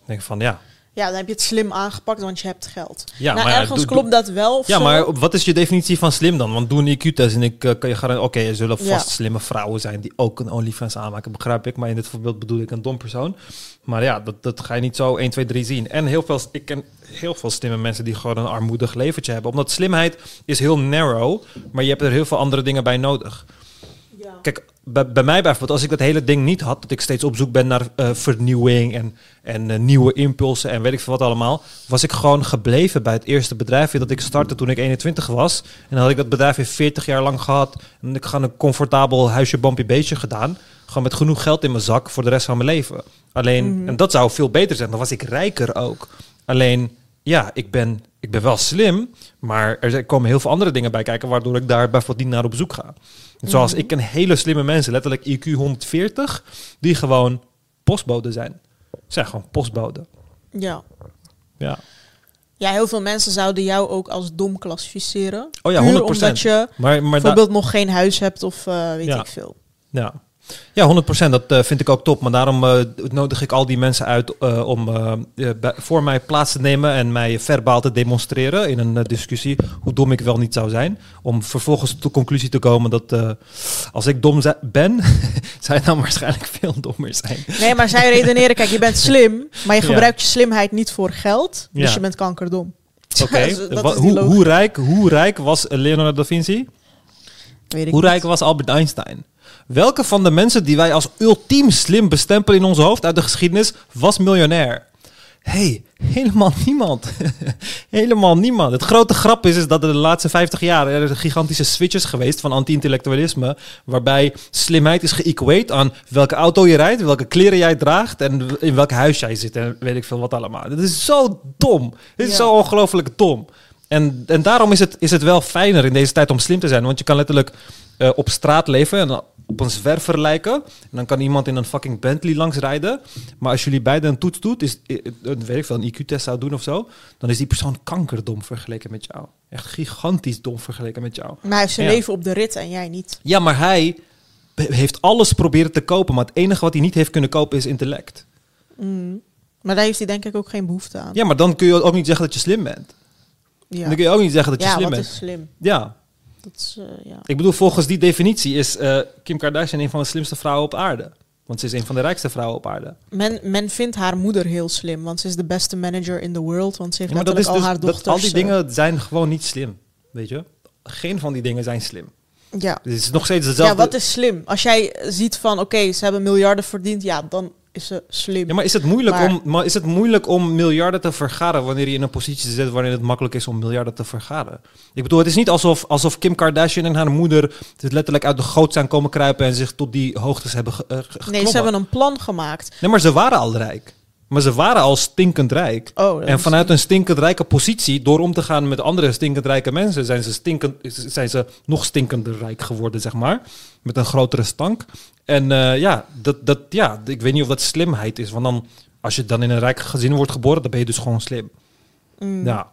denk ik van, ja. Ja, dan heb je het slim aangepakt, want je hebt geld. Ja, nou, maar ergens doe- klopt dat wel Ja, zo. maar wat is je definitie van slim dan? Want doe een IQ-test en ik eh, kan je garanderen... Oké, er zullen vast Ja. slimme vrouwen zijn die ook een OnlyFans aanmaken, begrijp ik. Maar in dit voorbeeld bedoel ik een dom persoon. Maar ja, dat, dat ga je niet zo 1, 2, 3 zien. En heel veel, ik ken heel veel slimme mensen die gewoon een armoedig leventje hebben. Omdat slimheid is heel narrow, maar je hebt er heel veel andere dingen bij nodig. Ja. Kijk, bij, bij mij bijvoorbeeld, als ik dat hele ding niet had, dat ik steeds op zoek ben naar eh, vernieuwing en, en eh, nieuwe impulsen en weet ik veel wat allemaal, was ik gewoon gebleven bij het eerste bedrijfje dat ik startte toen ik 21 was. En dan had ik dat bedrijf weer 40 jaar lang gehad. En ik gewoon een comfortabel huisje, bampje, beestje gedaan. Gewoon met genoeg geld in mijn zak voor de rest van mijn leven. Alleen, Mhm. en dat zou veel beter zijn, dan was ik rijker ook. Alleen, ja, ik ben, ik ben wel slim, maar er komen heel veel andere dingen bij kijken, waardoor ik daar bijvoorbeeld niet naar op zoek ga. Zoals ik ken hele slimme mensen, letterlijk IQ 140, die gewoon postbode zijn. Zijn gewoon postbode. ja. Ja. Ja, heel veel mensen zouden jou ook als dom klassificeren. Oh ja, Puur 100%. omdat je Maar, maar da- bijvoorbeeld nog geen huis hebt of eh, weet Ja. ik veel. ja. Ja, 100%. Dat eh, vind ik ook top. Maar daarom eh, nodig ik al die mensen uit eh, om voor mij plaats te nemen en mij verbaal te demonstreren in een discussie hoe dom ik wel niet zou zijn. Om vervolgens tot de conclusie te komen dat als ik dom ben, zij dan waarschijnlijk veel dommer zijn. Nee, maar zij redeneren, kijk, je bent slim, maar je Ja. gebruikt je slimheid niet voor geld, dus Ja. je bent kankerdom. Oké, hoe, hoe, rijk, hoe rijk was Leonardo da Vinci? Weet ik Hoe niet. rijk was Albert Einstein? Welke van de mensen die wij als ultiem slim bestempelen in ons hoofd uit de geschiedenis was miljonair? hey, helemaal niemand. helemaal niemand. Het grote grap is, is dat er de laatste 50 jaar er een gigantische switch is geweest van anti-intellectualisme, waarbij slimheid is geëquate aan welke auto je rijdt, welke kleren jij draagt en in welk huis jij zit en weet ik veel wat allemaal. Dat is zo dom. Dit is Ja. zo ongelooflijk dom. En, en daarom is het, is het wel fijner in deze tijd om slim te zijn. Want je kan letterlijk eh, op straat leven en op een zwerver lijken. En dan kan iemand in een fucking Bentley langs rijden. Maar als jullie beiden een toets doet, is, een, weet ik veel, een IQ-test zou doen of zo, dan is die persoon kankerdom vergeleken met jou. Echt gigantisch dom vergeleken met jou. Maar hij heeft zijn Ja. leven op de rit en jij niet. Ja, maar hij heeft alles proberen te kopen. Maar het enige wat hij niet heeft kunnen kopen is intellect. Mm. Maar daar heeft hij denk ik ook geen behoefte aan. Ja, maar dan kun je ook niet zeggen dat je slim bent. Ja, Dan kun je ook niet zeggen dat je Ja, slim wat bent. is slim? Ja, Dat is, eh, ja. Ik bedoel, volgens die definitie is eh, Kim Kardashian een van de slimste vrouwen op aarde. Want ze is een van de rijkste vrouwen op aarde. Men, men vindt haar moeder heel slim, want ze is de beste manager in the world. Want ze heeft Ja, maar dat is letterlijk dus, al haar dat, dochters. al die eh, dingen zijn gewoon niet slim. Weet je? Geen van die dingen zijn slim. ja. Het is nog steeds dezelfde. ja, wat is slim? Als jij ziet van, oké, ze hebben miljarden verdiend, ja, dan is ze slim. Ja, maar is het, moeilijk Maar- om, maar is het moeilijk om miljarden te vergaren wanneer je in een positie zit waarin het makkelijk is om miljarden te vergaren? Ik bedoel, het is niet alsof, alsof Kim Kardashian en haar moeder het letterlijk uit de goot zijn komen kruipen en zich tot die hoogtes hebben ge, eh, ge- nee, ze hebben een plan gemaakt. Nee, maar ze waren al rijk. Maar ze waren al stinkend rijk. Oh, En vanuit een stinkend rijke positie, door om te gaan met andere stinkend rijke mensen, zijn ze, stinkend, zijn ze nog stinkender rijk geworden, zeg maar. Met een grotere stank. En eh, ja, dat, dat, ja, ik weet niet of dat slimheid is. Want dan, als je dan in een rijk gezin wordt geboren, dan ben je dus gewoon slim. Mm. Ja.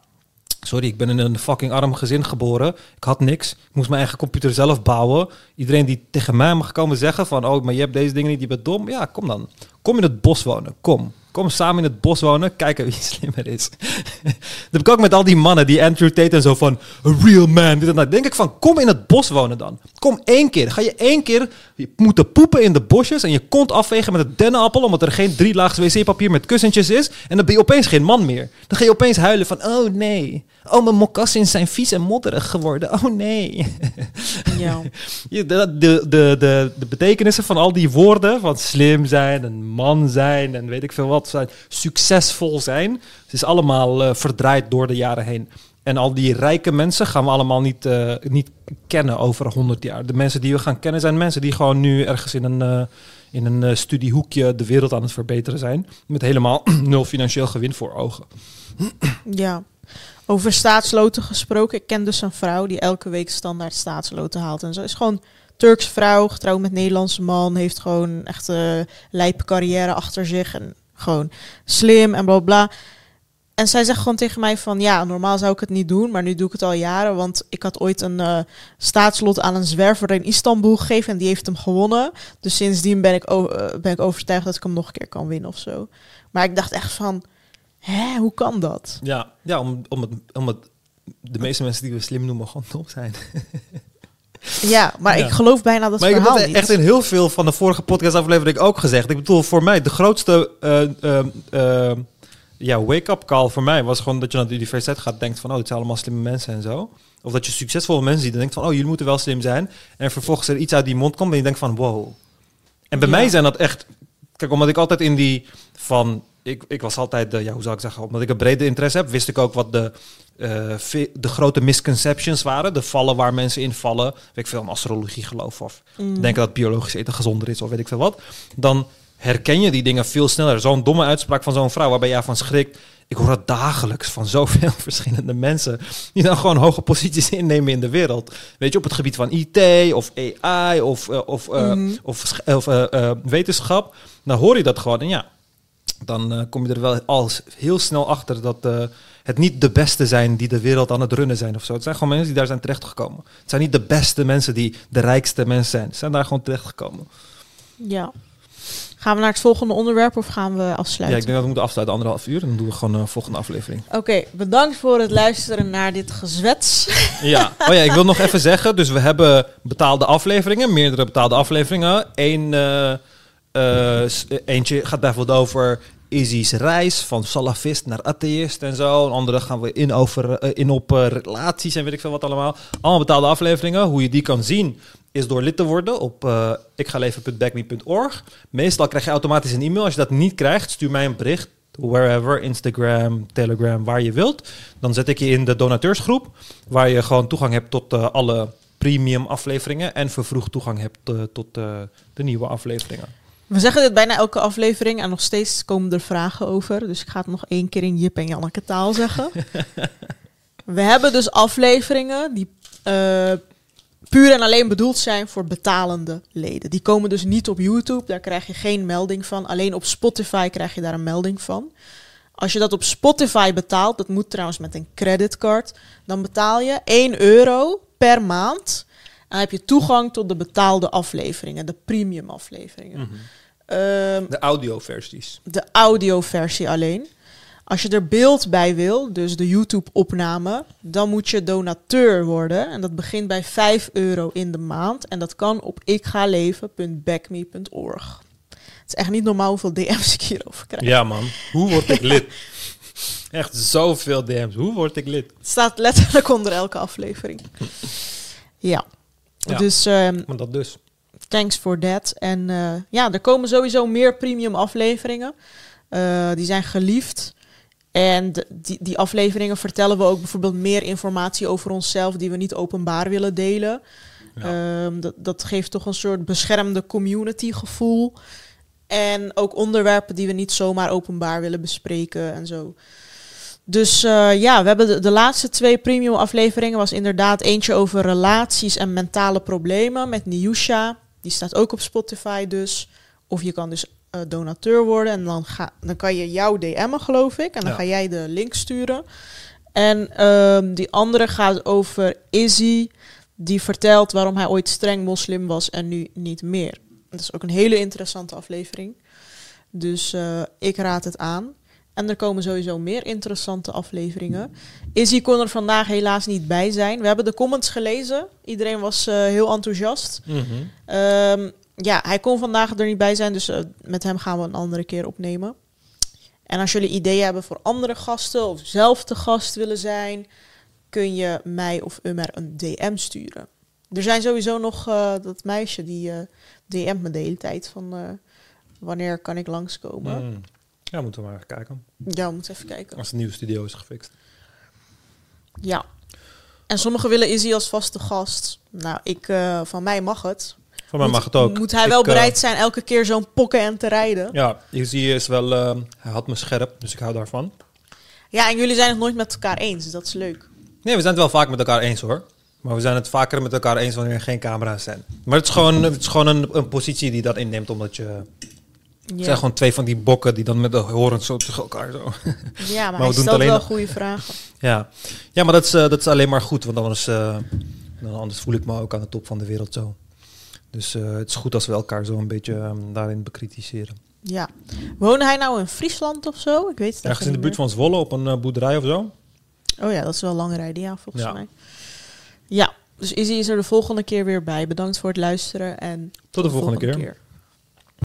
Sorry, ik ben in een fucking arm gezin geboren. Ik had niks. Ik moest mijn eigen computer zelf bouwen. Iedereen die tegen mij mag komen zeggen van... oh, maar je hebt deze dingen niet, je bent dom. Ja, kom dan. Kom in het bos wonen. Kom. Kom samen in het bos wonen. Kijken wie slimmer is. dat heb ik ook met al die mannen. Die Andrew Tate en zo van... A real man. Dit en. Denk ik van, kom in het bos wonen dan. Kom één keer. Ga je één keer moeten poepen in de bosjes... en je kont afvegen met een dennenappel... omdat er geen drie laags wc-papier met kussentjes is... en dan ben je opeens geen man meer. Dan ga je opeens huilen van... oh nee. Oh, mijn mokassins zijn vies en modderig geworden. Oh nee. Ja. Je- De, de, de, de, de betekenissen van al die woorden, van slim zijn, een man zijn en weet ik veel wat, zijn, succesvol zijn, het is allemaal eh, verdraaid door de jaren heen. En al die rijke mensen gaan we allemaal niet, eh, niet kennen over 100 jaar. De mensen die we gaan kennen zijn mensen die gewoon nu ergens in een, eh, in een eh, studiehoekje de wereld aan het verbeteren zijn. Met helemaal nul financieel gewin voor ogen. ja. Over staatsloten gesproken. Ik ken dus een vrouw die elke week standaard staatsloten haalt. En zo is gewoon Turks vrouw, getrouwd met Nederlandse man. Heeft gewoon echt een lijpe carrière achter zich. En gewoon slim en bla bla. En zij zegt gewoon tegen mij van... Ja, normaal zou ik het niet doen, maar nu doe ik het al jaren. Want ik had ooit een eh, staatslot aan een zwerver in Istanbul gegeven. En die heeft hem gewonnen. Dus sindsdien ben ik, eh, ben ik overtuigd dat ik hem nog een keer kan winnen of zo. Maar ik dacht echt van... Hè, hoe kan dat? Ja, ja om, om, het, om het, de meeste mensen die we slim noemen gewoon dom zijn. Ja, maar Ja. ik geloof bijna dat maar ik heb echt in heel veel van de vorige podcastaflevering ook gezegd. Ik bedoel, voor mij, de grootste eh, eh, eh, ja, wake-up call voor mij was gewoon dat je naar de universiteit gaat en denkt van, oh, dit zijn allemaal slimme mensen en zo. Of dat je succesvolle mensen ziet en denkt van, oh, jullie moeten wel slim zijn. En vervolgens er iets uit die mond komt en je denkt van, wow. En bij Ja. mij zijn dat echt, kijk, omdat ik altijd in die van, ik, ik was altijd, de, ja, hoe zou ik zeggen, omdat ik een brede interesse heb, wist ik ook wat de, eh, de grote misconceptions waren. De vallen waar mensen in vallen. Weet ik veel, in astrologie geloof of Mm. denken dat biologisch eten gezonder is of weet ik veel wat. Dan herken je die dingen veel sneller. Zo'n domme uitspraak van zo'n vrouw waarbij jij van schrikt. Ik hoor dat dagelijks van zoveel verschillende mensen die dan gewoon hoge posities innemen in de wereld. Weet je, op het gebied van IT of AI of, eh, of, eh, Mhm. of, of eh, eh, wetenschap. Dan hoor je dat gewoon en ja, dan eh, kom je er wel al heel snel achter dat eh, het niet de beste zijn die de wereld aan het runnen zijn of zo. Het zijn gewoon mensen die daar zijn terechtgekomen. Het zijn niet de beste mensen die de rijkste mensen zijn. Ze zijn daar gewoon terechtgekomen. Ja. Gaan we naar het volgende onderwerp of gaan we Ja, afsluiten? ik denk dat we moeten afsluiten, anderhalf uur. En dan doen we gewoon een volgende aflevering. Oké, bedankt voor het luisteren naar dit gezwets. Ja. Oh ja, ik wil nog even zeggen. Dus we hebben betaalde afleveringen, meerdere betaalde afleveringen. Eén, eh, eh, eentje gaat bijvoorbeeld over Izzy's reis van salafist naar atheïst en zo. Een andere gaan we in, over, eh, in op eh, relaties en weet ik veel wat allemaal. Allemaal betaalde afleveringen. Hoe je die kan zien is door lid te worden op uh. Meestal krijg je automatisch een e-mail. Als je dat niet krijgt, stuur mij een bericht. Wherever, Instagram, Telegram, waar je wilt. Dan zet ik je in de donateursgroep. Waar je gewoon toegang hebt tot eh, alle premium afleveringen. En vervroegd toegang hebt eh, tot eh, de nieuwe afleveringen. We zeggen dit bijna elke aflevering en nog steeds komen er vragen over. Dus ik ga het nog één keer in Jip en Janneke taal zeggen. We hebben dus afleveringen die eh, puur en alleen bedoeld zijn voor betalende leden. Die komen dus niet op YouTube, daar krijg je geen melding van. Alleen op Spotify krijg je daar een melding van. Als je dat op Spotify betaalt, dat moet trouwens met een creditcard, dan betaal je 1 euro per maand. En dan heb je toegang tot de betaalde afleveringen, de premium afleveringen. Ehm, De audioversies. de audioversie alleen. Als je er beeld bij wil, dus de YouTube-opname, dan moet je donateur worden. En dat begint bij 5 euro in de maand. En dat kan op ikgaleven.backme.org. Het is echt niet normaal hoeveel DM's ik hierover krijg. Ja man, hoe word ik lid? Echt zoveel DM's. Hoe word ik lid? Het staat letterlijk onder elke aflevering. Ja. Ja. Dus ehm, Maar dat dus. thanks for that. En eh, ja, er komen sowieso meer premium afleveringen. Eh, die zijn geliefd. En die, die afleveringen vertellen we ook bijvoorbeeld meer informatie over onszelf die we niet openbaar willen delen. Ehm, dat, dat geeft toch een soort beschermde community gevoel. En ook onderwerpen die we niet zomaar openbaar willen bespreken en zo. Dus eh, ja, we hebben de, de laatste twee premium afleveringen was inderdaad eentje over relaties en mentale problemen met Niusha. Die staat ook op Spotify dus. Of je kan dus eh, donateur worden en dan, ga, dan kan je jouw DM'en geloof ik. En dan Ja. ga jij de link sturen. En ehm, die andere gaat over Izzy. Die vertelt waarom hij ooit streng moslim was en nu niet meer. Dat is ook een hele interessante aflevering. Dus eh, ik raad het aan. En er komen sowieso meer interessante afleveringen. Izzy kon er vandaag helaas niet bij zijn. We hebben de comments gelezen. Iedereen was eh, heel enthousiast. Ehm, ja, hij kon vandaag er niet bij zijn, dus eh, met hem gaan we een andere keer opnemen. En als jullie ideeën hebben voor andere gasten of zelf te gast willen zijn, kun je mij of Ummer een DM sturen. Er zijn sowieso nog eh, dat meisje die DM't me de hele tijd van wanneer kan ik langskomen. Mm. Ja, moeten we maar even kijken. Ja, we moeten even kijken. Als de nieuwe studio is gefixt. Ja. En sommigen willen Izzy als vaste gast. Nou, ik, eh, van mij mag het. Van mij moet, mag het ook. Moet hij Ik, wel eh, bereid zijn elke keer zo'n pokken en te rijden? Ja, Izzy is wel... eh, hij had me scherp, dus ik hou daarvan. Ja, en jullie zijn het nooit met elkaar eens, dus dat is leuk. Nee, we zijn het wel vaak met elkaar eens hoor. Maar we zijn het vaker met elkaar eens wanneer er geen camera's zijn. Maar het is gewoon, het is gewoon een, een positie die dat inneemt, omdat je... Het zijn gewoon twee van die bokken die dan met de horens zo tegen elkaar zo... ja maar, we hij doen alleen wel goede vragen. ja. ja, maar dat is, eh, dat is alleen maar goed, want anders, eh, anders voel ik me ook aan de top van de wereld zo. Dus eh, het is goed als we elkaar zo een beetje ehm, daarin bekritiseren. Ja. Woonde hij nou in Friesland of zo? Ik weet het Ergens in de buurt van Zwolle op een boerderij of zo. Oh ja, dat is wel lang rijden, ja, volgens Ja. mij. Ja, dus Izzy is er de volgende keer weer bij. Bedankt voor het luisteren en Tot de volgende keer.